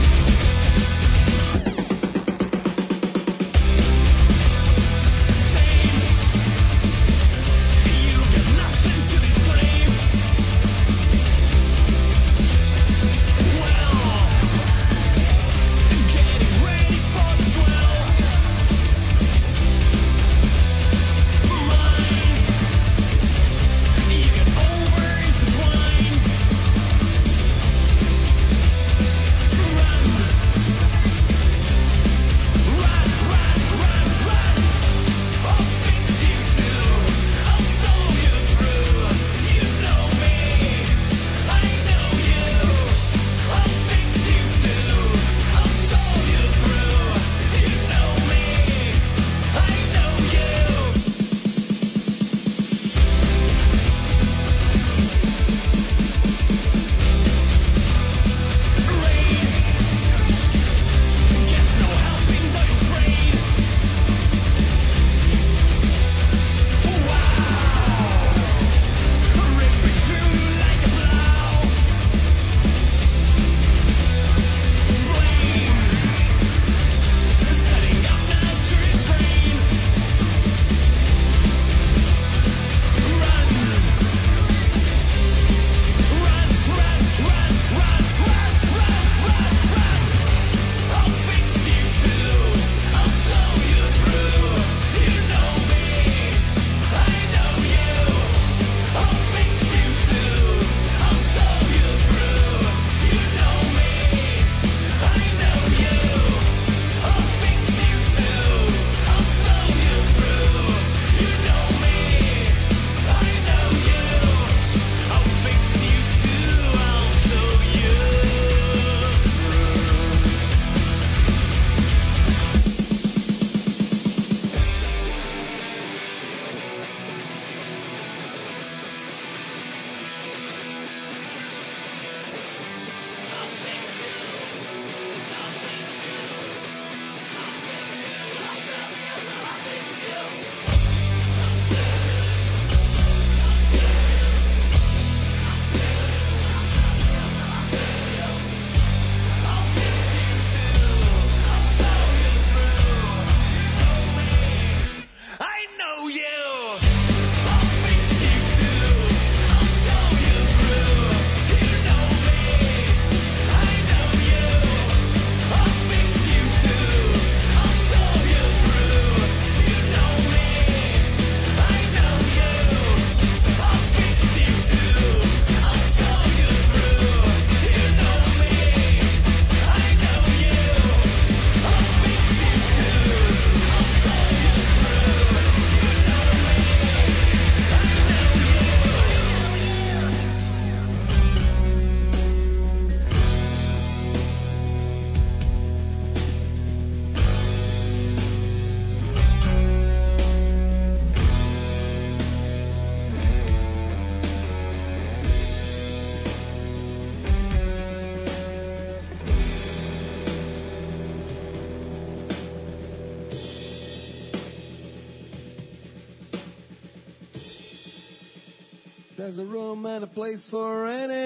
place for any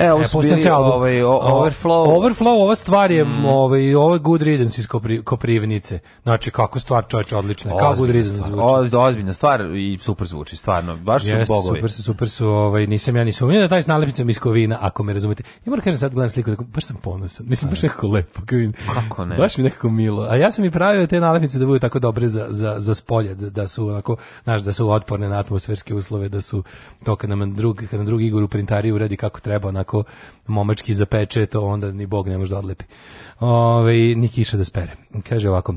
E, ovo su bili ovaj, o, Overflow. Overflow, ova stvar je, mm. ovaj, ovo je Good Riddance iz Koprivnice. Znači, kako stvar čovječe, odlična. Kao Good Riddance zvuči. Oz, ozbiljna stvar i super zvuči, stvarno. Baš su Jest, bogovi. Super su, super su, ovaj, nisam ja nisam sumnio da taj s nalepnicom iz Kovina, ako me razumete. Ja moram kažem sad gledam sliku, tako, baš sam ponosan. Mislim, baš nekako lepo. Kovin. Kako ne? Baš mi nekako milo. A ja sam i pravio te nalepice da budu tako dobre za, za, za spolje, da, da su onako, znaš, da su otporne na atmosferske uslove, da su to kad nam drug, kad nam drugi Igor u printari uradi kako treba, onako tako momački zapeče, to onda ni Bog ne može da odlepi. Ove, ni kiša da spere. Kaže ovako,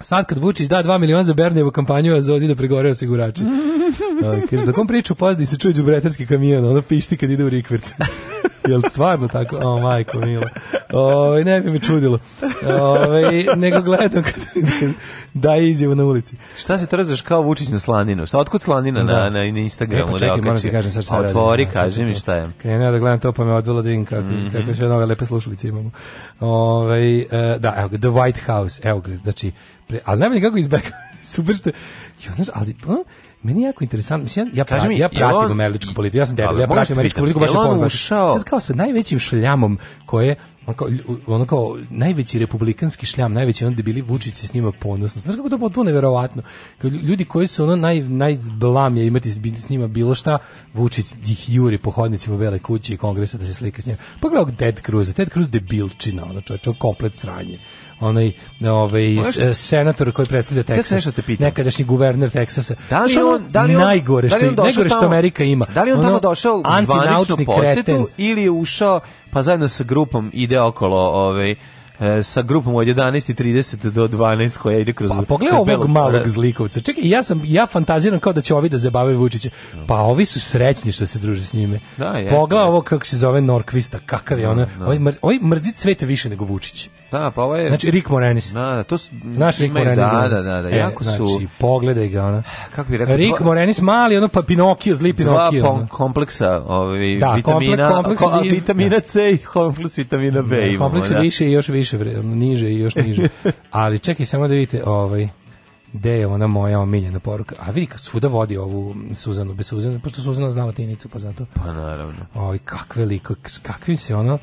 Sad kad Vučić da 2 miliona za Bernijevu kampanju, a Zodi da pregore osigurači. [LAUGHS] Kaže, da kom priču pozdi se čuje džubretarski kamion, ono pišti kad ide u rikvercu. [LAUGHS] Jel stvarno tako? O, majko, milo. Ove, ovaj, ne bi mi čudilo. Ove, ovaj, nego gledam kad da izjavu na ulici. Šta se trzaš kao Vučić na slaninu? Šta, otkud slanina da. na, na, Instagramu? Ne, pa čekaj, moram ti kažem sad šta Otvori, da, kaži mi šta je. Krenuo da gledam to, pa me odvelo da vidim kako, mm -hmm. kako sve nove lepe slušalice imamo. Ove, ovaj, da, evo The White House, evo znači, pre, ali najbolje kako izbegao, [LAUGHS] super ste, jo, znaš, ali, pa, Meni je jako interesantno. Mislim, ja, pratim, mi, ja pratim on, američku politiku, ja sam debel, ja pratim američku politiku, baš je pomno. Sad kao sa najvećim šljamom koje on kao, ono kao najveći republikanski šljam, najveći ono debili Vučić se s njima ponosno. Znaš kako to potpuno neverovatno? Kao ljudi koji su ono naj, je imati s njima bilo šta, Vučić ih juri po hodnicima Bele kuće i kongresa da se slika s njima. Pogledaj Ted Cruz, Ted Cruz debilčina, ono čovječe, komplet sranje onaj ovaj e, senator koji predstavlja Teksas. Nekadašnji guverner Teksasa. Da li on da li on najgore što, da li on najgore što tamo, Amerika ima. Da li on ono, tamo došao u zvaničnu posetu ili je ušao pa zajedno sa grupom ide okolo ovaj e, sa grupom od 11:30 do 12 koja ide kroz pa, pogledaj ovog belog, malog zlikovca. Čekaj, ja sam ja fantaziram kao da će ovi da zabave Vučića. Pa ovi su srećni što se druže s njime. Da, jeste, Pogledaj ovo kako se zove Norkvista, kakav je ona. Da, no, no. Da. Ovaj, ovaj mrzi svete više nego Vučić. Da, pa ovo ovaj je... Znači, Rick Morenis. Da, da, to su... Znaš Rick da, Morenis? Da, da, da, da, e, jako znači, su... Znači, pogledaj ga, ona. Kako bi rekao... Rick dva, Moranis mali, ono, pa Pinokio, zli Pinokio. Dva pom, kompleksa, ovi, ovaj, da, vitamina, kompleks, kompleks, ko, vitamina da. C i kompleks vitamina B. Da, imamo, kompleks da. više i još više, niže i još niže. [LAUGHS] Ali čekaj samo da vidite, ovaj gde je ona moja omiljena poruka. A vidi, kako svuda vodi ovu Suzanu, bez Suzana, pošto Suzana zna latinicu, pa zato. Pa naravno. Oj, kakve liko, kakvim se ono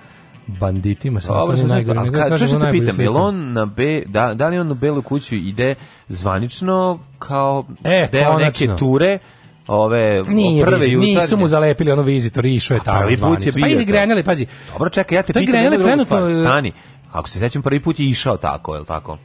banditima sa ostalim najgorim. A ka, što te pitam, jel on na B, da, da li on na Belu kuću ide zvanično kao e, deo konačno. neke ture? ove Nije, prve viz, jutarnje. Nisu mu zalepili ono vizitor, išao je tamo. Prvi put je pa bio. Pa ili grenjali, pazi. Dobro, čekaj, ja te pitam. Pa grenjali trenutno... E, Stani, ako se sećam, prvi put je išao tako, je li tako?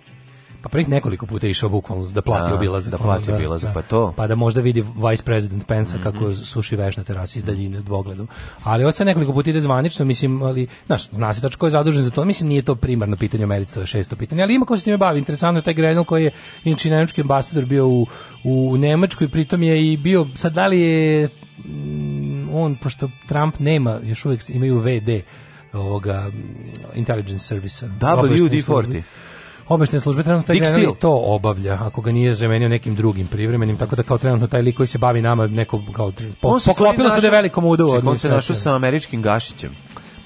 Pa prvih nekoliko puta išao bukvalno da plati da, obilazak. Da plati da, obilazak, da. pa to. Pa da možda vidi vice president Pence mm -hmm. kako mhm. suši veš na terasi iz daljine s dvogledom. Ali od se nekoliko puta ide zvanično, mislim, ali, znaš, zna se tačko je zadužen za to, mislim, nije to primarno pitanje o Americi, to je šesto pitanje, ali ima ko se time bavi. Interesantno je taj Grenell koji je inače nemački ambasador bio u, u Nemačkoj, pritom je i bio, sad da li je mm, on, pošto Trump nema, još uvijek imaju VD, ovoga intelligence servisa. WD-40 obešne službe trenutno taj general to obavlja, ako ga nije zamenio nekim drugim privremenim, tako da kao trenutno taj lik koji se bavi nama nekog kao po, poklopilo se da je velikom udu. On se našao sa američkim Gašićem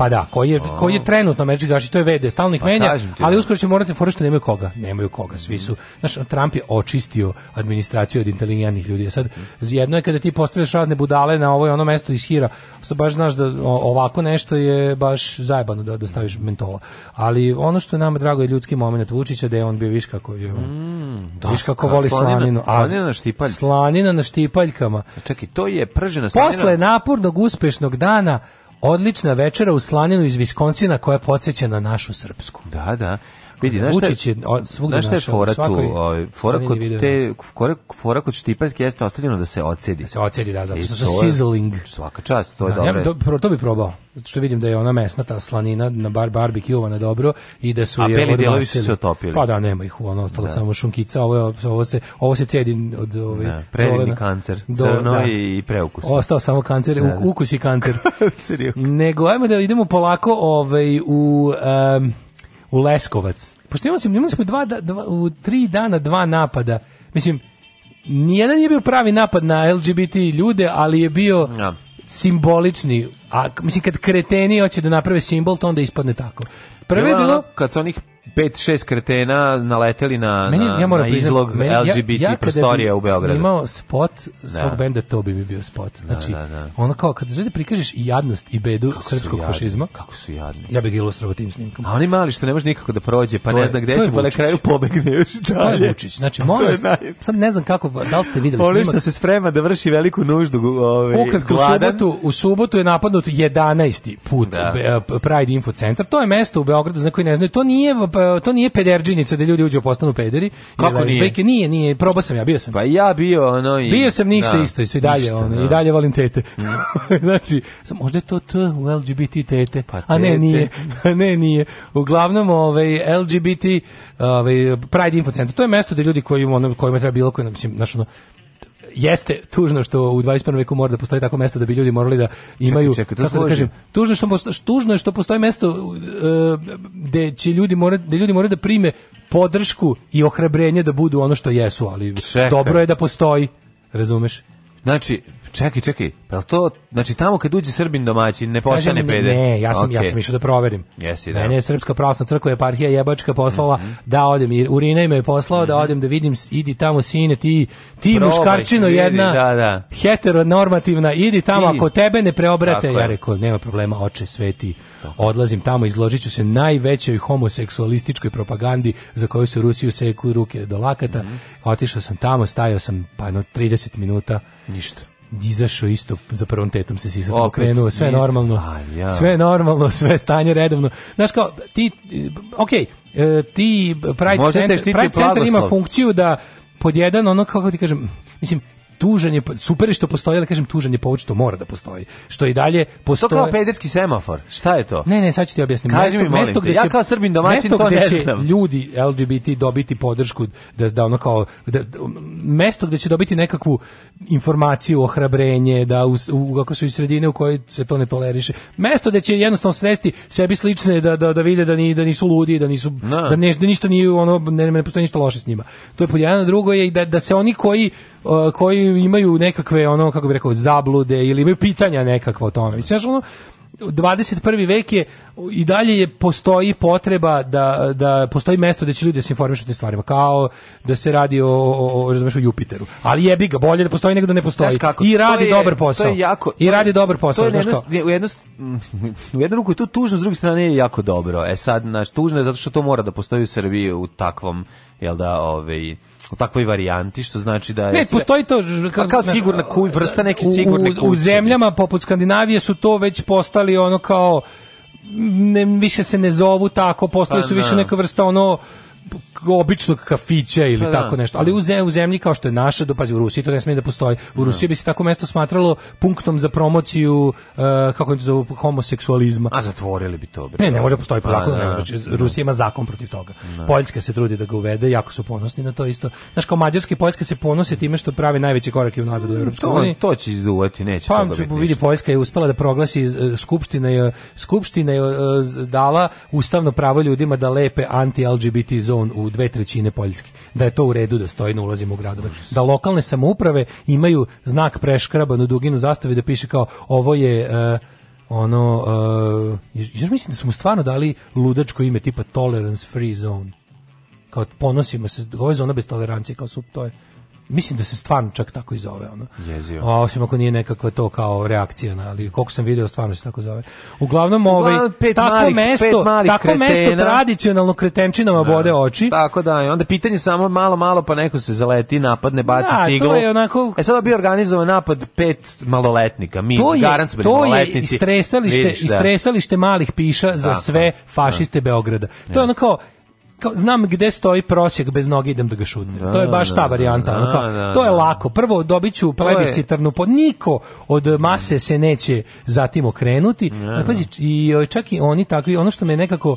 pa da, koji je, koji je trenutno američki gaš to je VD, stalno ih pa menja, ali da. uskoro će morati da fora što nemaju koga, nemaju koga, svi su, znaš, Trump je očistio administraciju od inteligentnih ljudi, e sad jedno je kada ti postavljaš razne budale na ovo i ono mesto iz hira, sad baš znaš da ovako nešto je baš zajebano da, da staviš mentola, ali ono što je nama drago je ljudski moment Vučića da je on bio viška koji je on, mm, da, viš kako voli slaninu, a, slanina na štipaljkama, slanina na štipaljkama, čekaj, to je pržena slanina, posle napornog uspešnog dana Odlična večera u slaninu iz Viskonsina koja podsjeća na našu srpsku. Da, da. Vidi, znaš šta, je svugde znaš šta je fora tu? Ovaj, fora, kod te, fora, fora kod štipaljke jeste ostavljeno da se ocedi. Da se ocedi, da, zato e, što su sizzling. Svaka čast, to je da, dobro. Ja, to bi probao, zato što vidim da je ona mesna, ta slanina, na bar barbecue na dobro i da su A je... A beli delovi su se otopili. Pa da, nema ih, ono, ostala da. samo šunkica, ovo, ovo, se, ovo se cedi od... ove... Ovaj, da, predivni kancer, do, crno da. i preukus. Ostao samo kancer, da, da. ukus i kancer. [LAUGHS] Nego, ajmo da idemo polako ovaj, u... Um, u Leskovac. Pošto imali smo, imali smo dva, da, dva, u tri dana dva napada. Mislim, nijedan nije bio pravi napad na LGBT ljude, ali je bio ja. simbolični. A, mislim, kad kreteni hoće da naprave simbol, to onda ispadne tako. Prvo je bilo... Kad su onih pet, šest kretena naleteli na, meni, na, ja moram na izlog meni, LGBT ja, ja prostorija u Beogradu. Ja snimao spot svog da. benda, to bi mi bio spot. Da, znači, da, da, da. ono kao, kad želi da prikažeš jadnost i bedu kako srpskog fašizma, kako su jadni. Ja bih ilustrovao tim snimkom. A oni mali što ne može nikako da prođe, pa to ne zna gde će, pa na kraju pobegne još dalje. To je Vučić. Znači, molim vas, sad ne znam kako, da li ste videli snimak. što se sprema da vrši veliku nuždu. ovaj, Ukratko, u subotu, u subotu je napadnut 11. put da. Pride Info Centar. To je mesto u Beogradu za koji ne znaju. To nije E, to nije pederđinica da ljudi uđu postanu pederi. Kako nije? Zbeke, nije, nije, probao sam ja, bio sam. Pa ja bio, ono i... Bio sam ništa da, isto, i sve dalje, ništa, ono, da. i dalje volim tete. Mm. [LAUGHS] znači, možda je to T u LGBT tete, pa a ne nije, [LAUGHS] a ne nije. Uglavnom, ovaj, LGBT, ovaj, Pride Info Center, to je mesto da ljudi koji, ono, kojima treba bilo koji, mislim, znaš, ono, jeste tužno što u 21. veku mora da postoji tako mesto da bi ljudi morali da imaju čekaj, čekaj, kako da kažem tužno što tužno je što postoji mesto uh, gde će ljudi mora da ljudi moraju da prime podršku i ohrabrenje da budu ono što jesu ali čekaj. dobro je da postoji razumeš Znači, čekaj, čekaj, pa to, znači tamo kad uđe Srbin domaći, ne postane peder. Ne, ja sam okay. ja sam išao da proverim. Jesi, da. Mene je Srpska pravoslavna crkva eparhija jebačka poslala mm -hmm. da odem, i Urina me je poslao mm -hmm. da mhm. odem da vidim, idi tamo sine ti, ti Probaj, muškarčino vidi, jedna. Da, da. Heteronormativna, idi tamo I, ako tebe ne preobrate, ja rekao nema problema, oče sveti Odlazim tamo, izložit ću se najvećoj homoseksualističkoj propagandi za koju se Rusiju seku ruke do lakata. Mm -hmm. Otišao sam tamo, stajao sam pa jedno 30 minuta. Ništa izašao isto za prvom tetom se sisat okrenuo, sve normalno, A, ja. sve normalno, sve stanje redovno. Znaš kao, ti, ok, e, ti Pride Možete Center, Pride Centar ima funkciju da podjedan, ono, kako ti kažem, mislim, tužan super je što postoji, ali kažem tužan je mora da postoji. Što i dalje postoji. To kao pederski semafor. Šta je to? Ne, ne, sad ću ti objasniti. Kaži mesto, mi, mesto gde će, ja kao srbin domaćin to ne će znam. ljudi LGBT dobiti podršku da, da ono kao, da, da um, mesto gde će dobiti nekakvu informaciju, ohrabrenje, da u, u, kako su i sredine u kojoj se to ne toleriše. Mesto gde će jednostavno svesti sebi slične da, da, da vide da, ni, da nisu ludi, da nisu, no. Da. da, ne, da ništa nije ono, ne, ne postoji ništa loše s njima. To je po podjedano. Drugo je i da, da se oni koji koji imaju nekakve ono kako bih rekao zablude ili imaju pitanja nekakva o tome. Mislim ono 21. vek je i dalje je postoji potreba da, da postoji mesto gde će ljudi da se informišu o tim stvarima, kao da se radi o, o, o, o Jupiteru. Ali jebi ga, bolje da postoji nego da ne postoji. Kako, I radi je, dobar posao. To je jako, I radi je, dobar posao. To je jednost, u, jednost, [LAUGHS] u jednu ruku je to tužno, s druge strane je jako dobro. E sad, naš, tužno je zato što to mora da postoji u Srbiji u takvom jel da, ovaj, u takvoj varijanti, što znači da je... Ne, sve, postoji to... Kao, kao sigurna kuj, vrsta neke sigurne kuće. U, u zemljama poput Skandinavije su to već postali ono kao ne, više se ne zovu tako, postali pa su više da. neka vrsta ono običnog kafića ili pa da, tako nešto. Ali da. u zemlji kao što je naša, do pazi u Rusiji to ne smije da postoji. U da. Rusiji bi se tako mesto smatralo punktom za promociju uh, kako to zove homoseksualizma. A zatvorili bi to bre. Ne, ne može postoji po pa zakonu, da, znači da. Rusija ima zakon protiv toga. Da. Poljska se trudi da ga uvede, jako su ponosni na to isto. Znaš kao mađarski Poljska se ponose time što pravi najveće korake unazad u mm, evropskoj uniji. To, će izduvati, neće pa, toga biti. vidi Poljska je uspela da proglasi eh, skupština je skupština je eh, dala ustavno pravo ljudima da lepe anti LGBT zone u dve trećine Poljske. Da je to u redu da stoji na u gradove. Da lokalne samouprave imaju znak preškraban u duginu zastave da piše kao ovo je uh, ono uh, e, jer mislim da su mu stvarno dali ludačko ime tipa tolerance free zone. Kao ponosimo se, ovo je zona bez tolerancije, kao su to je mislim da se stvarno čak tako i zove ono. Jezio. osim ako nije nekakva to kao reakcija na, ali koliko sam video stvarno se tako zove. Uglavnom ovaj tako malih, mesto, tako kretena. mesto tradicionalno kretenčinama da. bode oči. Tako da, i onda pitanje samo malo malo pa neko se zaleti, napadne, baci da, ciglu. To je onako E sada bi organizovan napad pet maloletnika, mi to je, to je istresalište, vidiš, da. istresalište malih piša da, za sve fašiste Beograda. To je onako kao, znam gde stoji prosjek bez noge idem da ga šutnem. Da, to je baš da, ta da, varijanta. Da, kao, da, to je da. lako. Prvo dobiću plebiscitarnu pod niko od mase se neće zatim okrenuti. Da, pazi, i čak i oni takvi, ono što me nekako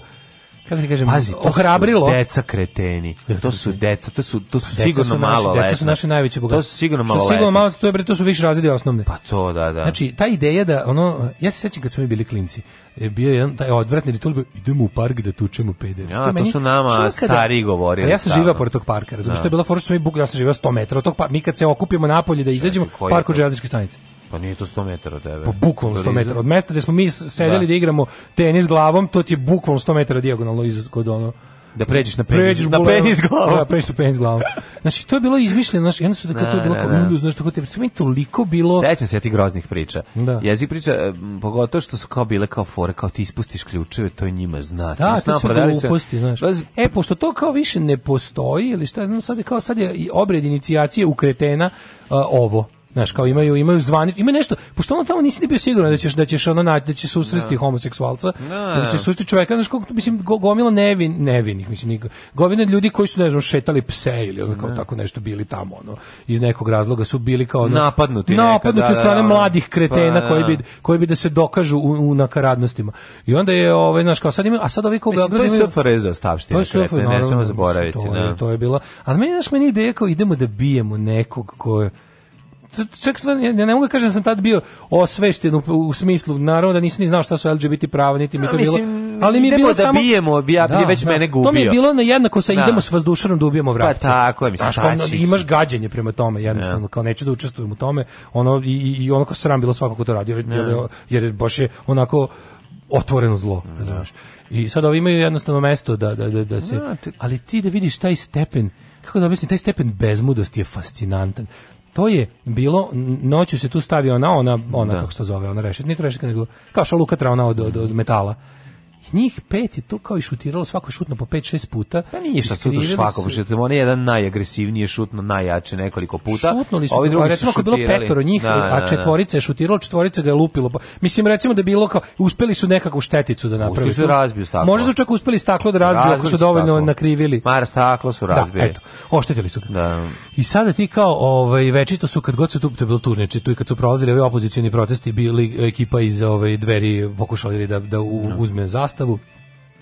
kako ti kažem, Pazi, to ohrabrilo. Su deca kreteni. To su deca, to su to su pa deca sigurno malo naši, Deca su naše najveće bogatstvo. To su sigurno malo. Što sigurno malo, to je bre to su više razredi osnovne. Pa to da, da. Znači ta ideja da ono ja se sećam kad smo mi bili klinci, je bio jedan taj odvratni ritul idemo u park da tučemo pedere. Ja, to, to su nama stari govorili. Ja sam živeo pored tog parka, razumiješ, da. to je bila fora što mi buk, ja sam živeo 100 metara od tog pa mi kad se okupimo polju da izađemo, park od železničke stanice. Pa nije to 100 metara od tebe. Pa bukvalno 100 metara. Od mesta gde smo mi da. sedeli da, da igramo tenis glavom, to ti je bukvalno 100 metara dijagonalno iz kod ono da pređeš na penis, pređeš na penis glavom. Da, pređeš na penis glavom. Znači, to je bilo izmišljeno, znači, jedno su da, da to je bilo da, kao da. Windows, znači, tako te, mi toliko bilo... Sećam se ja ti groznih priča. Da. Jezik priča, e, pogotovo što su kao bile kao fore, kao ti ispustiš ključeve, to je njima znati. Da, to su gluposti, znaš. Raz... E, pošto to kao više ne postoji, ili šta, znam, sad je kao sad je obred inicijacije ukretena uh, ovo Znaš, kao imaju da. imaju zvanično, ima nešto, pošto ona tamo nisi ni bio siguran da ćeš da ćeš ona naći da će susresti da. no. homoseksualca, no. da, da će susresti čoveka, znaš kako mislim gomila nevin nevinih, mislim niko. Govine ljudi koji su ne znam šetali pse ili ono kao no. tako nešto bili tamo ono. Iz nekog razloga su bili kao ono, napadnuti, napadnuti od strane da, mladih kretena pa, koji bi koji bi da se dokažu u, u nakaradnostima. I onda je ovaj znaš kao sad ima, a sad ovi kao Beograd imaju sfreza ostavštine, to je kretene, ne smemo zaboraviti, to, je, to je bila. A meni znaš meni ideja kao idemo da bijemo nekog ko čak stvarno, ja ne mogu da kažem da sam tad bio osvešten u, u smislu, naravno da nisam ni znao šta su LGBT prava, niti mi to bilo. Ali mi je bilo da samo... bijemo, ja, da, već da, mene gubio. To mi je bilo na jednako sa da. idemo s vazdušarom da ubijemo pa vrapca. Pa tako je, mislim, Znaš, imaš gađenje prema tome, da. jednostavno, kao neću da učestvujem u tome, ono, i, i ono kao sram bilo svako ko to radi, jer, da. jer, jer baš je onako otvoreno zlo, znaš. I sad ovi imaju jednostavno mesto da, da, da, da se... Ali ti da vidiš taj stepen, kako da objasnim, taj stepen bezmudosti je fascinantan. To je bilo, noću se tu stavi ona, ona, ona da. kako se zove, ona rešetka, nije to rešetka, nego kao šaluka ona od, od, od metala njih pet je to kao i šutiralo svako šutno po 5 6 puta. Pa nije šta su to svako, što on jedan najagresivniji šutno najjače nekoliko puta. Šutnuli su, ovi drugi recimo su bilo petoro njih, na, da, a da, da. četvorica je šutiralo, četvorica ga je lupilo. Mislim recimo da bilo kao uspeli su nekako šteticu da naprave. Uspeli su razbiju staklo. Možda su čak uspeli staklo da razbiju, razbiju ako su dovoljno staklo. nakrivili. Mar staklo su razbili. Da, eto, oštetili su ga. Da. I sada ti kao ovaj večito su kad god su tu to bilo tužniče, znači tu i kad su prolazili ovi opozicioni protesti bili ekipa iz ove ovaj, dveri pokušali da da uzme zas zastavu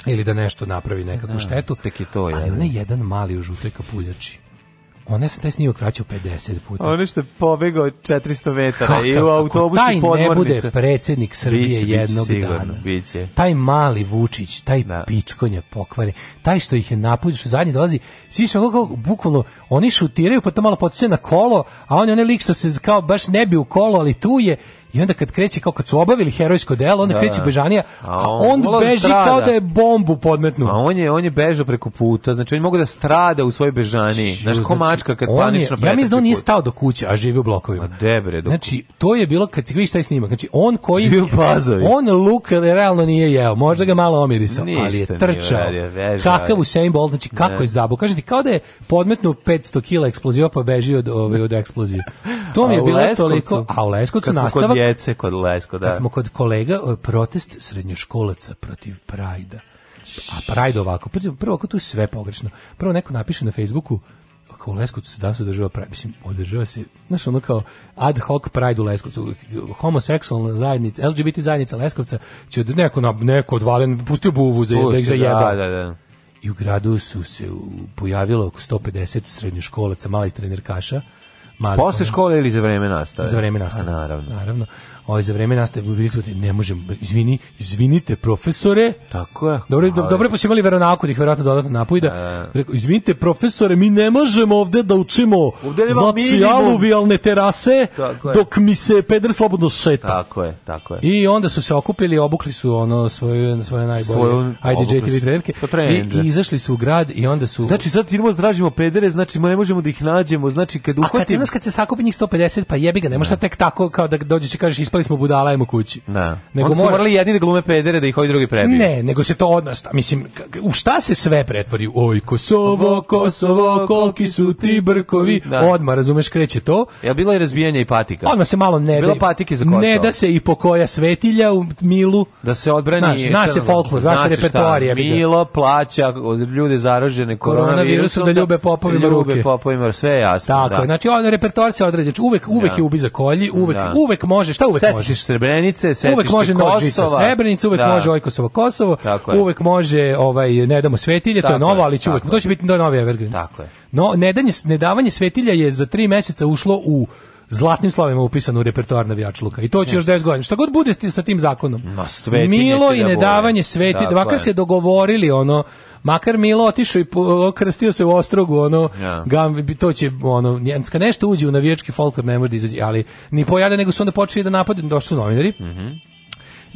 ili da nešto napravi nekakvu da, štetu. Tek je to, ali onaj jedan mali u žutoj kapuljači. Ona se taj snimak vraćao 50 puta. Ono što je pobegao 400 metara Kakav, i u autobusu taj podmornica. Taj ne bude predsednik Srbije biće, jednog biće, sigurno, dana. Biće. Taj mali Vučić, taj da. pičkonje pokvare, taj što ih je napulj, što zadnji dolazi, svi što kako bukvalno, oni šutiraju, pa to malo podsjeća na kolo, a on je onaj lik što se kao baš ne bi u kolo, ali tu je I onda kad kreće kao kad su obavili herojsko delo, onda da. kreće da. bežanija, a on, a on beži strada. kao da je bombu podmetnu. A on je on je bežao preko puta, znači on mogu da strada u svojoj bežaniji. Znaš ko znači, mačka kad panično pretače. Ja mislim da on nije stao do kuće, a živi u blokovima. A Ma bre, do Znači to je bilo kad se vidi taj snimak. Znači on koji živi u pazovi. On luk realno nije jeo. Možda ga malo omirisao, ali je trčao. Kakav Usain Bolt, znači kako ne. je zabu. Kaže ti kao da je podmetnuo 500 kg eksploziva pa beži od ove ovaj, od eksplozije. To mi je bilo toliko, a u Leskovcu nastavak djece kod Lesko, da. Kad smo kod kolega, e, protest srednjoškolaca protiv Prajda. A Pride ovako, prvo ako tu sve pogrešno. Prvo neko napiše na Facebooku, kako u Leskovcu se danas održava Pride, mislim, održava se, znaš, ono kao ad hoc Pride u Leskovcu, homoseksualna zajednica, LGBT zajednica Leskovca će od neko, na, neko odvalen, pustio buvu za, da Pusti, da ih zajeba. Da, da, da. I u gradu su se pojavilo oko 150 srednjoškolaca, malih trenerkaša, Mali Posle škole ili za vreme nastave? Za vreme nastave. A, naravno. Naravno ovaj za vreme nastave bili smo ne možemo izvini izvinite profesore tako je dobro ali... dobro pa imali veronauku da ih verovatno dodatno napuji da e. rekao izvinite profesore mi ne možemo ovde da učimo ovde znači aluvijalne terase dok mi se peder slobodno šeta tako je tako je i onda su se okupili obukli su ono svoje svoje najbolje ajde JTV trenerke i izašli su u grad i onda su znači sad idemo tražimo pedere znači ne možemo da ih nađemo znači kad uhvatimo kad, kad se sakupi njih 150 pa jebi ga ne možeš tek tako kao da dođeš i kažeš ispali smo budala, ajmo kući. Da. Nego Onda su morali jedni da glume pedere da ih ovi drugi prebiju. Ne, nego se to odnosta. Mislim, u šta se sve pretvori? Oj, Kosovo, Kosovo, koliki su ti brkovi. Da. Odmah, razumeš, kreće to. Ja bilo je razbijanje i patika? Odmah se malo ne bilo da- patike za Kosovo. Ne da se i pokoja svetilja u milu. Da se odbrani. Znaš, zna se folklor, zna se repertoarija. Milo plaća od ljude zaražene koronavirusom da ljube popovima da ruke. Ljube popovima, sve jasno. Tako, da. znači on repertoar se određe. Uvek, uvek da. je ubi za kolji, uvek, da. uvek može. Šta uvek uvek setiš. možeš Srebrenice, setiš uvek može Kosova. Srebrenice, uvek da. može Ojkosovo Kosovo, uvek može ovaj, ne damo svetilje, to je novo, ali će uvek, to će biti do novi Evergreen. Tako je. No, nedanje, nedavanje svetilja je za tri meseca ušlo u zlatnim slovima upisan u repertoar navijačluka. I to će yes. još 10 godina. Šta god bude sa tim zakonom. Ma, Milo da i nedavanje sveti, dakle. makar se dogovorili ono makar Milo otišao i okrstio se u Ostrogu, ono, ja. gam, to će, ono, njenska nešto uđe u navijački folklor, ne može da izađe, ali ni pojade, nego su onda počeli da napade, došli su novinari, mm -hmm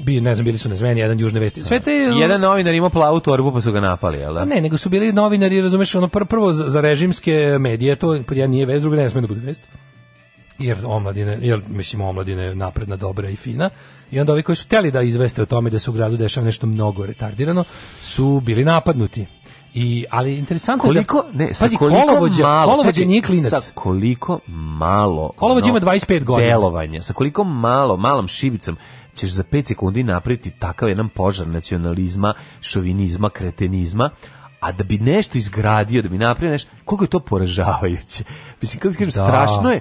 bi ne znam bili su nezveni jedan južne vesti. Sve te da. jedan novinar imao plavu torbu pa su ga napali, al da? Pa ne, nego su bili novinari, razumeš, ono prvo za režimske medije, to ja pa nije vez, drugo ne sme da bude vest jer omladine, jer mislim omladine je napredna, dobra i fina. I onda ovi koji su hteli da izveste o tome da se u gradu dešava nešto mnogo retardirano, su bili napadnuti. I, ali interesantno koliko, je da... Ne, pazi, koliko kolovođa, malo, kolovođa čekaj, nije klinac. Sa koliko malo... Kolovođa ima 25 godina. Delovanje, sa koliko malo, malom šibicom ćeš za 5 sekundi napraviti takav jedan požar nacionalizma, šovinizma, kretenizma, a da bi nešto izgradio, da bi napravio nešto, koliko je to poražavajuće. Mislim, kako da ti kažem, da. strašno je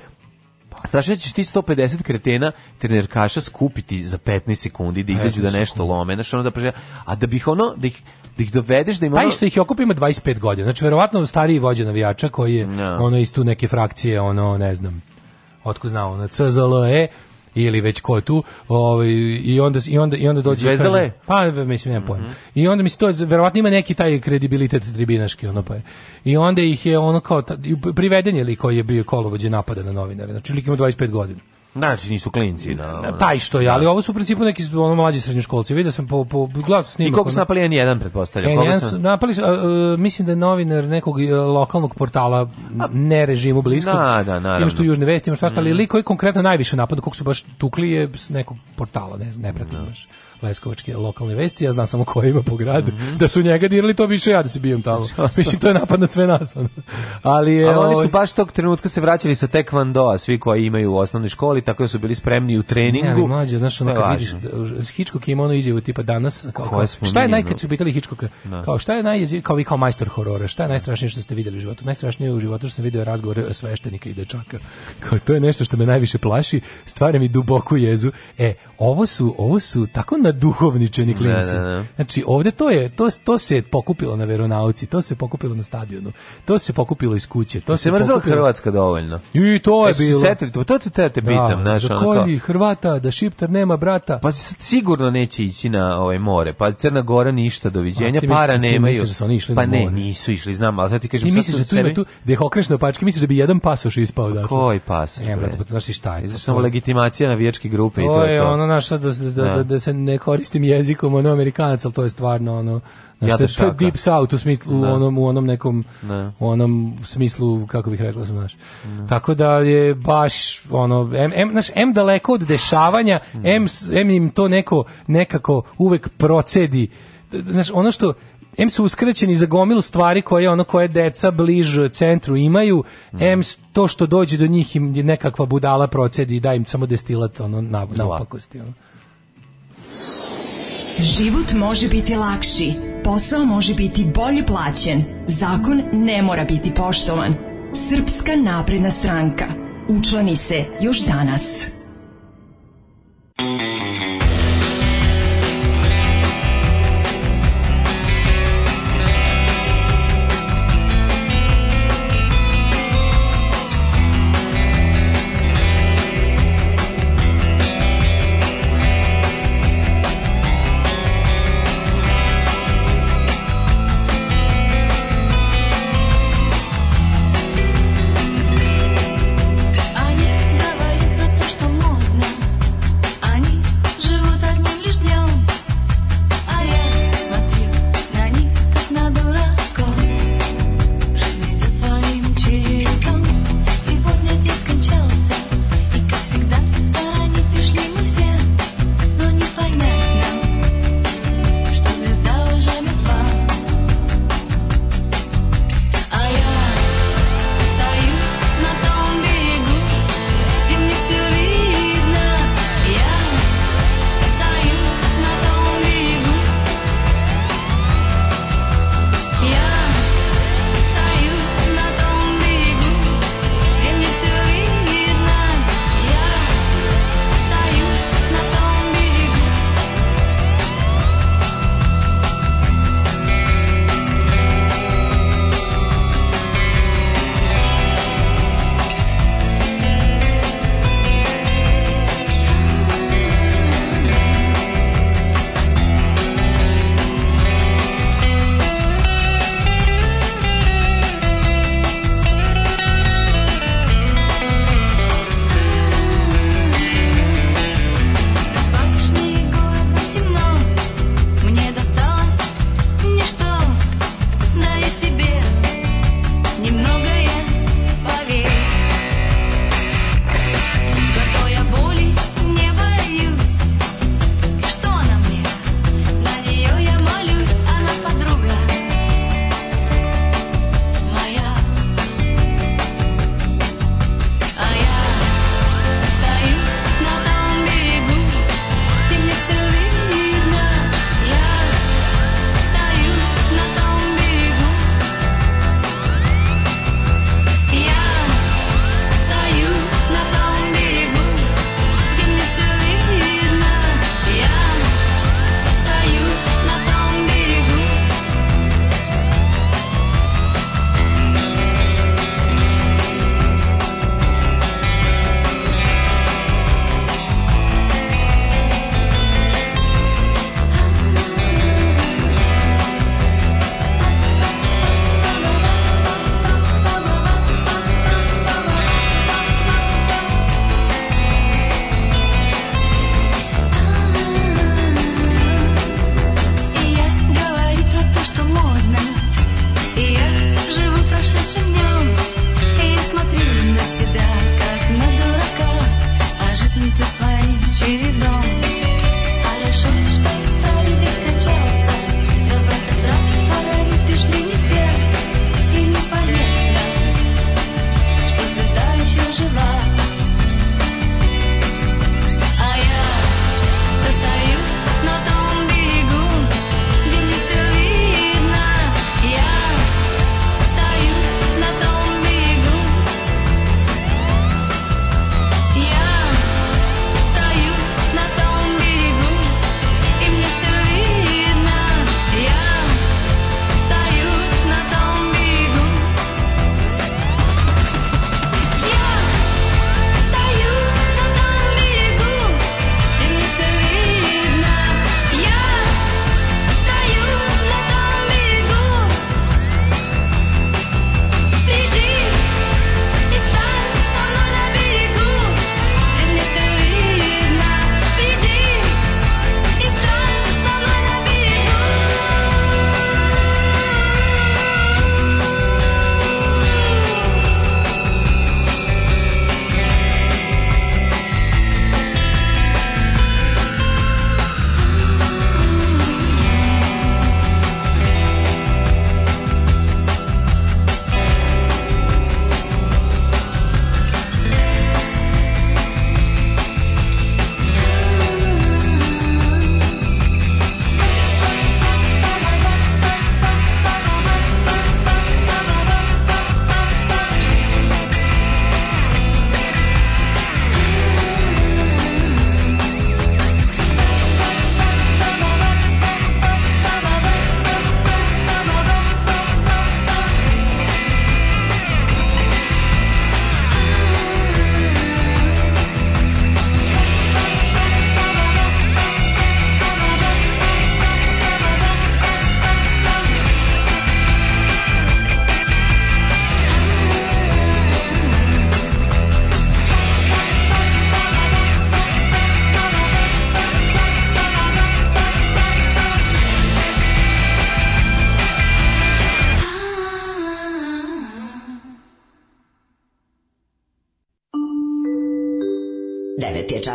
Strašno da ćeš ti 150 kretena trenerkaša skupiti za 15 sekundi da izađu da nešto lome, znaš ono da preža, a da bih ono, da ih da ih dovedeš da ima... ono... Pa što ih okupi ima 25 godina. Znači verovatno stariji vođa navijača koji je no. Da. ono iz tu neke frakcije, ono ne znam. Otko znao, ono CZLE, ili već ko je tu, ovaj i onda i onda i onda dođe Zvezdale? pa mislim nema pojma. Mm -hmm. I onda mi se to verovatno ima neki taj kredibilitet tribinaški ono pa. Je. I onda ih je ono kao priveden je lik koji je bio kolovođe napada na novinare. Znači lik ima 25 godina. Znači nisu klinci, na. No, e, Taj što je, ali da. ovo su u principu neki ono mlađi srednjoškolci. Vidio sam po po glas snimak. I koliko su napali N1 pretpostavljam. N1 su napali uh, mislim da je novinar nekog e, lokalnog portala ne režimu blisko. Da, da, naravno. Ima što južne vesti, ima što ostali mm. lik koji konkretno najviše napada, kog su baš tukli je s nekog portala, ne, ne pratim da. baš leskovačke lokalne vesti, ja znam samo ko ima po gradu, mm -hmm. da su njega dirali, to bi išao ja da se bijem tamo. [LAUGHS] Mislim, to je napad na sve nas. Ali, je, oni su ovaj- baš tog trenutka se vraćali sa tekvandoa, svi koji imaju u osnovnoj školi, tako da su bili spremni u treningu. Ne, mlađe, znaš, ono, kad vidiš, Hitchcock ima ono izjavu tipa danas, kao, da. kao, šta je najkad su pitali Hitchcocka, kao šta je naj, kao vi kao majstor horora, šta je najstrašnije što ste videli u životu? Najstrašnije u životu što sam video razgovor sveštenika i dečaka. Kao, to je nešto što me najviše plaši, stvara mi duboku jezu. E, ovo su ovo su tako naduhovničeni da, klinci. Ne, da, ne, da. Znači ovde to je to to se pokupilo na veronauci, to se pokupilo na stadionu. To se pokupilo iz kuće, to se, se mrzela Hrvatska dovoljno. I to je e, bilo. Setili, to, pa to te te pitam, znaš ono to. Hrvata da Šiptar nema brata. Pa sigurno neće ići na ovaj more. Pa Crna Gora ništa doviđenja, para misli, nemaju. pa ne, nisu išli, znam, al zato ti kažem ti misliš da tu ima tu da ih okreš na pačke, misliš da bi jedan pasoš ispao pa da. Koji znači? pasoš? Ne, brate, pa znači šta je? Samo legitimacija na navijačke grupe i to je to ono naš da da-, da, da, da, se ne koristim jezikom ono Amerikanac, ali to je stvarno ono znaš, ja to deep south u, smislu, u, da. onom, u onom nekom ne. u onom smislu kako bih rekla znaš. Ne. Tako da je baš ono m em, znaš, em daleko od dešavanja, m m im to neko nekako uvek procedi znaš, ono što em su uskraćeni za gomilu stvari koje ono koje deca bliže centru imaju, em to što dođe do njih im nekakva budala procedi i da im samo destilat ono na napakosti ono. Život može biti lakši, posao može biti bolje plaćen, zakon ne mora biti poštovan. Srpska napredna stranka. Učlani se još danas.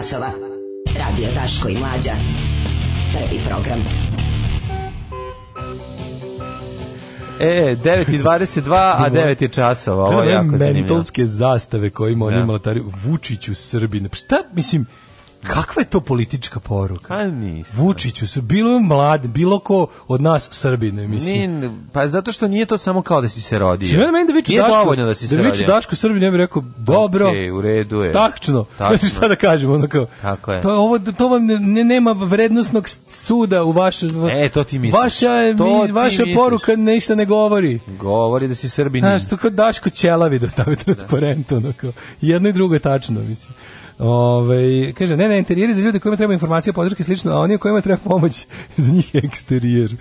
časova. Radio Daško i Mlađa. Prvi program. E, 9 i 22, a 9 je časova. Ovo je jako zanimljivo. Mentalske zastave koje ima oni ja. Vučiću Srbin. Šta, mislim, Kakva je to politička poruka? A pa nisam. Vučiću su bilo mlad, bilo ko od nas Srbine, mislim. Ne, pa zato što nije to samo kao da si se rodio. Sve meni da viču nije Daško, da si se da viču Daško Srbin, ja bih rekao dobro. Okay, u redu je. Tačno. [LAUGHS] Tačno. Znači šta da kažem, ono kao. Tako je. To ovo to vam ne, nema vrednosnog suda u vašoj E, to ti misliš. Vaša to mi, vaša misliš. poruka ništa ne govori. Govori da si Srbin. Znaš, to kao Daško Ćelavi da stavite transparentno, ono kao. Jedno i drugo je tačno, mislim. Ove, ovaj, kaže, ne, ne, interijeri za ljude kojima treba informacija, podrške i slično, a oni kojima treba pomoć, [LAUGHS] za njih eksterijer.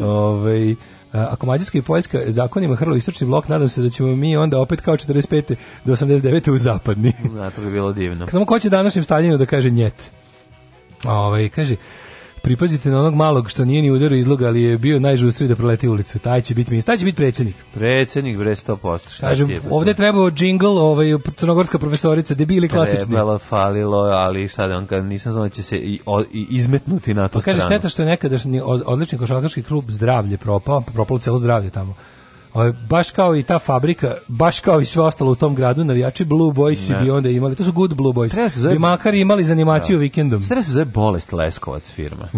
Ove, ovaj, ako Mađarska i Poljska zakonima hrlo istočni blok, nadam se da ćemo mi onda opet kao 45. do 89. u zapadni. Da, to bi bilo divno. Samo ko će današnjem Staljinu da kaže njet? Ove, ovaj, kaže, pripazite na onog malog što nije ni udario izloga, ali je bio najžustri da proleti ulicu. Taj će biti ministar, taj će biti predsednik. Predsednik bre 100%. Šta Kažem, je, trebao jingle, ovaj crnogorska profesorica, debili klasični. Trebalo, falilo, ali šta da on kad nisam znao da će se i, o, i izmetnuti na to pa, Kaže šteta što je nekadašnji odlični košarkaški klub Zdravlje propao, propalo celo zdravlje tamo. Ovaj, baš kao i ta fabrika, baš kao i sve ostalo u tom gradu, navijači Blue Boys ne. bi onda imali, to su good Blue Boys, treba da se zove... bi makar imali zanimaciju da. vikendom. Treba da se zove Bolest Leskovac firma.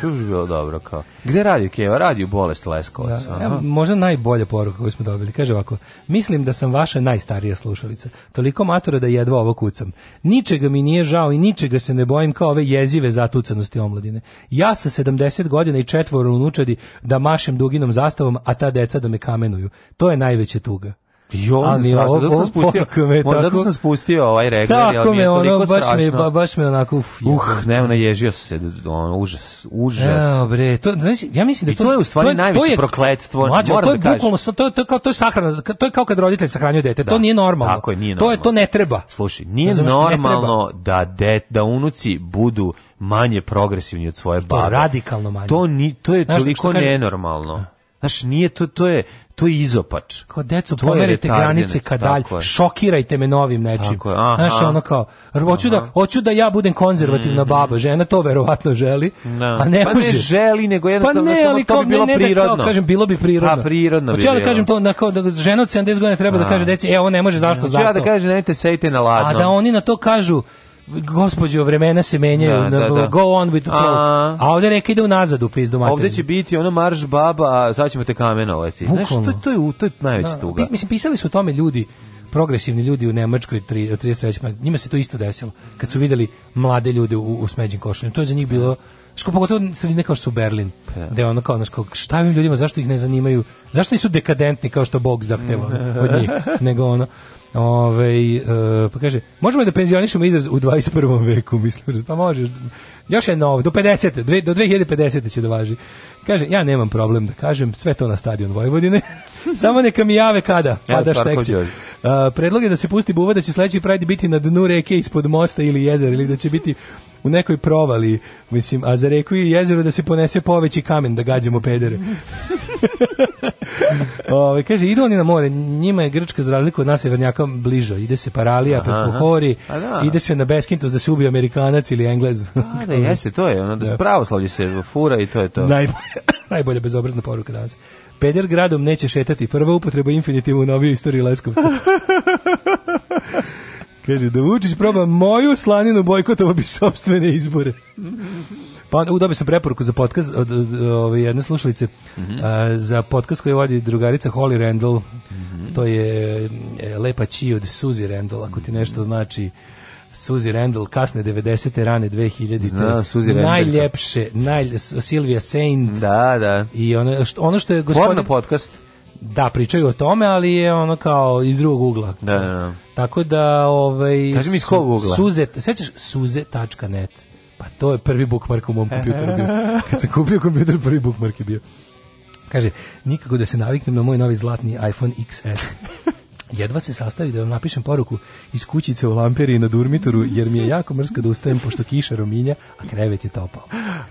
Čuš [LAUGHS] da. bi bilo dobro kao. Gde radi Keva? Radi u Bolest Leskovac. Da. Evo, možda najbolja poruka koju smo dobili. Kaže ovako, mislim da sam vaša najstarija slušalica. Toliko matora da jedva ovo kucam. Ničega mi nije žao i ničega se ne bojim kao ove jezive zatucanosti omladine. Ja sa 70 godina i četvoro unučadi da mašem duginom zastavom, a ta deca da me kamenuju. To je najveća tuga. Jo, on mi ovo, zato spustio, Možda tako, sam spustio ovaj regler, ali me, je toliko ono, baš strašno. Me, ba, baš me onako, uf, uh, ne, ono, ježio se, on, užas, užas. Ja, bre, to, znači, ja mislim da to, I to je u stvari to, najveće to je, prokletstvo, mlađe, moram to je da bukvalno, to, je, to, je kao, to je sahrana, to je kao kad roditelj sahranjuje dete, da, to nije normalno. Tako je, nije normalno. To, je, to ne treba. Slušaj, nije Znaš, normalno da, de, da unuci budu manje progresivni od svoje babe. To je radikalno manje. To, ni, to je toliko nenormalno. Znaš, nije to, to je, to je izopač. Kao decu, to pomerite granice kadalj, šokirajte me novim nečim. Tako je, aha. Znaš, ono kao, hoću da, hoću da ja budem konzervativna mm -hmm. baba, žena to verovatno želi, no. Da. a ne pa ne želi, nego jednostavno pa ne, ali kao, to bi bilo ne, prirodno. Da kao, kažem, bilo bi prirodno. A, pa, prirodno hoću bi ja da kažem to, na, kao, da žena od 70 godina treba da a. da kaže deci, evo, ne može, zašto, zato. Hoću ja da kažem, nemojte sejte na ladno. A da oni na to kažu, gospođo, vremena se menjaju, da, da, da. go on with the flow. A, a ovde reka ide unazad u pizdu materiju. Ovde će biti ono marš baba, a sad ćemo te kamenovati. Znaš, što to je, to je najveća da. tuga. Pis, mislim, pisali su o tome ljudi, progresivni ljudi u Nemačkoj od 33. Pa njima se to isto desilo, kad su videli mlade ljude u, u smeđim košuljima. To je za njih bilo Što pogotovo sredine kao što su Berlin, pa da gde ono kao, kao šta im ljudima, zašto ih ne zanimaju, zašto nisu dekadentni kao što Bog zahteva od njih, [LAUGHS] nego ono. Ove, ovaj, e, pa kaže, možemo da penzionišemo izraz u 21. veku, mislim, pa možeš. Još je novo, do 50. Dve, do 2050. će da važi. Kaže, ja nemam problem da kažem, sve to na stadion Vojvodine. [LAUGHS] Samo neka mi jave kada, pa da štekće. Uh, predlog je da se pusti buva da će sledeći pride biti na dnu reke ispod mosta ili jezera ili da će biti u nekoj provali, mislim, a za reku i jezero da se ponese poveći kamen da gađamo pedere. [LAUGHS] Ove, kaže, idu oni na more, njima je Grčka za razliku od nas je severnjaka bliža, ide se paralija preko pohori, pa da. ide se na Beskintos da se ubije Amerikanac ili Englez. A, pa da [LAUGHS] jeste, to je, ono da, da. pravoslavlje se fura i to je to. Najbolje, [LAUGHS] najbolje bezobrazna poruka danas. Peder gradom neće šetati, prva upotreba infinitiva u novijoj istoriji Leskovca. Kaže, da Vučić proba moju slaninu bojkotovo bi sobstvene izbore. Pa onda udobio sam preporuku za podcast od, od, od jedne slušalice, mm -hmm. a, za podcast koji vodi drugarica Holly Randall, mm -hmm. to je e, Lepa Či od Suzy Randall, ako ti nešto mhm. znači Suzy Randall, kasne 90. rane 2000. Zna, najljepše, naj, Silvia Saint. Da, da. I ono, ono što je gospodin... Porno podcast. Da, pričaju o tome, ali je ono kao iz drugog ugla. Da, da, da. Tako da, ovaj... Kaži mi iz kog ugla? Suze, sećaš suze.net? Pa to je prvi bookmark u mom kompjuteru bio. Kad sam kupio kompjuter, prvi bookmark je bio. Kaže, nikako da se naviknem na moj novi zlatni iPhone XS. Jedva se sastavi da vam napišem poruku iz kućice u Lamperi na Durmitoru, jer mi je jako mrsko da ustajem pošto kiša rominja, a krevet je topao.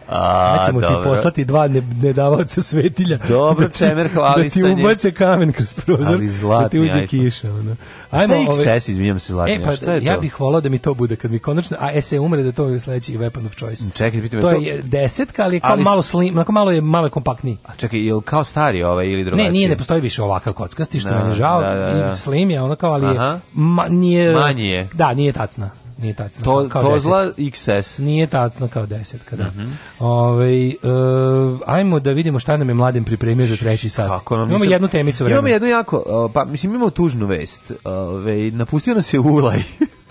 A, ja ćemo dobro. ti poslati dva ne, nedavaoca svetilja. Dobro, da ti, čemer, hvali Da ti ubace kamen kroz prozor, ali zlatni, da ti uđe ajmo. kiša. Ono. Ajmo, šta ove, ovaj- XS, izvinjam se, zlatni, e, pa, šta je ja bih volao da mi to bude kad mi konačno, a e, SE umre da to je sledeći weapon of choice. Čekaj, pitam to. To je desetka, ali je kao ali, malo slim, malo, malo je malo je kompaktniji. A čekaj, je kao stari ovaj ili drugačiji? Ne, nije, ne postoji više ovakav kockasti, što da, meni žao. Da, da, da slim je, ono kao, ali je, ma, nije... Manji je. Da, nije tacna nije tacna. To, kao Tozla XS. Nije tacna kao desetka, da. Mm -hmm. Ove, ovaj, uh, ajmo da vidimo šta nam je mladim pripremio za treći sat. Kako nam, imamo jednu temicu vremena. Imamo jednu jako, pa mislim imamo tužnu vest. Ove, ovaj, napustio nas je Ulaj. [LAUGHS]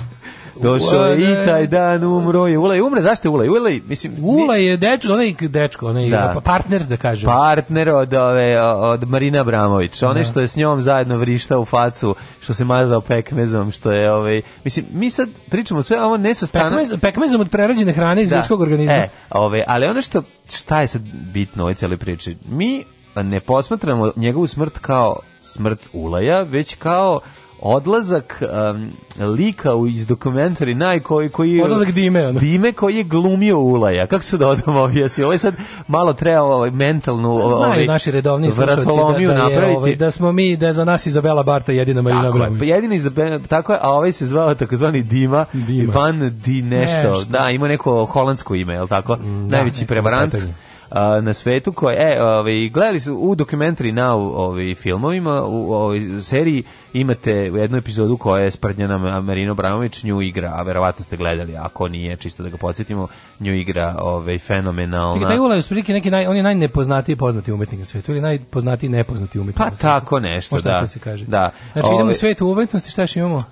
Došao je i taj dan umro je. Ulaj umre, zašto je Ulaj? Ulaj, mislim... Ulaj je dečko, onaj dečko, onaj da. Pa partner, da kažem. Partner od, ove, od Marina Abramović. One da. što je s njom zajedno vrišta u facu, što se mazao pekmezom, što je... ovaj mislim, mi sad pričamo sve ovo ne sa strana... Pekmez, pekmezom od prerađene hrane iz da. ljudskog organizma. E, ove, ali ono što... Šta je sad bitno ovoj cijeli priči? Mi ne posmatramo njegovu smrt kao smrt Ulaja, već kao odlazak um, lika iz dokumentari naj koji koji odlazak Dime ono. Dime koji je glumio Ulaja kako se dodamo da objasni ovo je sad malo treba ovaj mentalnu Znaju ovaj naši redovni slušatelji da, da, ovaj, da smo mi da je za nas Izabela Barta jedina Marina tako Abramović. Je, pa jedina Izabela tako je a ovaj se zvao takozvani Dima, Dima. Van Di nešto, nešto. da ima neko holandsko ime je l' tako mm, da, najveći prevarant na svetu koje e ovaj gledali su u dokumentari na ovaj filmovima u ovoj seriji imate u jednu epizodu koja je sprdnjena Marino Bramović nju igra a verovatno ste gledali ako nije čisto da ga podsjetimo nju igra ovaj fenomenalna Čekaj, taj Ula je neki naj, on je najnepoznatiji poznati umetnik na svetu ili najpoznatiji nepoznati umetnik pa tako nešto Možda da se kaže da znači ove, idemo u ovaj- svet umetnosti šta još imamo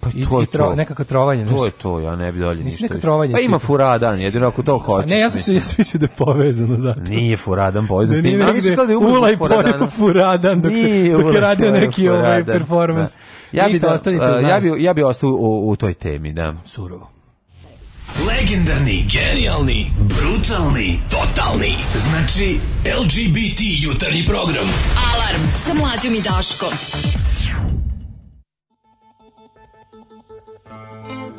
Pa i, to i tro, to. nekako trovanje. To je to, ja ne bih dolje ništa. Neka trovanje. Pa ima furadan, jedino ako to hoćeš. Ne, ja sam se ja mislio da je povezano zato. Nije furadan povezan s da tim. Ali da je ulaj furadan. Pa furadan dok, se, dok je radio neki ovaj da. performance. Da. Ja, bih da, uh, ja, bi, ja bi ostao u, u toj temi, da. Surovo. Legendarni, genijalni, brutalni, totalni. Znači, LGBT jutarnji program. Alarm sa mlađom i Daškom. Thank you.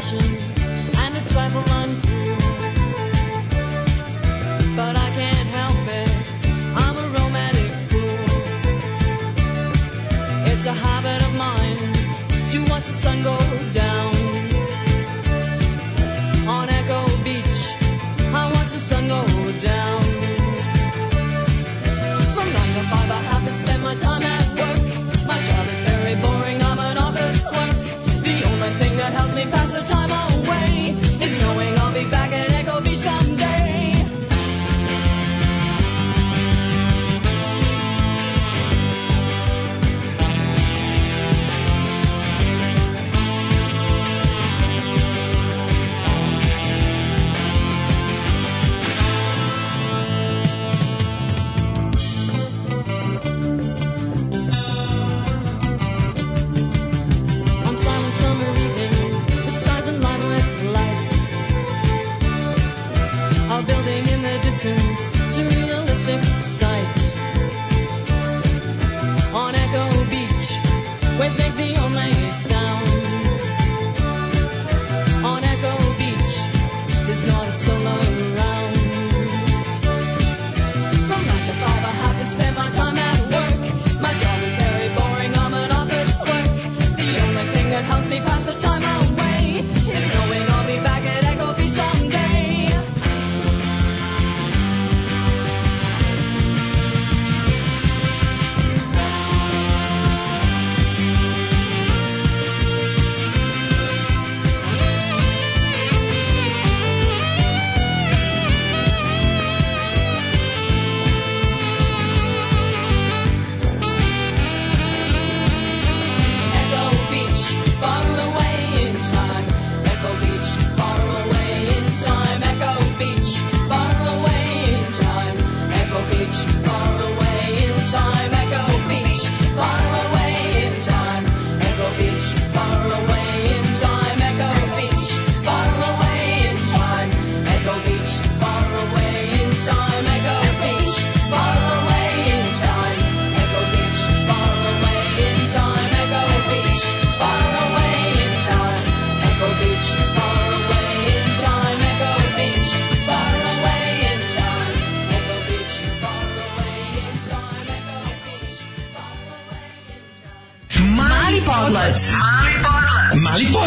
passion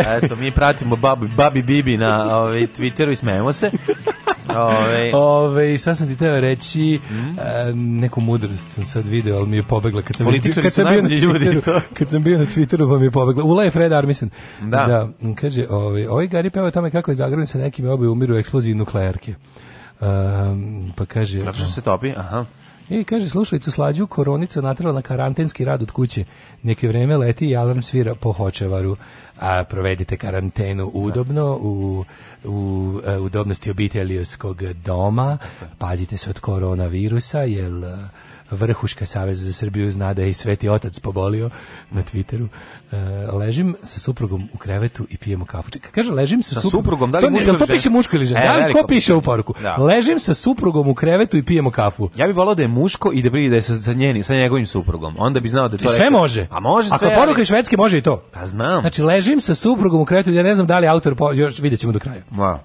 Eto, mi pratimo babi, babi Bibi na ovaj, Twitteru i smejemo se. Ovaj. Ove. Ove, šta sam ti teo reći, mm. a, e, neku mudrost sam sad video, ali mi je pobegla. Kad sam, Političari kad sam bio na Twitteru, Kad sam bio na Twitteru, pa mi je pobegla. Ula je Fred Armisen. Da. da kaže, ovaj, ovaj Gari peva tome kako je zagrljen sa nekim obi umiru u eksploziji nuklearke. Um, pa kaže... Zato se topi, aha. E, kaže, slušalicu slađu koronica natrala na karantenski rad od kuće. Neke vreme leti i alarm svira po hočevaru. A provedite karantenu udobno u, u e, udobnosti obiteljskog doma. Pazite se od koronavirusa, jer vrhuška Saveza za Srbiju zna da je i Sveti Otac pobolio na Twitteru. Uh, ležim sa suprugom u krevetu i pijemo kafu. Čekaj, kaže ležim sa, sa suprugom, suprugom, da li to, muško, to piše muško ili žena? E, da li ko piše u poruku? Da. Ležim sa suprugom u krevetu i pijemo kafu. Ja bih volao da je muško i da vidi da je sa, sa njeni, sa njegovim suprugom. Onda bi znao da to je... sve može. A može sve. Ako je poruka iz švedske može i to. Pa znam. Znači ležim sa suprugom u krevetu, ja ne znam da li autor po... još videćemo do kraja. Ma.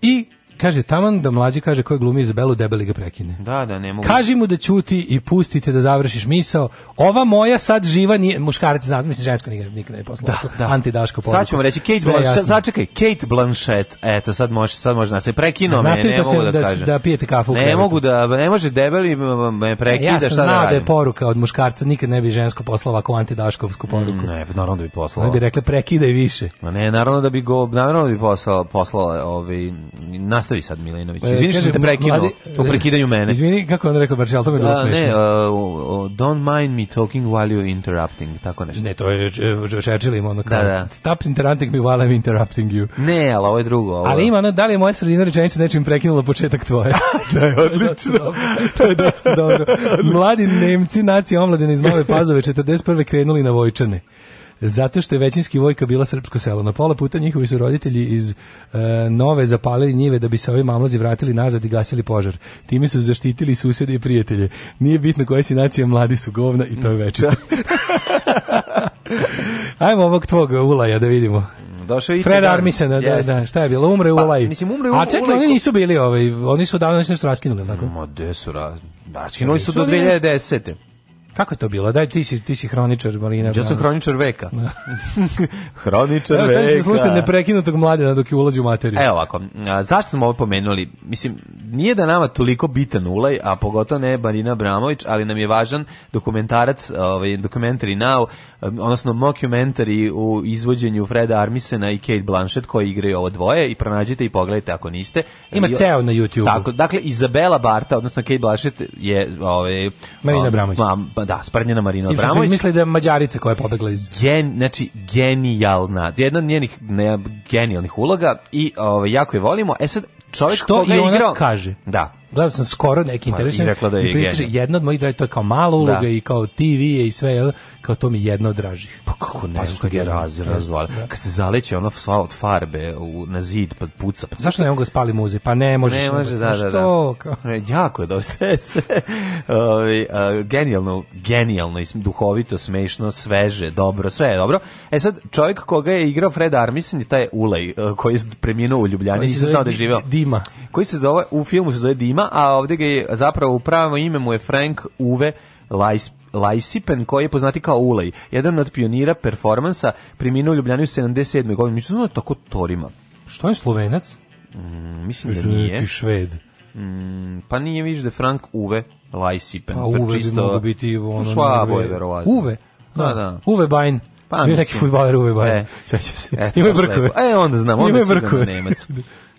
I kaže, taman da mlađi kaže ko je glumi Izabelu, debeli ga prekine. Da, da, ne mogu. Kaži mu da ćuti i pustite da završiš misao. Ova moja sad živa nije, muškarac, znam, mislim, žensko nikad, nikad ne poslao. Da, da. Antidaško Sad ćemo reći, Kate Blanchett, Sačekaj, Kate Blanchett, eto, sad može, sad može, se prekino me, ne da mogu da, da kažem. Da pijete kafu. Ne mogu da, ne može debeli me e, prekida, ja šta da radim. da je poruka od muškarca, nikad ne bi žensko poslao ovako antidaškovsku poruku. Mm, ne, naravno da bi poslala. Ne bi rekla prekidaj više. Ne, naravno da bi go, naravno da bi poslala, poslao ovaj, nastav nastavi sad Milinović. E, Izvini što sam te prekinuo po prekidanju mene. Izvini, kako on rekao, Barčel, to mi je bilo da, smešno. Ne, uh, don't mind me talking while you're interrupting, tako nešto. Ne, to je e, Churchill ima ono kao, da, da. stop interrupting me while I'm interrupting you. Ne, ali ovo je drugo. Ovo... Ali ima ono, da li je moja sredina rečenica nečim prekinula početak tvoje? [LAUGHS] da je odlično. to je dosta dobro. [LAUGHS] Mladi Nemci, nacija omladina iz Nove Pazove, 41. krenuli na Vojčane. Zato što je većinski vojka bila srpsko selo. Na pola puta njihovi su roditelji iz e, Nove zapalili njive da bi se ovi mamlazi vratili nazad i gasili požar. Time su zaštitili susede i prijatelje. Nije bitno koje si nacija, mladi su govna i to je večito. Da. [LAUGHS] Ajmo ovog tvog ulaja da vidimo. Došao i Fred Armisen, da, da, da, šta je bilo? Umre pa, Ulaj. Mislim, umre Ulaj. A čekaj, oni nisu bili ovaj, oni su davno nešto raskinuli, tako? Ma, gde su raskinuli? Raskinuli su do 2010. Kako je to bilo? Daj, ti si, ti si hroničar, Marina. Ja sam hroničar veka. Da. [LAUGHS] hroničar Evo, veka. Evo, sad ćete slušati neprekinutog mladena dok je ulazi u materiju. Evo ovako, a, zašto smo ovo pomenuli? Mislim, nije da nama toliko bitan ulaj, a pogotovo ne Marina Bramović, ali nam je važan dokumentarac, ovaj, documentary now, odnosno mockumentary u izvođenju Freda Armisena i Kate Blanchett koji igraju ovo dvoje i pronađite i pogledajte ako niste. Ima I, ceo na YouTube-u. Tako, dakle, Izabela Barta, odnosno Kate Blanchett je... Ovaj, Marina Bramović. Ma, da, Sprnjena Marina Abramović. misli da je Mađarica koja je pobegla iz... Gen, znači, genijalna, jedna od njenih ne, genijalnih uloga i ovaj, jako je volimo. E sad, čovjek Što koga je igrao... Što i ona kaže. Da, gledao sam skoro neki interesan. Ma, i da je i jedna od mojih dragi, to je kao mala da. uloga da. i kao TV je i sve, jel? kao to mi jedno draži Pa kako ne, pa što je raz, razvala. Da. Kad se zaleće ona sva od farbe u, na zid, pa puca. Pa Zašto ne mogu da spali muze? Pa ne, možeš. Ne može, pa da, da, što? da. Ne, jako je da [LAUGHS] sve, sve uh, genijalno, genijalno i duhovito, smešno, sveže, dobro, sve je dobro. E sad, čovjek koga je igrao Fred Armisen je taj Ulej, koji je preminuo u Ljubljani, i se znao da je živeo. Dima. Koji se zove, u filmu se zove Dima, Obama, a ovde ga je zapravo u pravo ime mu je Frank Uwe Leis, Lajsipen, koji je poznati kao Ulej, jedan od pionira performansa, preminuo u Ljubljani u 77. godini. Nisu je tako Torima. Što je Slovenac? Mm, mislim da nije. Šved. Mm, pa nije viš da Frank Uwe Lajsipen. Pa Uwe čisto... bi mogo biti ono... Švabo pa je, verovatno. Uwe? Da, da. da. Bajn. Pa, Bio neki futbaler Uwe Bajn. E, se. Ima brkove. E, onda znam, onda sigurno nemac. [LAUGHS]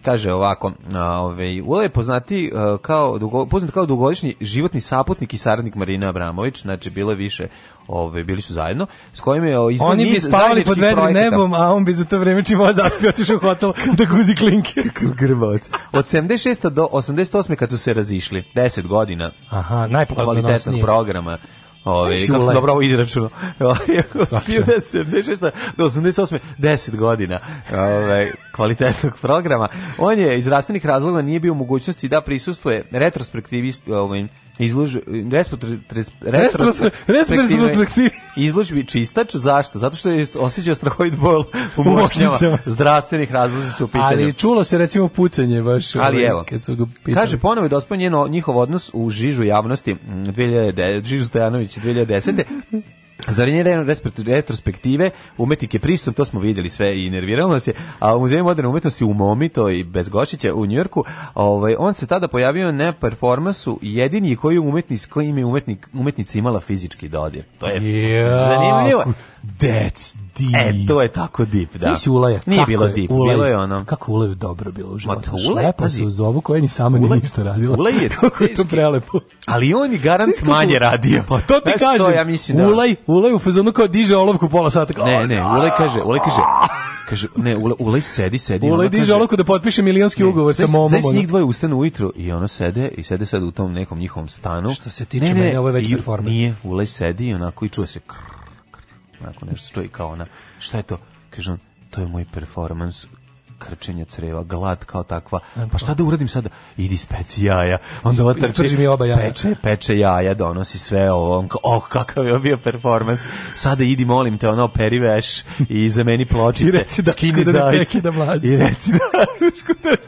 Kaže ovako, ovaj Ula je poznati kao dugo, poznat kao dugogodišnji životni saputnik i saradnik Marina Abramović, znači bilo je više, ove ovaj, bili su zajedno, s kojim je izvan Oni bi spavali pod vedrim nebom, a on bi za to vreme čimo zaspio otišao u hotel da guzi klinke. [LAUGHS] Grbac. Od 76. do 88. kad su se razišli, 10 godina. Aha, najpokvalnostnijeg programa. Ove, kako se dobro ovo izračuno. Od 1976. do 88. 10 godina ove, ovaj, kvalitetnog programa. On je iz rastanih razloga nije bio u mogućnosti da prisustuje retrospektivist ovim izložbi čistač zašto zato što je osećao strahovit bol u moćnjama zdravstvenih razloga su u pitanju ali čulo se recimo pucanje baš ali ovaj, evo kad su ga kaže ponovo da njihov odnos u žižu javnosti 2009 Žižu Stojanović 2010 Za nje retrospektive umetnik je pristom, to smo vidjeli sve i nerviralo nas je, a u Muzeju moderne umetnosti u Momi, to i bez Gošića u Njujorku, ovaj, on se tada pojavio na performansu jedini koji umetnik, s kojim je umetnik, umetnica imala fizički dodir. To je yeah. zanimljivo. That's deep. E, to je tako deep, da. Svi ulaja. Nije kako bilo deep, ulaj, bilo je ono. Kako ulaju dobro bilo u životu. Ma to uz ovu koja ni sama ulaj, nije ništa radila. Ulaj je [LAUGHS] kako je to prelepo. Ali on je garant manje radio. Pa to ti Znaš kažem. To, ja mislim, da. Ulaj, ulaj u fazonu kao diže olovku pola sata. ne, ne, ulaj kaže, ulaj kaže, kaže ne ulaj, Ulej sedi sedi Ulaj diže oluku da potpiše milionski ne, ugovor sa momom znači njih dvoje ustanu ujutru i ona sede i sede sad u tom nekom njihovom stanu što se tiče ne, mene ovo je već performans nije ulaj sedi i onako i čuje se krr, Nakon nešto čuje kao ona, šta je to? Kaže on, to je moj performans krčenja creva, glad kao takva. E, pa šta da uradim sada? Idi speci jaja. Onda ova trči, mi oba jaja. Peče, peče jaja, donosi sve ovo. On oh, kakav je bio performans. Sada idi, molim te, ono, peri veš i zameni pločice. [LAUGHS] I reci da, skini da ne da mlađe. I reci da,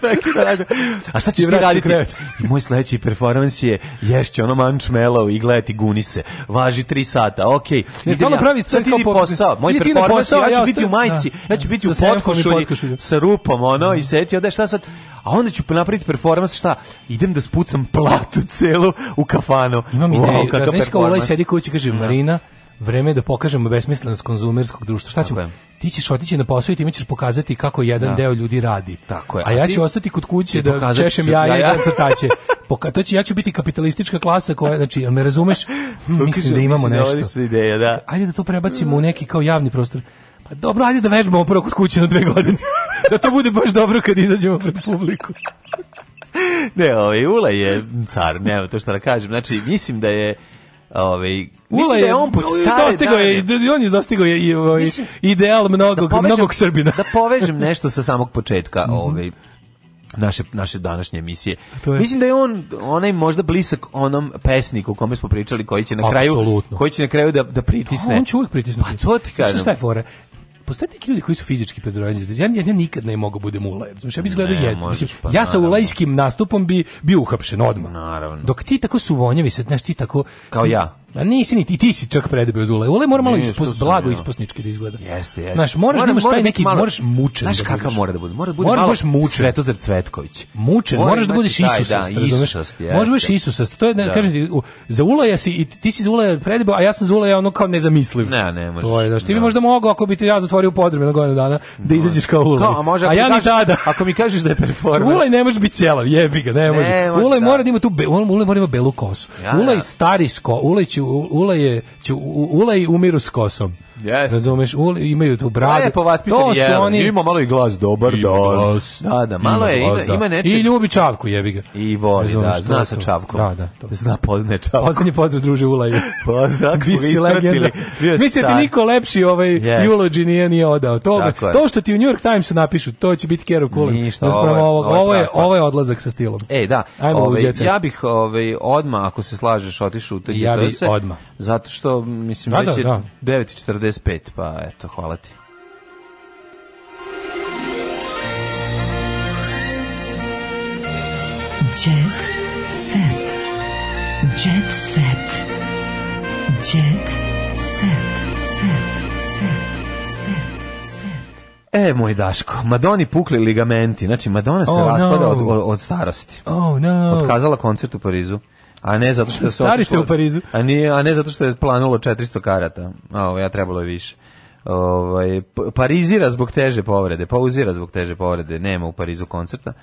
da ne da rade. A šta ćeš ti raditi? I moj sledeći performans je ješće ono mančmelo i gledati gunise. Važi tri sata, okej. Okay. Ne, stalno pravi sad ti posao. Moj performans, ja ću biti u majici, ja ću da. biti u potkošu sa rup lupam ono i setio da šta sad a onda ću napraviti performans šta idem da spucam platu celu u kafanu imam wow, ideju znaš kao Ulaj sedi kući kaže no. Da. Marina vreme je da pokažemo besmislenost konzumerskog društva šta ćemo ti ćeš otići na posao i ti ćeš pokazati kako jedan ja. Da. deo ljudi radi. Tako je. A, a ja ću ostati kod kuće da češem jaja i da crtaće. Poka, to će, ja ću biti kapitalistička klasa koja, znači, me razumeš? Hm, [LAUGHS] mislim da imamo da nešto. Ideja, da. Ajde da to prebacimo u neki kao javni prostor. Pa dobro, ajde da vežbamo prvo kod kuće na dve godine. [LAUGHS] da to bude baš dobro kad izađemo pred publiku. [LAUGHS] ne, ovaj, Ula je car, ne, to što da kažem. Znači, mislim da je Ove, ovaj, Ula da je, da je on pod stare dostigao je, on je dostigao je i, ovaj, ideal da mnogog, da povežem, mnogog Srbina. da povežem nešto sa samog početka, mm -hmm. ovaj, naše, naše današnje emisije. Je... Mislim da je on onaj možda blisak onom pesniku o kome smo pričali koji će na kraju koji će na kraju da da pritisne. on će uvijek pritisnuti. Pa to ti kažem. Šta je fora? postoje neki ljudi koji su fizički predrođeni. Znači, ja, ja, ja nikad ne mogu budem ula. Znači, ja bi izgledao jedno. Mislim, pa, ja sa ulajskim nastupom bi bio uhapšen odmah. Naravno. Dok ti tako su vonjavi, se, znaš, ti tako... Kao ti, ja. Ma nisi ni ti, ti si čak predebeo Zule. Ule mora malo ispust, blago ispusnički da izgleda. Jeste, jeste. Znaš, moraš mora, da imaš taj neki, malo, moraš mučen. Znaš da kakav mora da bude? Mora da bude moraš malo mučen. Svetozar Cvetković. Mučen, mora moraš da budeš Isus. Da, Isusast, jeste. Možeš budeš Isusast. To je, da. kažem ti, za Ula ja si, i ti si za Ula predebeo, a ja sam za Ula ja ono kao nezamisliv. Ne, ne, možeš. To je, znaš, ti bi da. možda mogao ako bi ti ja zatvorio podrume na godinu dana, da izađeš kao Ula. Kao, a ja ni tada. Ako mi kažeš da je performans. Ula ne može biti celav, jebi ga, ne može. Ula da. mora da ima tu, Ula mora da ima belu kosu. Ula je stari sko, Ula će Ula je, će, Ula i umiru s kosom. Yes. Razumeš, u, imaju tu bradu. Lepo vaspitan to su oni... Ima malo i glas dobar, I da. glas, Da, da, malo ima je, glas, ima, da. ima nečeg... I ljubi Čavku, jebi ga. I voli, da, Razumeš, da, zna sa Čavkom. Da, da. To. Zna poznaje Čavku. Poznanje pozdrav, druže Ulaju. pozdrav, smo vi ispratili. Mislim da ti niko lepši ovaj yes. eulogy nije, nije odao. To, dakle. to što ti u New York Timesu napišu, to će biti Kero Kulin. Ništa, ovo, ovo, ovo, je, ovo je odlazak sa stilom. E, da. Ajmo ove, ovaj, ja bih ove, ovaj, odma, ako se slažeš, otišao u TGTS. Ja bih e, odma. Zato što, mislim, već je 9.40 95, pa eto, hvala ti. Jet set. Jet set. Jet set. Set. Set. Set. E, moj Daško, Madoni pukli ligamenti. Znači, Madonna se oh, raspada no. od, od starosti. Oh, no. Otkazala koncert u Parizu a ne zato što se Starice u Parizu. A, nije, a ne zato što je planulo 400 karata. A ovo ja trebalo je više. Ovaj Parizira zbog teže povrede, pauzira zbog teže povrede, nema u Parizu koncerta.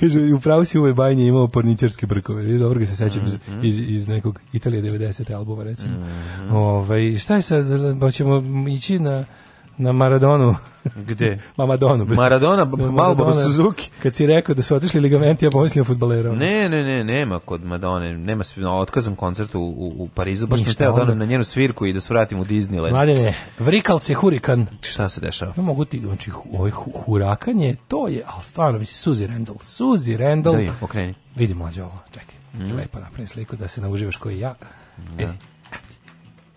Kaže upravo si u ovoj Bajnje imao porničarske brkove. Dobro ga se sećam mm -hmm. iz, iz nekog Italije 90 albuma recimo. Mm -hmm. Ovaj šta je sad hoćemo ići na Na Maradonu. Gde? [LAUGHS] Mamadonu. Maradona, Malboro da. Suzuki. Kad si rekao da su otišli ligamenti, ja pomislio futbalera. Ne, ne, ne, nema kod Madone. Nema se no, otkazan koncert u, u, Parizu. Baš sam hteo da na njenu svirku i da se u Disneyland. Mladene, vrikal se hurikan. Šta se dešava? Ja mogu ti, znači, ovaj hurakan je, to je, ali stvarno, misli, Suzi Rendall. Suzi Rendall. Da je, okreni. Vidi mlađe ovo, čekaj. Mm. Lepo napravim sliku da se nauživaš koji ja. Da. E,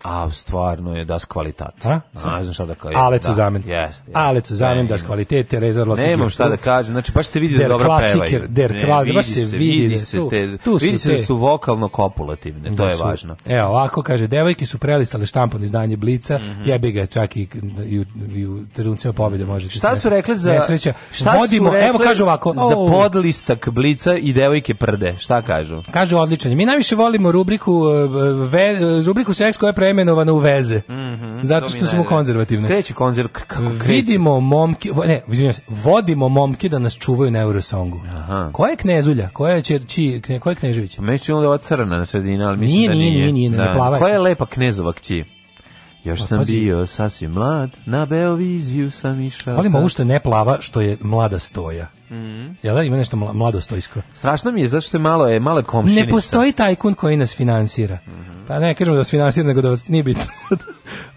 A stvarno je das kvalitat. A? A, znam šta da kažem. Ale će da, Zamen. Yes, yes. Alec Zamen, das kvalitet, Tereza Orlovski. Nemam šta da kažem, znači baš se vidi da dobro pevaju. Der ne, klasiker, baš se vidi, vidi se, te, tu vidi se da su vokalno kopulativne, da to je su. važno. Evo, ovako kaže, devojke su prelistale štampano izdanje Blica, mm -hmm. jebi ga čak i, i, i u trenucima pobjede može. Šta su rekli za... Nesreća. Šta Vodimo, su rekli evo kažu ovako. Za oh. podlistak Blica i devojke prde, šta kažu? Kažu odlično. Mi najviše volimo rubriku, eh, rubriku seks koja je preimenovana u veze. Mm -hmm, zato što smo konzervativni. Kreće konzerv, kako kreće? Vidimo momke, ne, izvinjam se, vodimo momke da nas čuvaju na Eurosongu. Aha. Ko je Knezulja? Ko je Čerči, ko je Knežević? Meći onda crna na sredini, ali mislim nije, da nije. Nije, nije, nije, da. ne Ko je lepa Knezova kći? Još pa sam bio sasvim mlad, na Beoviziju sam išao. Volim ovo što ne plava, što je mlada stoja. Mm. Jel da, ima nešto mlado stojsko? Strašno mi je zato što je malo je male komšinice. Ne postoji tajkun koji nas finansira. Mm -hmm. Pa ne kažemo da vas finansira nego da vas nije bitno. [LAUGHS]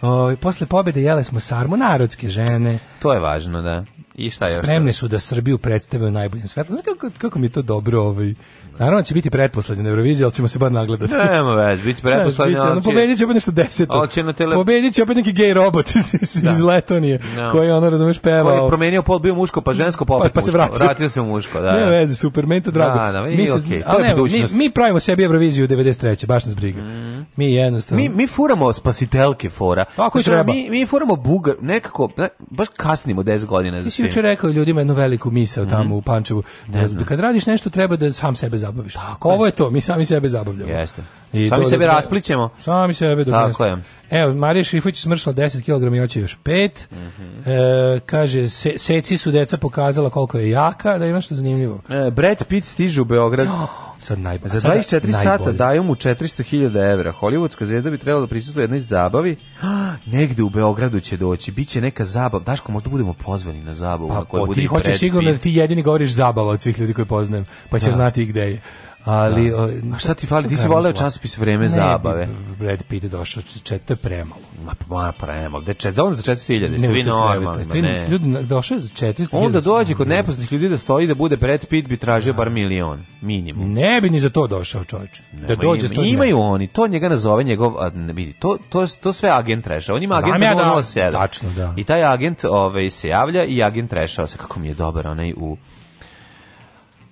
o, ovaj, posle pobede jele smo sarmu narodske žene. To je važno, da. I šta je Spremne su da Srbiju predstave u najboljem svetu. Znaš kako, kako mi je to dobro ovaj... Naravno da će biti pretposlednja Eurovizija, ali ćemo se bar nagledati. Nema vez, biti pretposlednja. Će... No, pobedit će opet nešto deseto. Ali će na tele... Pobedit će opet neki gej robot iz, [LAUGHS] iz, da. iz Letonije, no. Da. koji ono, razumeš, pevao... Koji je promenio pol, bio muško, pa žensko, pa, pa opet pa, pa muško. se vratio vratio se u muško, da. Ne da. veze, super, meni to da, drago. Da, da, mi, se, okay. ali ne, mi, mi pravimo sebi Euroviziju 93. baš nas briga. Mm. Mi jednostavno. Mi, mi furamo spasitelke fora. Tako je treba. Mi, mi furamo bugar, nekako, baš kasnimo 10 godina za sve. Ti si rekao ljudima jednu veliku misao tamo mm. u Pančevu, da, da kad radiš nešto treba da sam sebe zabaviš. Tako, ovo je to, mi sami sebe zabavljamo. Jeste. I sami sebe dok... rasplićemo. Sami sebe dok Tako je. Evo, Marija Šifuć smršala 10 kg i oće još 5. Mm -hmm. e, kaže, se, seci su deca pokazala koliko je jaka, da ima što zanimljivo. E, Brad Pitt stiže u Beograd. Oh, [GASPS] sad najbolje. Za 24 najbolj. sata daju mu 400.000 evra. Hollywoodska zvezda bi trebala da prisustuje jednoj zabavi. [GASPS] Negde u Beogradu će doći. Biće neka zabava. Daško, možda budemo pozvani na zabavu. Pa, ako o, pa ti hoćeš sigurno da ti jedini govoriš zabava od svih ljudi koje poznajem. Pa ćeš da. znati i gde je. Ali, da. O, šta ti fali, ti si voleo časopis Vreme ne, zabave. Bi Brad Pitt došao, čet, to je premalo. Ma, ma premalo, De, čet, za onda za 400.000, ste vi normalno. Ste vi ljudi, došao je za 400.000. Onda dođe kod nepoznatih ljudi da stoji da bude Brad Pitt bi tražio da. bar milion, minimum. Ne bi ni za to došao čovjek. Da dođe ima, imaju oni, to njega nazove njegov, a, vidi, to, to, to sve agent treša. On ima agent da, da, Tačno, da. I taj agent ovaj, se javlja i agent trešao se, kako mi je dobar onaj u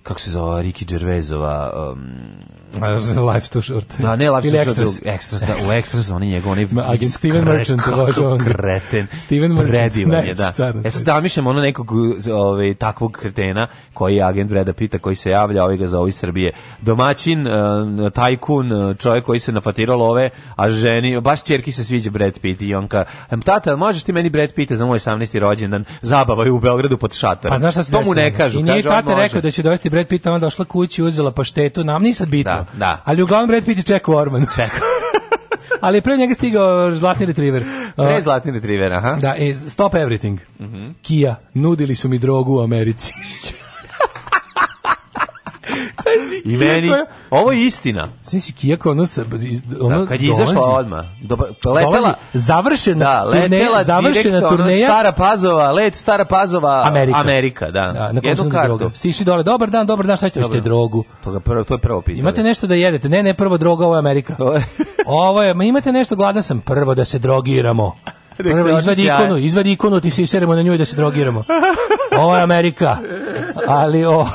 kako se zove Riki Gervaisova um, Life's too short. Da, ne, Life's too short. Ekstra, Extras, da, u ekstra zoni njegov, on je agent Steven Merchant, kako kreten. Steven Merchant, predivan je, da. Ja e, sad zamišljam ono nekog ovaj, takvog kretena koji je agent Breda Pita, koji se javlja, ovaj ga za ovi Srbije. Domaćin, e, tajkun, e, čovjek koji se nafatirao love, a ženi, baš čerki se sviđa Brad Pitt i on ka, tata, možeš ti meni Brad Pitta za moj 18. rođendan, zabava je u Beogradu pod šator. Pa znaš šta se To mu ne kažu. I nije tata rekao da će dovesti Brad Pitta, onda došla kući, uzela paštetu, nam nisad bitno. Da. Da, Ali uglavnom Brad Pitt je čekao Orman. Čekao. ali pre njega stigao zlatni retriever. Pre zlatni retriever, aha. Da, e, stop everything. Mm -hmm. Kia, nudili su mi drogu u Americi. [LAUGHS] Znači, I meni, ovo je istina. Sisi si Kijako, ono, ono da, kad je izašla odmah, doba, letela, završena, da, letela turneja, završena turneja, stara pazova, let stara pazova, Amerika, Amerika da, da na jednu kartu. Stišli dole, dobar dan, dobar dan, šta ćete, hoćete drogu? To, prvo, to je prvo pitanje. Imate nešto da jedete? Ne, ne, prvo droga, ovo je Amerika. ovo je, ma imate nešto, gladan sam, prvo da se drogiramo. Prvo, izvadi ikonu, izvadi ikonu, ti se iseremo na nju i da se drogiramo. Ovo je Amerika. Ali o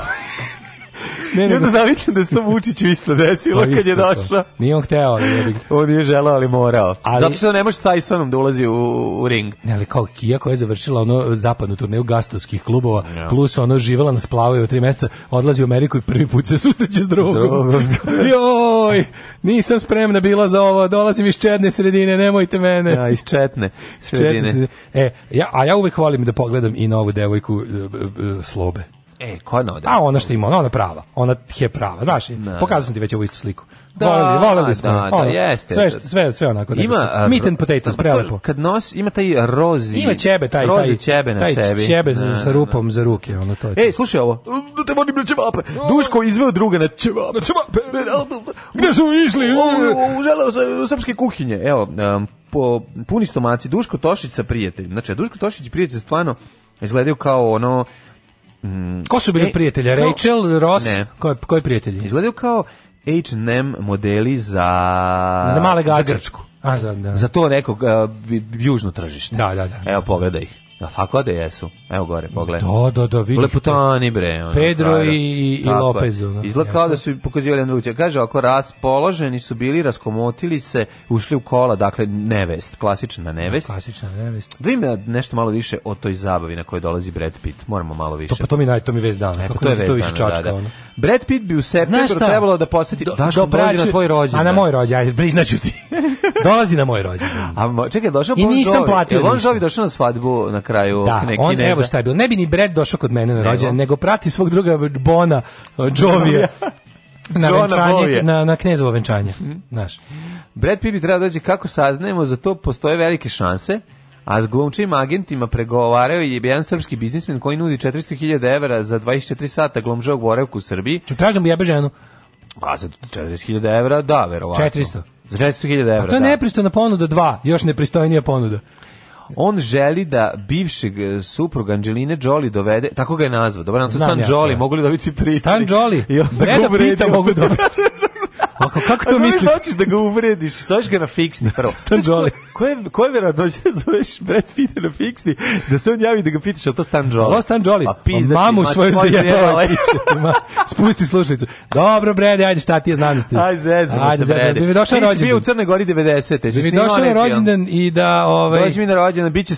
ne, nego... zamislim da se to Vučiću isto desilo pa kad je došao. Nije on hteo, ali je... On nije želao, ali morao. Ali... Zato što ne može s Tysonom da ulazi u, u ring. Ne, ali kao Kija koja je završila ono zapadnu turneju gastovskih klubova, no. plus ono živela na splavu u tri meseca, odlazi u Ameriku i prvi put se susreće s drugom. [LAUGHS] Joj, nisam spremna bila za ovo, dolazim iz Četne sredine, nemojte mene. Ja, iz Četne sredine. Četne sredine. E, ja, a ja uvek volim da pogledam i na ovu devojku e, e, e Slobe. E, ko je A ona što ima, ona, je prava. Ona je prava, znaš, da. da. pokazao ti već ovu istu sliku. Da, voleli, voleli da, smo. Da, ono, jeste. Sve, sve, sve onako. Da, ima, uh, Meat and potatoes, da, prelepo. Kad nos, ima taj rozi. Ima ćebe, taj, rozi taj, ćebe na taj sebi. ćebe na, sa, rupom za ruke. Ono, to Ej, e, slušaj ovo. Da te vodim na ćevape. Duško izveo druga na ćevape. Na ćevape. Gde su išli? U, u, srpske kuhinje. Evo, po, puni stomaci. Duško Tošić sa prijateljem. Znači, Duško Tošić i prijatelj stvarno izgledaju kao ono Mm, Ko su bili e, prijatelja? Kao, Rachel, Ross? Ne. Koji, koji prijatelji? Izgledaju kao H&M modeli za... Za male gađe. Za Grčku. A, za, da. za to neko uh, južno tržište. Da, da, da. Evo, pogledaj ih. A fako da jesu. Evo gore, pogledaj. Da, da, da, vidi. Lepotani bre. Ono, Pedro i i, i Lopez. Ono, Izgleda da su pokazivali jedan Kaže, ako raspoloženi su bili, raskomotili se, ušli u kola, dakle, nevest, klasična nevest. Da, klasična nevest. Da ima nešto malo više o toj zabavi na kojoj dolazi Brad Pitt. Moramo malo više. To pa to mi naj, to mi vez dana. E, pa Kako to je vez dana, da, da. Ono? Brad Pitt bi u septembru trebalo da poseti do, Daško do na tvoj rođendan. A na moj rođendan, ajde, priznaću ti. [LAUGHS] dolazi na moj rođendan. A mo, čekaj, došao I nisam Jovi. platio. Bon Jovi došao na svadbu na kraju da, neki on, Evo šta je bilo. Ne bi ni Brad došao kod mene na rođendan, nego prati svog druga Bona [LAUGHS] Jovija. na venčanje, na, na knezovo venčanje. Mm. Naš. Brad Pitt bi trebao da dođe, kako saznajemo, za to postoje velike šanse A s glumčim agentima pregovarao je jedan srpski biznismen koji nudi 400.000 evra za 24 sata glumčevog boravka u Srbiji. Ču tražim jebe ženu. Pa za 40.000 evra, da, verovatno. 400. Za 400.000 pa evra, A to je da. nepristojna ponuda 2, još nepristojnija ponuda. On želi da bivšeg e, supruga Angeline Jolie dovede, tako ga je nazvao, dobro nam se Stan ja, Jolie, ja. mogu li dobiti pritlik? Stan Jolie, da onda Pita mogu dobiti. [LAUGHS] Pa kako, to misliš? hoćeš da ga uvrediš, zoveš ga na fiksni prvo. Stan [LAUGHS] Jolly. Ko je, ko je verovatno zoveš Brad Pitt na fiksni, da se on javi da ga pitaš, ali to Stan Jolly? Alo, Stan Jolly. Pa, pa pizda Mamu ti, svoju se jebala spusti slušalicu. Dobro, Brede, ajde, šta ti je znam da ste. Ajde, zezamo se, Brede. Bi došao rođendan. bio u Crnoj Gori 90. Si bi došao rođendan i da... Ovaj... Dođi mi na rođendan, bit će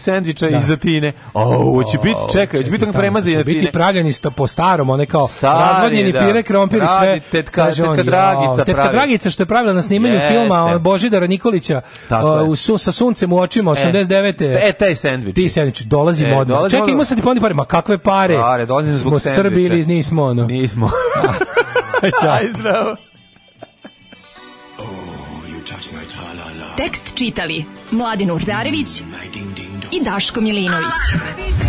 da. iz Atine. O, hoće biti, čekaj, hoće biti premaze iz Atine. Biti pravljeni po starom, one kao razvodnjeni da. pire, krompir i sve. Tetka, tetka Dragica Dragica što je pravila na snimanju Jeste. filma Božidara Nikolića uh, u su, sa suncem u očima 89. E. e, e taj sendvič. Ti sendvič dolazi e, modno. Čekaj, od... sad ti poni pare, ma kakve pare? Pare, dolazim zbog sendviča. Srbi ili nismo ono. Nismo. [LAUGHS] Aj, zdravo. Oh, you touch my -la -la. Tekst čitali Mladin Urdarević i Daško Milinović. Ah!